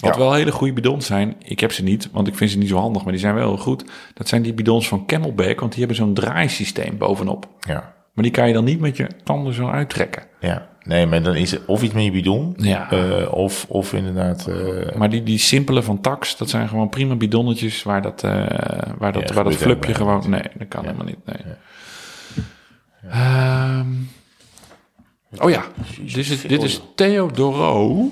Wat Ja. wel hele goede bidons zijn. Ik heb ze niet, want ik vind ze niet zo handig. Maar die zijn wel heel goed. Dat zijn die bidons van Camelback. Want die hebben zo'n draaisysteem bovenop. Ja, Maar die kan je dan niet met je tanden zo uittrekken. ja. Nee, maar dan is het of iets met je bidon, Ja. eh, of, of inderdaad... eh, Maar die, die simpele van Tax, dat zijn gewoon prima bidonnetjes waar dat, eh, waar dat, Ja, waar dat flupje gewoon... Nee, dat kan helemaal niet. Nee. Ehm, oh ja, dit is, dit is Theodoro.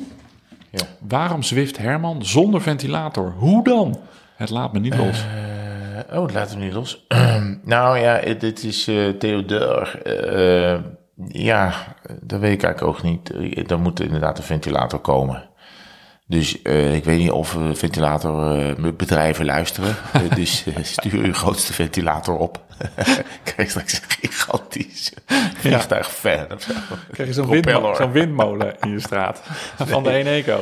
Ja. Waarom zwift Herman zonder ventilator? Hoe dan? Het laat me niet los. Eh, oh, laat hem niet los. nou ja, het- dit is eh Theodor. Eh, ja, dat weet ik eigenlijk ook niet. Dan moet inderdaad een ventilator komen. Dus ik weet niet of ventilatorbedrijven luisteren. Dus stuur uw grootste ventilator op. Krijg straks een gigantisch vliegtuigfan of zo. Krijg je zo'n propeller. windmo- zo'n windmolen in je straat van de Eneco.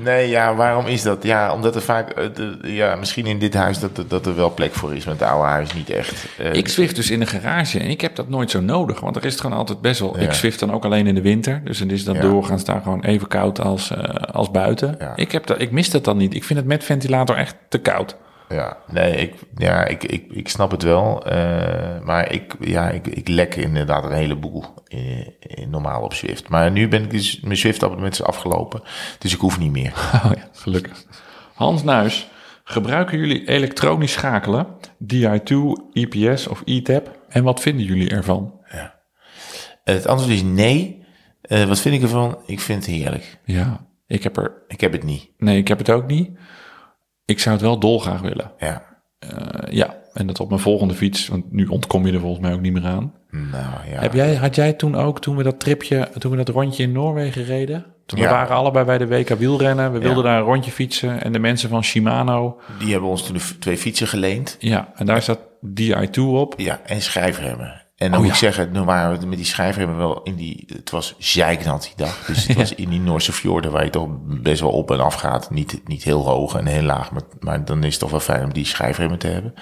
Nee, ja, waarom is dat? Ja, omdat er vaak, eh, de- ja, misschien in dit huis dat, er- dat er wel plek voor is, maar het oude huis niet echt. Eh, Ik zwift dus in de garage en ik heb dat nooit zo nodig, want er is het gewoon altijd best wel. Ja. Ik zwift dan ook alleen in de winter, dus het is dan Ja. doorgaans daar gewoon even koud als, eh, als buiten. Ja. Ik, heb dat, ik mis dat dan niet. Ik vind het met ventilator echt te koud. Ja, nee, ik, ja, ik, ik, ik snap het wel. eh, maar ik, ja, ik, ik lek inderdaad een heleboel in, in normaal op Zwift. Maar nu ben ik dus, mijn Zwift-abonnement is afgelopen. Dus ik hoef niet meer. Oh ja, gelukkig. Hans Nuis, gebruiken jullie elektronisch schakelen, DI2, EPS of ETAP? En wat vinden jullie ervan? Het antwoord is nee. Eh, wat vind ik ervan? Ik vind het heerlijk. Ja, ik heb er. Ik heb het niet. Nee, ik heb het ook niet. Ik zou het wel dolgraag willen. Ja. Eh, ja, en dat op mijn volgende fiets, want nu ontkom je er volgens mij ook niet meer aan. Nou ja. Heb jij, had jij toen ook, toen we dat tripje, toen we dat rondje in Noorwegen reden? Toen we Ja. waren allebei bij de WK wielrennen. We Ja. wilden daar een rondje fietsen. En de mensen van Shimano. Die hebben ons toen de twee fietsen geleend. Ja, en daar zat DI2 op. Ja, en schijfremmen. En dan Oh, moet ja. ik zeggen, nu waren we met die schijfremmen wel in die... Het was zeiknat die dag. Dus het was in die Noorse fjorden waar je toch best wel op en af gaat. Niet, niet heel hoog en heel laag, maar, maar dan is het toch wel fijn om die schijfremmen te hebben.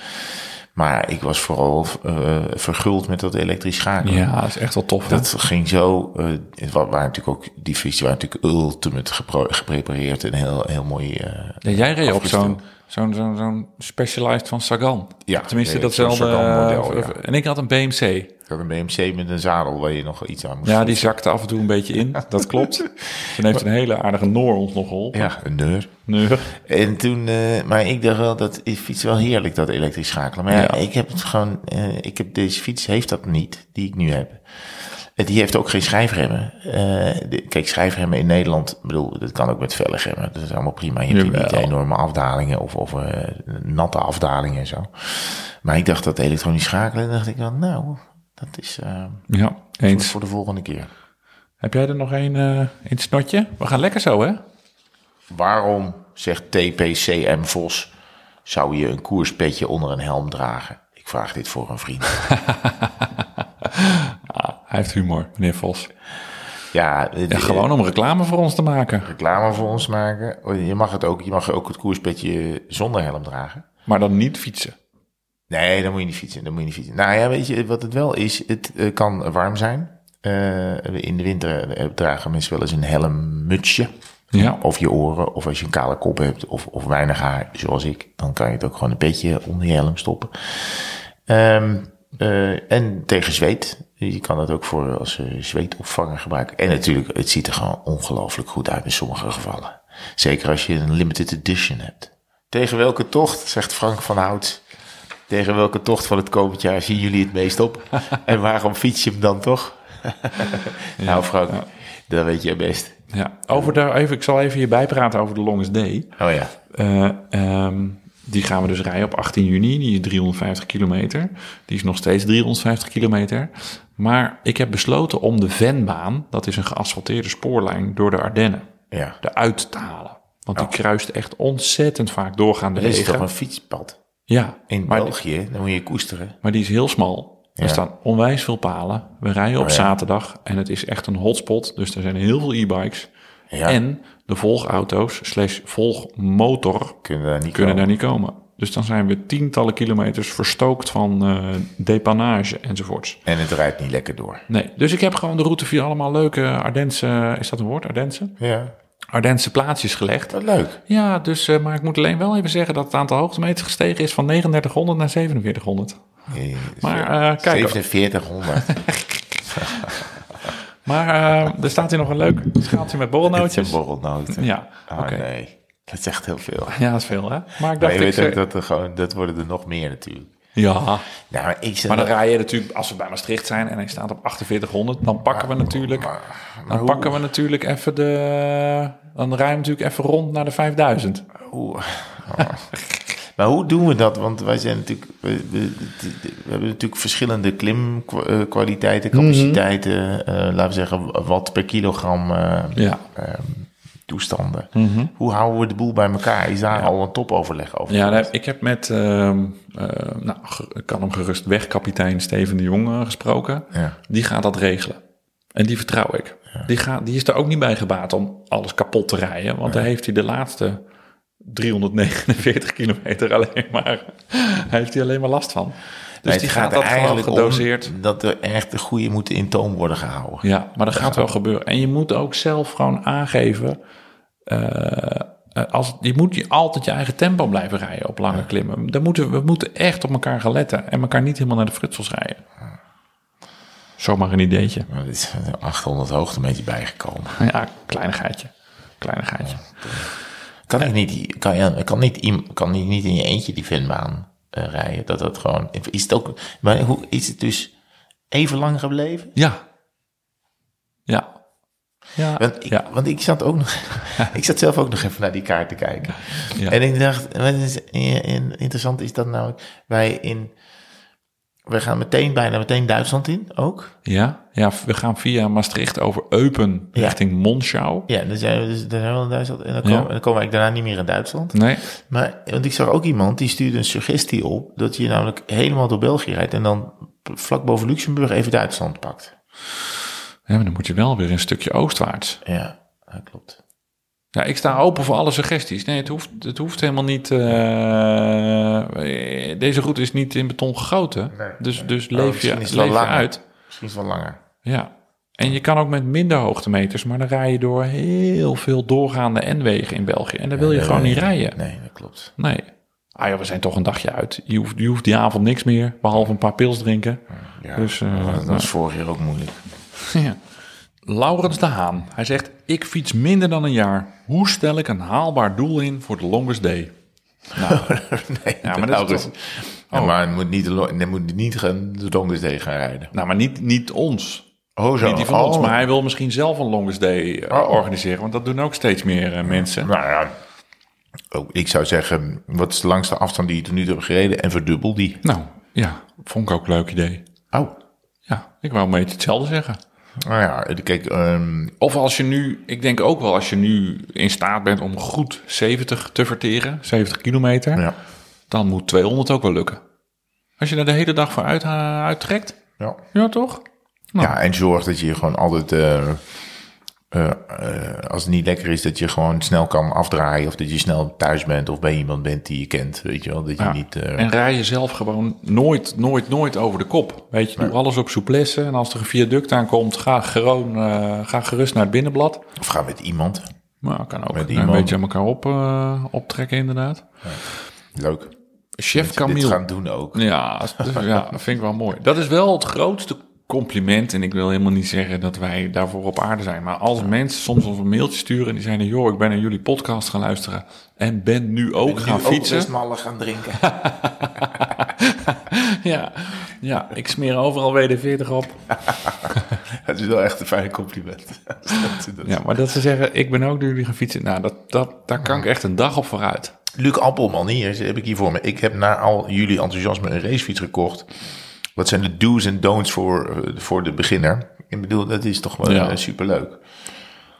Maar ik was vooral eh, verguld met dat elektrisch schakelen. Ja, dat is echt wel tof. hè? Dat ging zo. het waren natuurlijk ook die fietsen waren natuurlijk ultimate geprepareerd en heel, heel mooi. Ja, jij reed op zo'n zo'n zo'n zo'n Specialized van Sagan. Ja, Tenminste, op datzelfde model, ja. En ik had een BMC. Ik had een BMC met een zadel waar je nog iets aan moest. Ja, die zakte af en toe een beetje in. Dat klopt. Toen heeft een hele aardige Noor ons nog geholpen. Ja, een neur. Neur. En toen, eh, maar ik dacht wel dat ik fiets wel heerlijk dat elektrisch schakelen. Maar ja, Ja. ik heb het gewoon, eh, ik heb deze fiets heeft dat niet, die ik nu heb. Die heeft ook geen schijfremmen. Eh, de- kijk, schijfremmen in Nederland, bedoel, dat kan ook met velgremmen. Dat is allemaal prima. Je hebt niet enorme afdalingen of, of eh, natte afdalingen en zo. Maar ik dacht dat elektronisch schakelen, dacht ik wel, nou, dat is eh, Ja, voor, eens. voor de volgende keer. Heb jij er nog een in het snotje? We gaan lekker zo, hè? Waarom, zegt TPCM Vos, zou je een koerspetje onder een helm dragen? Ik vraag dit voor een vriend. Hij heeft humor, meneer Vos. Ja, gewoon om reclame voor ons te maken. reclame voor ons maken. Oh, Je mag het ook, je mag ook het koerspetje zonder helm dragen. Maar dan niet fietsen. Nee, dan moet je niet fietsen. Dan moet je niet fietsen. Nou ja, weet je wat het wel is? Het eh, kan warm zijn. Eh, in de winter eh, dragen mensen wel eens een helmmutsje. Ja. Of je oren, of als je een kale kop hebt, of, of weinig haar, zoals ik, dan kan je het ook gewoon een beetje onder je helm stoppen. Ehm, eh, en tegen zweet. Je kan het ook voor als zweetopvanger gebruiken. En natuurlijk, het ziet er gewoon ongelooflijk goed uit in sommige gevallen. Zeker als je een limited edition hebt. Tegen welke tocht, zegt Frank van Hout, tegen welke tocht van het komend jaar zien jullie het meest op? en waarom fiets je hem dan toch? nou Frank, dat weet je best. Ja, over de, even, ik zal even hierbij praten over de Longest Day. Oh ja. Uh, um, die gaan we dus rijden op 18 juni. Die is 350 kilometer. Die is nog steeds 350 kilometer. Maar ik heb besloten om de Venbaan, dat is een geasfalteerde spoorlijn door de Ardennen, Ja. eruit te halen. Want die kruist echt ontzettend vaak doorgaande Dat is wegen. toch een fietspad? Ja, In België, dan moet je koesteren. maar die is heel smal. Er staan onwijs veel palen. We rijden op Oh ja. zaterdag en het is echt een hotspot. Dus er zijn heel veel e-bikes. Ja. En de volgauto's slash volgmotor kunnen daar niet kunnen komen. daar niet komen. Dus dan zijn we tientallen kilometers verstookt van eh depannage enzovoorts. En het rijdt niet lekker door. Nee, dus ik heb gewoon de route via allemaal leuke Ardense, is dat een woord, Ardense? Ja, Ardense plaatsjes gelegd. wat leuk. Ja, dus, eh, maar ik moet alleen wel even zeggen dat het aantal hoogtemeters gestegen is van 3900 naar 4700. Eh, Maar, eh, kijk. 4700. Maar eh, er staat hier nog een leuk schaaltje met Het zijn borrelnootjes. borrelnoten. Ja, Oh oké. nee, dat is echt heel veel. Ja, dat is veel hè. Maar ik Maar dacht, je ik, weet ook dat er gewoon, dat worden er nog meer natuurlijk. ja, Nou, maar ik maar dan rij je natuurlijk, als we bij Maastricht zijn en hij staat op 4800, dan pakken we natuurlijk, dan hoe- pakken we natuurlijk even de, dan rijden we natuurlijk even rond naar de 5000. Hoe, oh. Maar hoe doen we dat? Want wij zijn natuurlijk, we, we, we hebben natuurlijk verschillende klimkwaliteiten, Mhm. capaciteiten, eh, laten we zeggen watt per kilogram eh, Ja. ehm, toestanden. Hoe houden we de boel bij elkaar? Is daar al een topoverleg over? Ja, ik heb met, ehm, eh, nou, ik kan hem gerust weg, kapitein Steven de Jong eh, gesproken. Ja. Die gaat dat regelen. En die vertrouw ik. Die, gaat, die is er ook niet bij gebaat om alles kapot te rijden. Want daar heeft hij de laatste 349 kilometer alleen maar, heeft hij alleen maar last van. Dus Nee, die gaat dat eigenlijk gedoseerd. dat er echt de goede moeten in toom worden gehouden. Ja, maar dat gaat wel gebeuren. En je moet ook zelf gewoon aangeven. eh, eh, als, je moet je altijd je eigen tempo blijven rijden op lange klimmen. Dan moeten, we moeten echt op elkaar gaan letten. En elkaar niet helemaal naar de frutsels rijden. Zomaar een ideetje. Maar is 800 hoogtemeter bijgekomen. Ja, kleinigheidje. Kleinigheidje. Kan ik niet, kan je, kan niet, kan je niet in je eentje die Venbaan eh, rijden? Dat dat gewoon, is het ook, maar hoe is het dus even lang gebleven? Ja. Ja. Ja. Want ik, ja. want ik zat ook nog, ik zat zelf ook nog even naar die kaart te kijken. Ja. En ik dacht, wat is eh, interessant is dat nou, wij in, we gaan meteen bijna meteen Duitsland in ook. ja. Ja, we gaan via Maastricht over Eupen Ja. richting Monschau. Ja, dan zijn we dus dan zijn we in Duitsland en dan Ja. komen, dan komen we daarna niet meer in Duitsland. Nee. Maar, want ik zag ook iemand die stuurde een suggestie op dat je namelijk helemaal door België rijdt en dan vlak boven Luxemburg even Duitsland pakt. Ja, maar dan moet je wel weer een stukje oostwaarts. Ja, dat klopt. Ja, ik sta open voor alle suggesties. Nee, het hoeft, het hoeft helemaal niet. eh, deze route is niet in beton gegoten. Nee, dus nee. dus Oh, leef je, leef je langer. uit. Misschien is het wel langer. Ja. En je kan ook met minder hoogtemeters, maar dan rij je door heel veel doorgaande N-wegen in België. En daar wil je gewoon niet rijden. Nee, dat klopt. Nee. Ah ja, we zijn toch een dagje uit. Je hoeft, je hoeft die avond niks meer, behalve een paar pils drinken. Ja, Dus, eh, dat was vorig jaar ook moeilijk. Ja. Laurens de Haan. Hij zegt, ik fiets minder dan een jaar. Hoe stel ik een haalbaar doel in voor de longest day? Nou, nee, Ja, maar dat is dus- toch- Ja, Oh. maar moet niet, de moet niet gaan, de longest day gaan rijden. nou, maar niet, niet ons. Oh, zo. Niet die van oh. ons, maar hij wil misschien zelf een longest day eh, Oh. organiseren. Want dat doen ook steeds meer eh, mensen. Nou ja, oh, ik zou zeggen, wat is de langste afstand die je tot nu toe hebt gereden en verdubbel die. Nou, ja, vond ik ook een leuk idee. Oh, Ja, ik wou een beetje hetzelfde zeggen. Nou ja, kijk, ehm, Of als je nu, ik denk ook wel als je nu in staat bent om goed 70 te verteren, 70 kilometer, ja. dan moet 200 ook wel lukken. Als je daar de hele dag voor uit, eh, uittrekt, Ja. ja toch? Nou. ja, en zorg dat je gewoon altijd, eh, eh, eh, als het niet lekker is, dat je gewoon snel kan afdraaien. Of dat je snel thuis bent of bij iemand bent die je kent, weet je wel. Dat je Ja. niet... eh, En rij jezelf gewoon nooit, nooit, nooit over de kop. Weet je, doe alles op souplesse. En als er een viaduct aankomt, ga, gewoon, ga gerust naar het binnenblad. of ga met iemand. Maar kan ook Met een beetje aan elkaar op, optrekken, inderdaad. Leuk. Chef Camille. gaan doen ook. Ja, dus, ja, vind ik wel mooi. Dat is wel het grootste compliment. En ik wil helemaal niet zeggen dat wij daarvoor op aarde zijn. Maar als mensen soms ons een mailtje sturen en die zeiden... joh, ik ben naar jullie podcast gaan luisteren en ben nu ook gaan fietsen. Ook mallen gaan drinken. ja, ja, ik smeer overal WD-40 op. Het is wel echt een fijn compliment. Dat- Ja, maar dat ze zeggen, ik ben ook door jullie gaan fietsen. Nou, dat, dat, daar kan ik echt een dag op vooruit. Luc Appelman, hier heb ik hier voor me. Ik heb na al jullie enthousiasme een racefiets gekocht. Wat zijn de do's en don'ts voor, eh, voor de beginner? Ik bedoel, dat is toch wel Ja. eh, superleuk.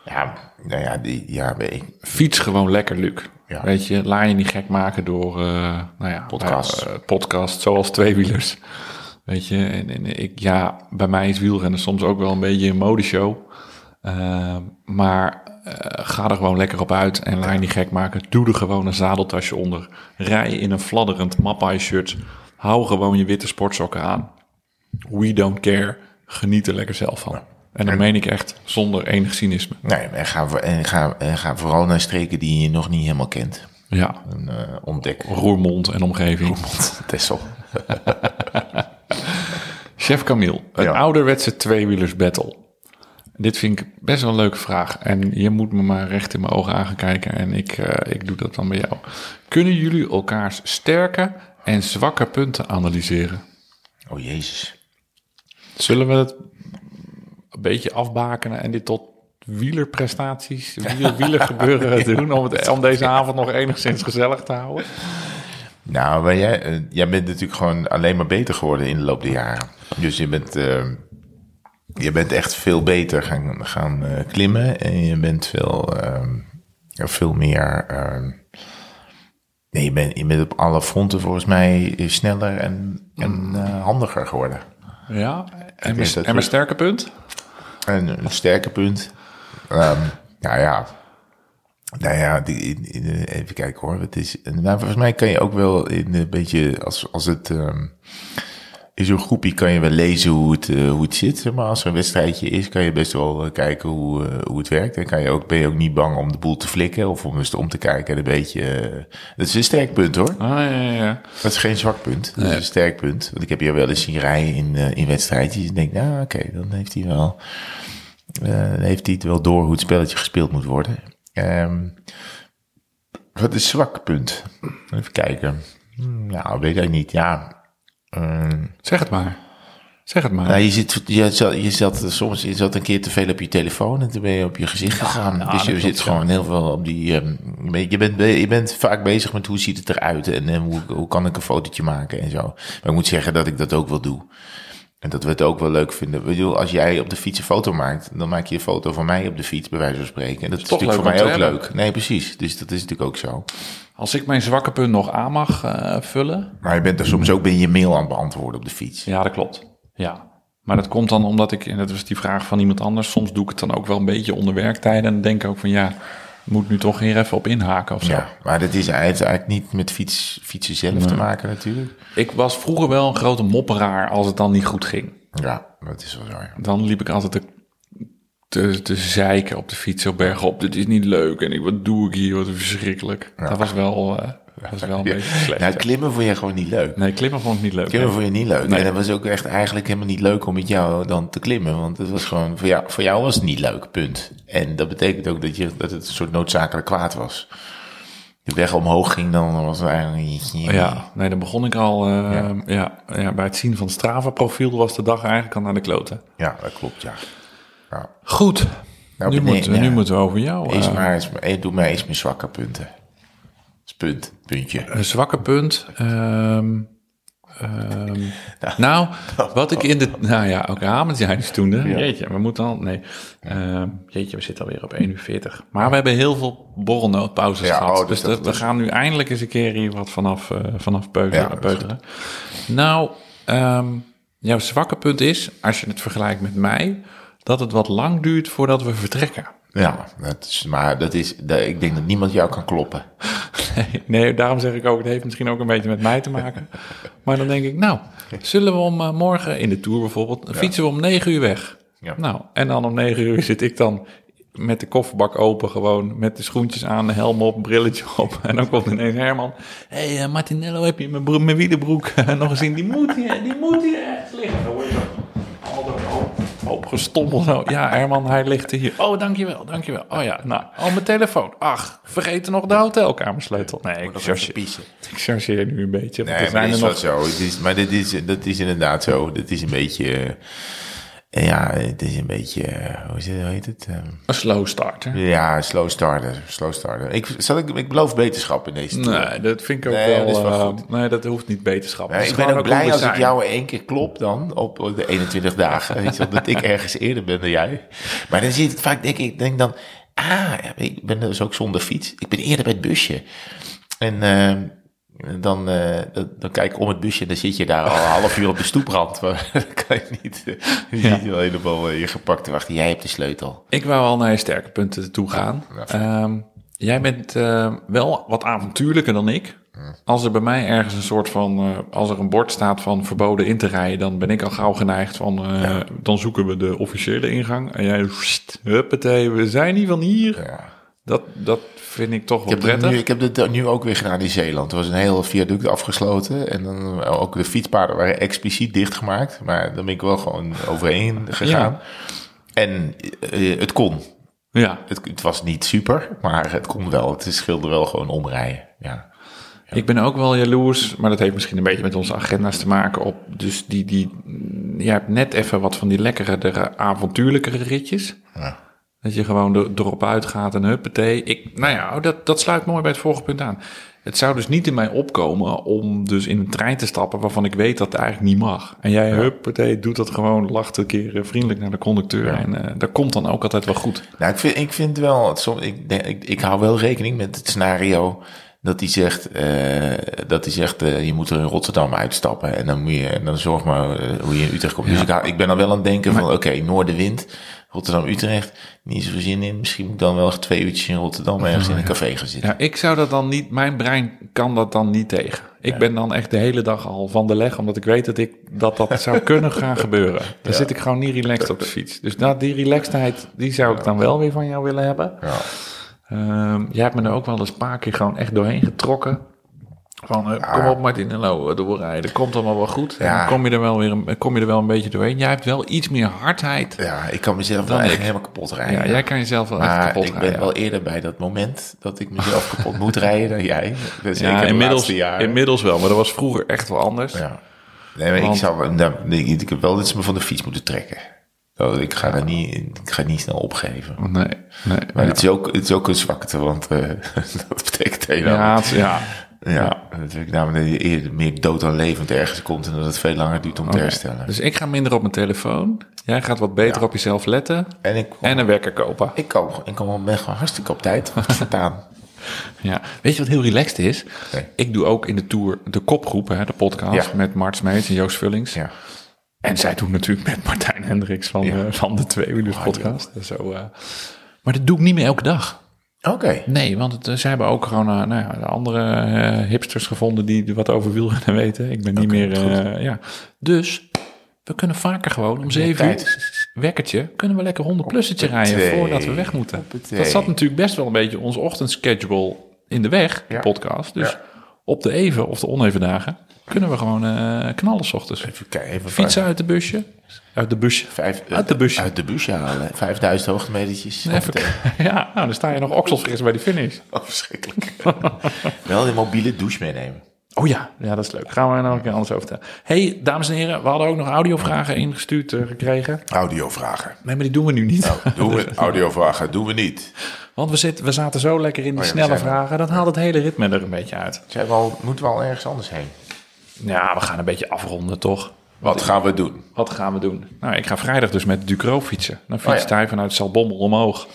Ja, nou ja, die, ja, ik. Fiets gewoon lekker, Luc. Ja. Weet je, laat je niet gek maken door uh, nou ja, Podcasts. Uh, podcast, zoals tweewielers. Weet je, en, en ik, ja, bij mij is wielrennen soms ook wel een beetje een modeshow. Uh, maar ga er gewoon lekker op uit en laat je niet gek maken. Doe er gewoon een zadeltasje onder. Rij in een fladderend Mappai shirt. Hou gewoon je witte sportsokken aan. We don't care. Geniet er lekker zelf van. En dat meen ik echt zonder enig cynisme. Nee, en ga, en, ga, en ga vooral naar streken die je nog niet helemaal kent. Ja, En, eh, ontdek. Roermond en omgeving. Tessel. Chef Camille, een Ja. ouderwetse tweewielers battle. Dit vind ik best wel een leuke vraag. En je moet me maar recht in mijn ogen aan gaan kijken. En ik, eh, ik doe dat dan bij jou. Kunnen jullie elkaars sterke en zwakke punten analyseren? Oh jezus. Zullen we het een beetje afbakenen en dit tot wielerprestaties, wiel, wielergebeuren doen... Om, het, om deze avond nog enigszins gezellig te houden? Nou, maar jij, eh, jij bent natuurlijk gewoon alleen maar beter geworden in de loop der jaren. Dus je bent, eh, je bent echt veel beter gaan, gaan eh, klimmen. En je bent veel, veel meer... eh, nee, je bent, je bent op alle fronten volgens mij sneller en, en eh, handiger geworden. Ja, en is mijn, en mijn sterke punt? En een sterke punt. Ehm, nou ja. Nou ja, die, even kijken hoor. Het is, en, nou, volgens mij kan je ook wel in een beetje, als, als het ehm, in zo'n groepje kan je wel lezen hoe het, eh, hoe het zit. Maar als er een wedstrijdje is, kan je best wel eh, kijken hoe, eh, hoe het werkt. En kan je ook, ben je ook niet bang om de boel te flikken of om eens om te kijken. En een beetje, dat is een sterk punt hoor. Ah, ja, ja, ja. Dat is geen zwak punt. Dat is een sterk punt. Want ik heb je wel eens zien rijden in, in wedstrijdjes. En denk, nou oké, dan heeft hij wel, dan heeft hij het wel door hoe het spelletje gespeeld moet worden. Ehm, wat is zwak punt? Even kijken. Hmm, Nou, weet ik niet. Ja. Ehm, Zeg het maar. Zeg het maar. nou, je, zit, je, zat, je zat soms je zat een keer te veel op je telefoon en toen ben je op je gezicht gegaan. dus je zit gewoon heel veel op die. ehm, je bent- je, bent, vaak bezig met hoe ziet het eruit en, eh, hoe, hoe kan ik een fotootje maken en zo. Maar ik moet zeggen dat ik dat ook wel doe. En dat we het ook wel leuk vinden. Ik bedoel, als jij op de fiets een foto maakt, dan maak je een foto van mij op de fiets, bij wijze van spreken. En dat is, natuurlijk voor mij ook hebben. leuk. Nee, precies. Dus dat is natuurlijk ook zo. Als ik mijn zwakke punt nog aan mag eh, vullen. Maar je bent er soms ook ben je mail aan het beantwoorden op de fiets. Ja, dat klopt. Ja. Maar dat komt dan omdat ik, en dat was die vraag van iemand anders, soms doe ik het dan ook wel een beetje onder werktijden. En denk ik ook van ja, moet nu toch hier even op inhaken of zo. Ja, maar dat is eigenlijk niet met fiets, fietsen zelf te maken natuurlijk. Ik was vroeger wel een grote mopperaar als het dan niet goed ging. Ja, dat is wel zo. Ja. Dan liep ik altijd te, te, te zeiken op de fiets op bergop. Dit is niet leuk en ik, wat doe ik hier, wat verschrikkelijk. Dat was wel, eh, dat was wel een beetje slecht. Nou, ja. klimmen vond je gewoon niet leuk. Nee, klimmen vond ik niet leuk. Klimmen vond je niet leuk. Nee. En dat was ook echt eigenlijk helemaal niet leuk om met jou dan te klimmen. Want het was gewoon, voor jou, voor jou was het niet leuk, punt. En dat betekent ook dat, je, dat het een soort noodzakelijk kwaad was. De weg omhoog ging, dan was het eigenlijk... Ja, nee, dan begon ik al. eh, ja. Ja, bij het zien van het Strava-profiel was de dag eigenlijk al naar de kloten. Ja, dat klopt, ja. ja. Goed, Nou, nu, ja. nu moeten we over jou. Eens maar, eens doe maar eens mijn zwakke punten. Is punt, puntje. Een zwakke punt. ehm, ehm, nou, wat ik in de... Nou ja, ook avond zijn dus toen. Hè? Jeetje, we moeten al... Nee. Ehm, jeetje, we zitten alweer op 1 uur 40. Maar we hebben heel veel borrelnootpauzes Ja, gehad. oh, dus dus dat- we gaan nu eindelijk eens een keer hier wat vanaf, eh, vanaf peuteren. Ja, peuteren. Nou, jouw zwakke punt is, als je het vergelijkt met mij... dat het wat lang duurt voordat we vertrekken. Ja, dat is, maar dat is, dat, ik denk dat niemand jou kan kloppen. Nee, nee, daarom zeg ik ook, het heeft misschien ook een beetje met mij te maken. Maar dan denk ik, nou, zullen we om eh, morgen in de Tour bijvoorbeeld, fietsen we om negen uur weg. Ja. Nou, en dan om negen uur zit ik dan met de kofferbak open gewoon. Met de schoentjes aan, de helm op, brilletje op. En dan komt ineens Herman. Hé hey, eh, Martinello, heb je mijn, mijn wielenbroek nog gezien? Die moet hier, die moet hier echt liggen. Hoop gestommel zo. Ja Herman, hij ligt hier. Oh, dankjewel, dankjewel. Oh ja, nou, oh mijn telefoon. Ach, vergeten nog de hotelkamersleutel. Nee, ik chargeer, ik chargeer nu een beetje. er Nee, zijn maar er nog... wel zo. Het is, maar dit is, dat is inderdaad zo. Dat is een beetje... ja, het is een beetje... eh, hoe, is het, hoe heet het? Ehm, Een slow starter. ja, slow starter. Slow starter. Ik, zal ik, ik beloof beterschap in deze tour. Nee, dat vind ik ook Nee, wel... dat is wel eh, goed. nee, dat hoeft niet beterschap. Ik ben ook blij als ik jou één keer klop dan op de 21 dagen. Weet je, dat ik ergens eerder ben dan jij. Maar dan zie je het vaak, denk ik, denk dan, ah, ik ben dus ook zonder fiets. Ik ben eerder bij het busje. En ehm, dan, eh, dan, kijk ik om het busje en dan zit je daar al een half uur op de stoeprand. Maar dan kan je niet, eh, je Ja. wel helemaal eh, je gepakt te wachten. Jij hebt de sleutel. Ik wou al naar je sterke punten toe gaan. Ja, Ehm, jij bent eh, wel wat avontuurlijker dan ik. Als er bij mij ergens een soort van, eh, als er een bord staat van verboden in te rijden, dan ben ik al gauw geneigd van, eh, dan zoeken we de officiële ingang. En jij, huppatee, we zijn hier van hier. Ja. Dat, dat vind ik toch Ik wel heb, dit prettig. nu, ik heb dit nu ook weer gedaan in Zeeland. Er was een heel viaduct afgesloten. En dan ook de fietspaden waren expliciet dichtgemaakt. Maar dan ben ik wel gewoon overheen gegaan. En eh, het kon. Ja, Het, het was niet super, maar het kon wel. Het scheelde wel gewoon omrijden. Ja. ik ben ook wel jaloers, maar dat heeft misschien een beetje met onze agenda's te maken. Op, dus die, die, je hebt net even wat van die lekkere, avontuurlijkere ritjes. Ja. Dat je gewoon er, erop uitgaat en huppatee. Ik, nou ja, dat, dat sluit mooi bij het vorige punt aan. Het zou dus niet in mij opkomen om dus in een trein te stappen waarvan ik weet dat het eigenlijk niet mag. En jij, huppatee, doet dat gewoon, lacht een keer vriendelijk naar de conducteur. En eh dat komt dan ook altijd wel goed. Nou, ik vind, ik vind wel, het som- ik, ik, ik hou wel rekening met het scenario dat hij zegt, eh, dat hij zegt eh, je moet er in Rotterdam uitstappen en dan moet je, en dan zorg maar hoe je in Utrecht komt. Dus ik, hou- ik ben dan wel aan het denken van, oké, Noorderwind, Rotterdam-Utrecht, niet zoveel zin in. Misschien moet ik dan wel twee uurtjes in Rotterdam ergens in een café gaan zitten. Ja, ik zou dat dan niet, mijn brein kan dat dan niet tegen. Ik ben dan echt de hele dag al van de leg, omdat ik weet dat ik, dat, dat zou kunnen gaan gebeuren. Dan zit ik gewoon niet relaxed op de fiets. Dus dat, die relaxedheid, die zou ik dan wel weer van jou willen hebben. Ja. Ehm, jij hebt me er ook wel eens een paar keer gewoon echt doorheen getrokken. Van, eh, kom op Martinello, eh, doorrijden. Komt allemaal wel goed. En Ja. dan kom je, er wel weer een, kom je er wel een beetje doorheen. Jij hebt wel iets meer hardheid. ja, ik kan mezelf wel Dan echt ik. helemaal kapot rijden. Ja, jij kan jezelf wel echt kapot ik ben rijden. wel eerder bij dat moment dat ik mezelf kapot moet rijden dan jij. Dus ja, ik inmiddels, inmiddels wel, maar dat was vroeger echt wel anders. Ja. Nee, maar ik, zou, nou, nee, ik heb wel dat ze me van de fiets moeten trekken. Oh, ik, ga er niet, ik ga niet snel opgeven. Nee, nee. Maar ja. het, is ook, het is ook een zwakte, want eh, dat betekent helemaal... Ja, het- ja. Ja, ja. natuurlijk namelijk dat je eerder meer dood dan levend ergens komt... en dat het veel langer duurt om te herstellen. Dus ik ga minder op mijn telefoon. Jij gaat wat beter op jezelf letten. En ik, En een wekker kopen. ik, kom, ik kom ben gewoon hartstikke op tijd staan. Ja. Weet je wat heel relaxed is? Nee. Ik doe ook in de tour de kopgroep, hè, de podcast Ja. met Mart Smeets en Joost Vullings. Ja. En zij doen natuurlijk met Martijn Hendricks van, Ja. eh, van de Tweewielers podcast. En Zo, eh. Maar dat doe ik niet meer elke dag. Oké. Nee, want het, eh, zij hebben ook gewoon eh, nou ja, de andere eh, hipsters gevonden die wat over wielrennen weten. Ik ben niet meer... eh, ja. Dus we kunnen vaker gewoon om zeven uur, wekkertje, kunnen we lekker 100 plussetje rijden voordat we weg moeten. Dat zat natuurlijk best wel een beetje onze ochtendschedule in de weg, de Ja. podcast. Dus Ja. op de even of de oneven dagen kunnen we gewoon knallen s ochtends. Even kijken. Even Fietsen uit de busje. Uit de busje. Vijf, Uit de busje. Uit de busje halen. 5000 hoogtemetertjes. Even, ja, nou, dan sta je nog okselfris bij die finish. Oh, verschrikkelijk. Wel een mobiele douche meenemen. Oh ja, ja, dat is leuk. Gaan we nog een keer anders over vertellen. hey, dames en heren, we hadden ook nog audiovragen ingestuurd eh, gekregen. Audiovragen. Nee, maar die doen we nu niet. Doen we, audiovragen doen we niet. Want we, zitten, we zaten zo lekker in die Oh ja, snelle er. vragen. Dat haalt het hele ritme er een beetje uit. Zijn we al, moeten we al ergens anders heen? Ja, we gaan een beetje afronden, toch? Wat gaan we doen? Wat gaan we doen? Nou, ik ga vrijdag dus met Ducro fietsen. Dan fietst Oh ja. hij vanuit Salbommel omhoog.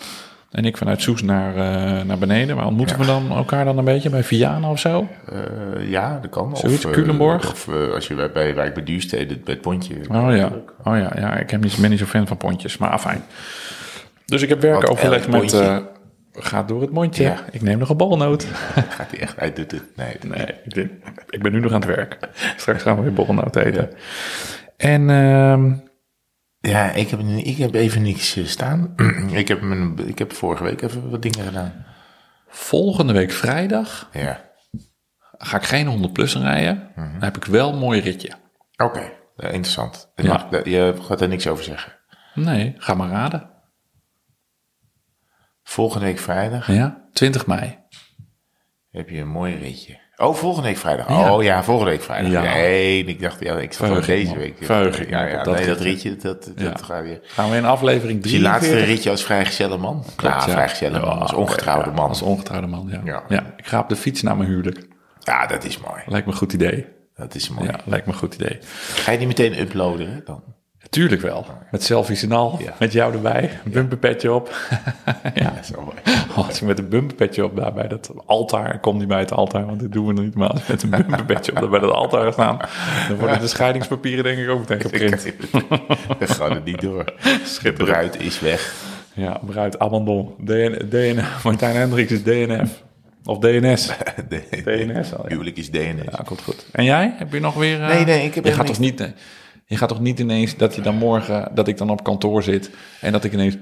En ik vanuit Soes naar, eh, naar beneden. Maar ontmoeten we dan elkaar dan een beetje bij Vianen of zo? Eh, ja, dat kan. Zoiets, of, eh, Culemborg? Of eh, als je bij, bij Wijk bij Duurstede, bij het pontje. Oh ja, oh ja, ja ik heb niet, ben niet zo fan van pontjes, maar afijn. Dus ik heb werk Want overleg elk met... pontje- gaat door het mondje. Ja. Ik neem nog een balnoot. Gaat hij echt uit? Doet het? Nee. Nee, ik, denk- ik ben nu nog aan het werk. Straks gaan we weer borrelnoot eten. En ehm, Ja, ik heb, ik heb even niks eh, staan. ik, heb mijn, ik heb vorige week even wat dingen gedaan. Volgende week vrijdag Ja, ga ik geen 100 plus rijden. Dan heb ik wel een mooi ritje. oké. Interessant. Je, je gaat er niks over zeggen. Nee, ga maar raden. Volgende week vrijdag Ja, 20 mei. heb je een mooi ritje. Oh, volgende week vrijdag. Ja. Oh ja, volgende week vrijdag. Ja. Nee, ik dacht, ja, ik zat ik deze week. Ja, ja, dat nee, dat ritje. dat, dat Ja. je... Gaan we in aflevering Dus je laatste 43. ritje als vrijgezelle man? Klopt, ja, vrijgezelle man, als ongetrouwde man. Als ongetrouwde man, ja. Ja. ja. Ik ga op de fiets naar mijn huwelijk. Ja, dat is mooi. Lijkt me een goed idee. Dat is mooi. Ja, lijkt me een goed idee. Ga je die meteen uploaden hè, dan? Tuurlijk wel. Met selfies en al. Ja. Met jou erbij. Een bumperpetje op. ja. Zo mooi. Als je met een bumperpetje op daar bij dat altaar, kom niet bij het altaar, want dit doen we nog niet, maar als je met een bumperpetje op daar bij dat altaar staan, dan worden de scheidingspapieren denk ik ook meteen geprint. We gaan het niet door. De bruid is weg. Ja, bruid, abandon, DN, DN, Martijn Hendricks is DNF. Of DNS. DNS al, ja. huwelijk is DNS. Ja, komt goed. En jij? Heb je nog weer... eh, Nee, nee, ik heb je gaat toch niet... eh, Je gaat toch niet ineens dat je dan morgen, dat ik dan op kantoor zit en dat ik ineens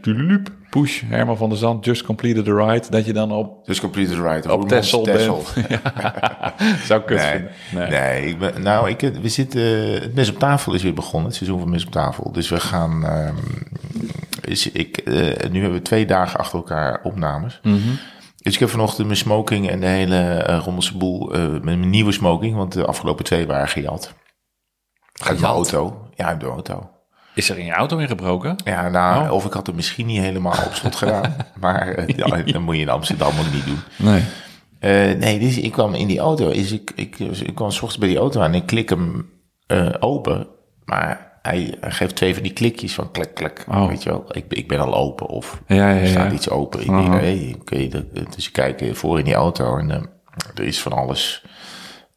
push, Herman van der Zand, just completed the ride, dat je dan op, Dus complete right. op Texel bent. Zou kut Nee, nee. Nee. ik ben, nou, ik, we zitten, het mes op tafel is weer begonnen, het seizoen van mes op tafel. Dus we gaan, ehm, is, ik, eh, nu hebben we twee dagen achter elkaar opnames. Mhm. Dus ik heb vanochtend mijn smoking en de hele uh, rommelse boel, eh, met mijn nieuwe smoking, want de afgelopen twee waren gejat. Mijn Gejat? auto. Ja, uit de auto. Is er in je auto ingebroken? Ja, nou, Oh. of ik had het misschien niet helemaal op slot gedaan. Maar eh, ja, dan moet je in Amsterdam ook niet doen. Nee. Eh, nee, dus ik kwam in die auto. Is ik, ik, ik kwam s ochtends bij die auto aan en ik klik hem eh, open. Maar hij, hij geeft twee van die klikjes van klik, klik. Oh. Weet je wel, ik, ik ben al open of Ja, ja, er staat iets open. Ik denk, hey, dat- dus ik kijk voor in die auto en er is van alles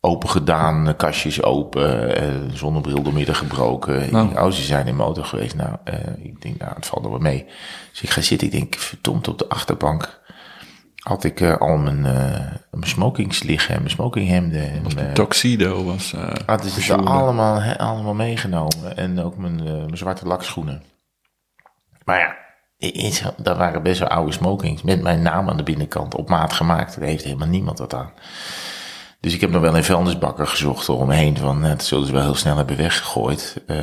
open gedaan. Kastjes open, eh, zonnebril doormidden gebroken. Ik Nou. oh, ze zijn in motor geweest. Nou, eh, ik denk, nou, het valt er wel mee. Dus ik ga zitten. Ik denk, verdomd, op de achterbank had ik eh, al mijn, mijn smokings liggen en mijn smokinghemden. En, Tuxedo was... eh hadden ze allemaal, allemaal meegenomen. En ook mijn, mijn zwarte lakschoenen. Maar ja, daar waren best wel oude smokings met mijn naam aan de binnenkant op maat gemaakt. Daar heeft helemaal niemand wat aan. Dus ik heb nog wel in vuilnisbakken gezocht eromheen. Van, eh, dat zullen ze wel heel snel hebben weggegooid. Eh,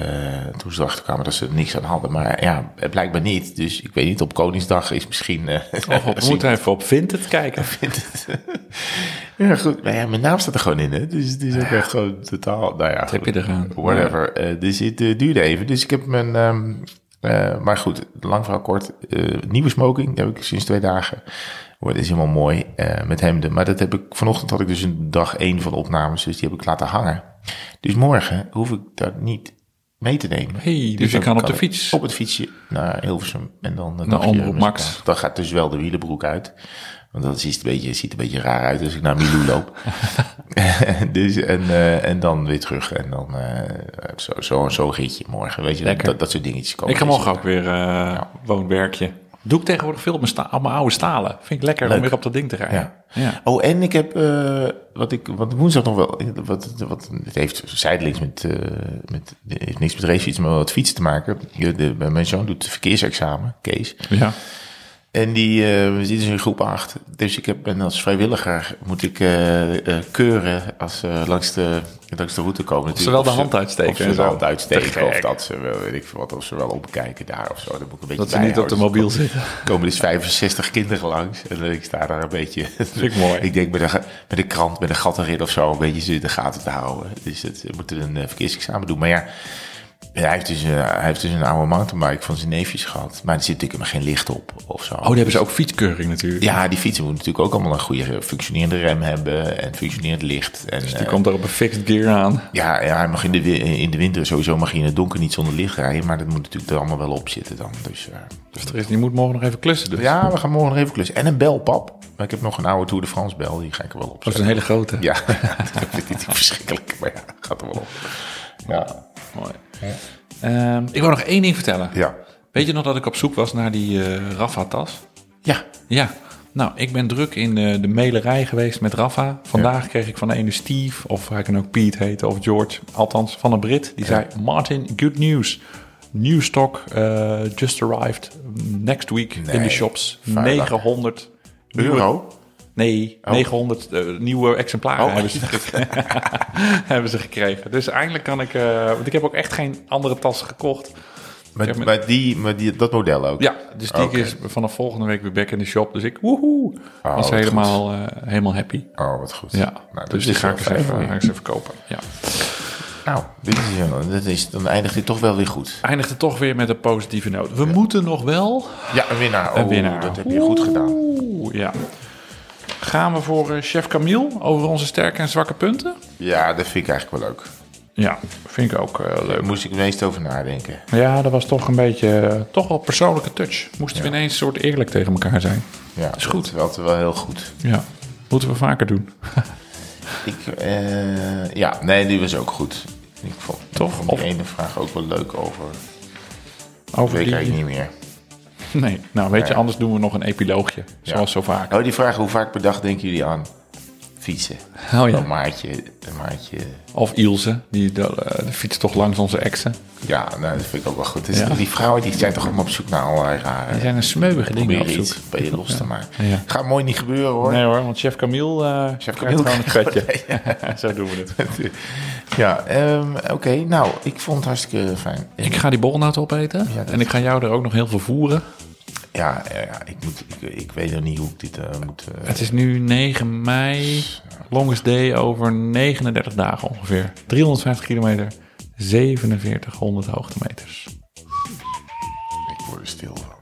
toen ze erachter kwamen dat ze er niks aan hadden. Maar ja, het blijkbaar niet. Dus ik weet niet, op Koningsdag is misschien... eh, Of we moeten even op Vinted kijken. ja, goed. Maar ja, mijn naam staat er gewoon in, hè. Dus het is ook echt gewoon totaal... Nou ja, heb je eraan? Whatever. Eh, dus het eh, duurde even. Dus ik heb mijn... ehm, eh, maar goed, lang verhaal kort. eh, nieuwe smoking, heb ik sinds twee dagen. Wordt is helemaal mooi eh, met hemden. Maar dat heb ik... Vanochtend had ik dus een dag één van de opnames. Dus die heb ik laten hangen. Dus morgen hoef ik dat niet mee te nemen. Hey, dus je dan kan op de ik fiets. Op het fietsje naar Hilversum. En dan... Naar Omroep Max. Dan gaat dus wel de wielenbroek uit. Want dat ziet, een beetje, ziet een beetje raar uit als ik naar Milou loop. dus, en, eh, en dan weer terug. En dan eh zo, zo, zo ritje morgen. Weet je, dat, dat soort dingetjes komen. Ik ga morgen ook weer uh, woonwerkje. Doe ik tegenwoordig veel op mijn, sta op mijn oude stalen. Vind ik lekker om weer op dat ding te rijden. Ja. Ja. Oh, en ik heb, eh, wat ik, wat woensdag nog wel, wat, wat, het heeft zijdelings met, eh met, het heeft niks met racefietsen, maar wat fietsen te maken. Je- De, mijn zoon doet verkeersexamen, Kees. ja. En die zitten dus in groep 8. Dus ik heb, ben als vrijwilliger moet ik eh, eh, keuren als ze langs, de, langs de route komen. ze wel de Of hand uitsteken Of ze de hand Te uitsteken. Of dat ze wel, weet ik veel wat, of ze wel opkijken daar of zo. Dan moet ik een beetje Dat ze niet op de mobiel zitten. Er komen dus 65 kinderen langs. En ik sta daar een beetje... Ik mooi. ik denk met de, met krant, met een gat erin of zo, een beetje ze in de gaten te houden. Dus het, we moeten een verkeersexamen doen. Maar ja, ja, hij, heeft dus, eh, hij heeft dus een oude mountainbike van zijn neefjes gehad. Maar er zit natuurlijk helemaal geen licht op of zo. Oh, die hebben ze ook fietskeuring natuurlijk. Ja, die fietsen moeten natuurlijk ook allemaal een goede functionerende rem hebben en functionerend licht. En, Die eh, komt daar op een fixed gear aan. ja, ja, hij mag in de, in de winter sowieso mag je in het donker niet zonder licht rijden, maar dat moet natuurlijk er allemaal wel op zitten dan. Dus, eh, Dus er is, die moet morgen nog even klussen. Dus. ja, we gaan morgen nog even klussen. En een belpap. Maar ik heb nog een oude Tour de France bel, die ga ik er wel op Dat is een hele grote. Ja, dat vind ik verschrikkelijk, maar ja, gaat er wel op. Ja, Mooi. Ehm, ik wil nog één ding vertellen. ja. Weet je nog dat ik op zoek was naar die eh Rafa-tas? ja. Ja. Nou, ik ben druk in de, de mailerij geweest met Rafa. Vandaag kreeg ik van de ene Steve, of hij kan ook Pete heten, of George. Althans, van een Brit. Die zei, Martin, good news. New stock, eh, just arrived, next week in de shops. vrijdag. 900 nieuwe- Euro? Nee, Oh. 900 eh, nieuwe exemplaren Oh. hebben, ze hebben ze gekregen. Dus eindelijk kan ik... eh, want ik heb ook echt geen andere tassen gekocht. Met, met- met die, met die, dat model ook? Ja, dus die is vanaf volgende week weer back in de shop. Dus ik, woehoe, Oh, was helemaal, eh, helemaal happy. Oh, wat goed. Ja, Nou, dus die is ga ik, eens even, ga ik eens even kopen. Ja. Nou, dit is, dit is, dan eindigt dit toch wel weer goed. Eindigde toch weer met een positieve noot. We moeten nog wel Ja, een winnaar. een Oh, winnaar. Dat heb je goed gedaan. Oeh, ja. Gaan we voor eh, chef Camille over onze sterke en zwakke punten? Ja, dat vind ik eigenlijk wel leuk. Ja, vind ik ook eh, Daar leuk. moest ik meest over nadenken. Ja, dat was toch een beetje, eh, toch wel persoonlijke touch. Moesten we ineens soort eerlijk tegen elkaar zijn. Ja, Is goed. Dat is altijd wel heel goed. Ja, moeten we vaker doen. Ik, ja, nee, die was ook goed. Ik vond, Toch? Ik vond die Of- ene vraag ook wel leuk over. Over weet ik die... eigenlijk niet meer. Nee, nou weet je, anders doen we nog een epiloogje. Zoals zo vaak. Oh, die vraag, hoe vaak per dag denken jullie aan fietsen? Oh ja. Een maatje, een maatje. Of Ilse, die de, eh, de fietst toch langs onze exen. Ja, nou, dat vind ik ook wel goed. Dus Ja. Die vrouwen die zijn toch allemaal op zoek naar allerlei rare... Die zijn een smeuvige dingen op zoek. iets bij je los te maken. Ja. Gaat mooi niet gebeuren hoor. Nee hoor, want chef Camille uh, Chef Camille gewoon een. Zo doen we het. Ja, ehm, oké. Nou, ik vond het hartstikke fijn. Ik ga die borrelnoot opeten. En ik ga jou er ook nog heel veel voeren. Ja, ja, ik, moet, ik, ik weet nog niet hoe ik dit eh, moet... eh, Het is nu 9 mei. Longest day over 39 dagen ongeveer. 350 kilometer. 4700 hoogtemeters. ik word er stil van.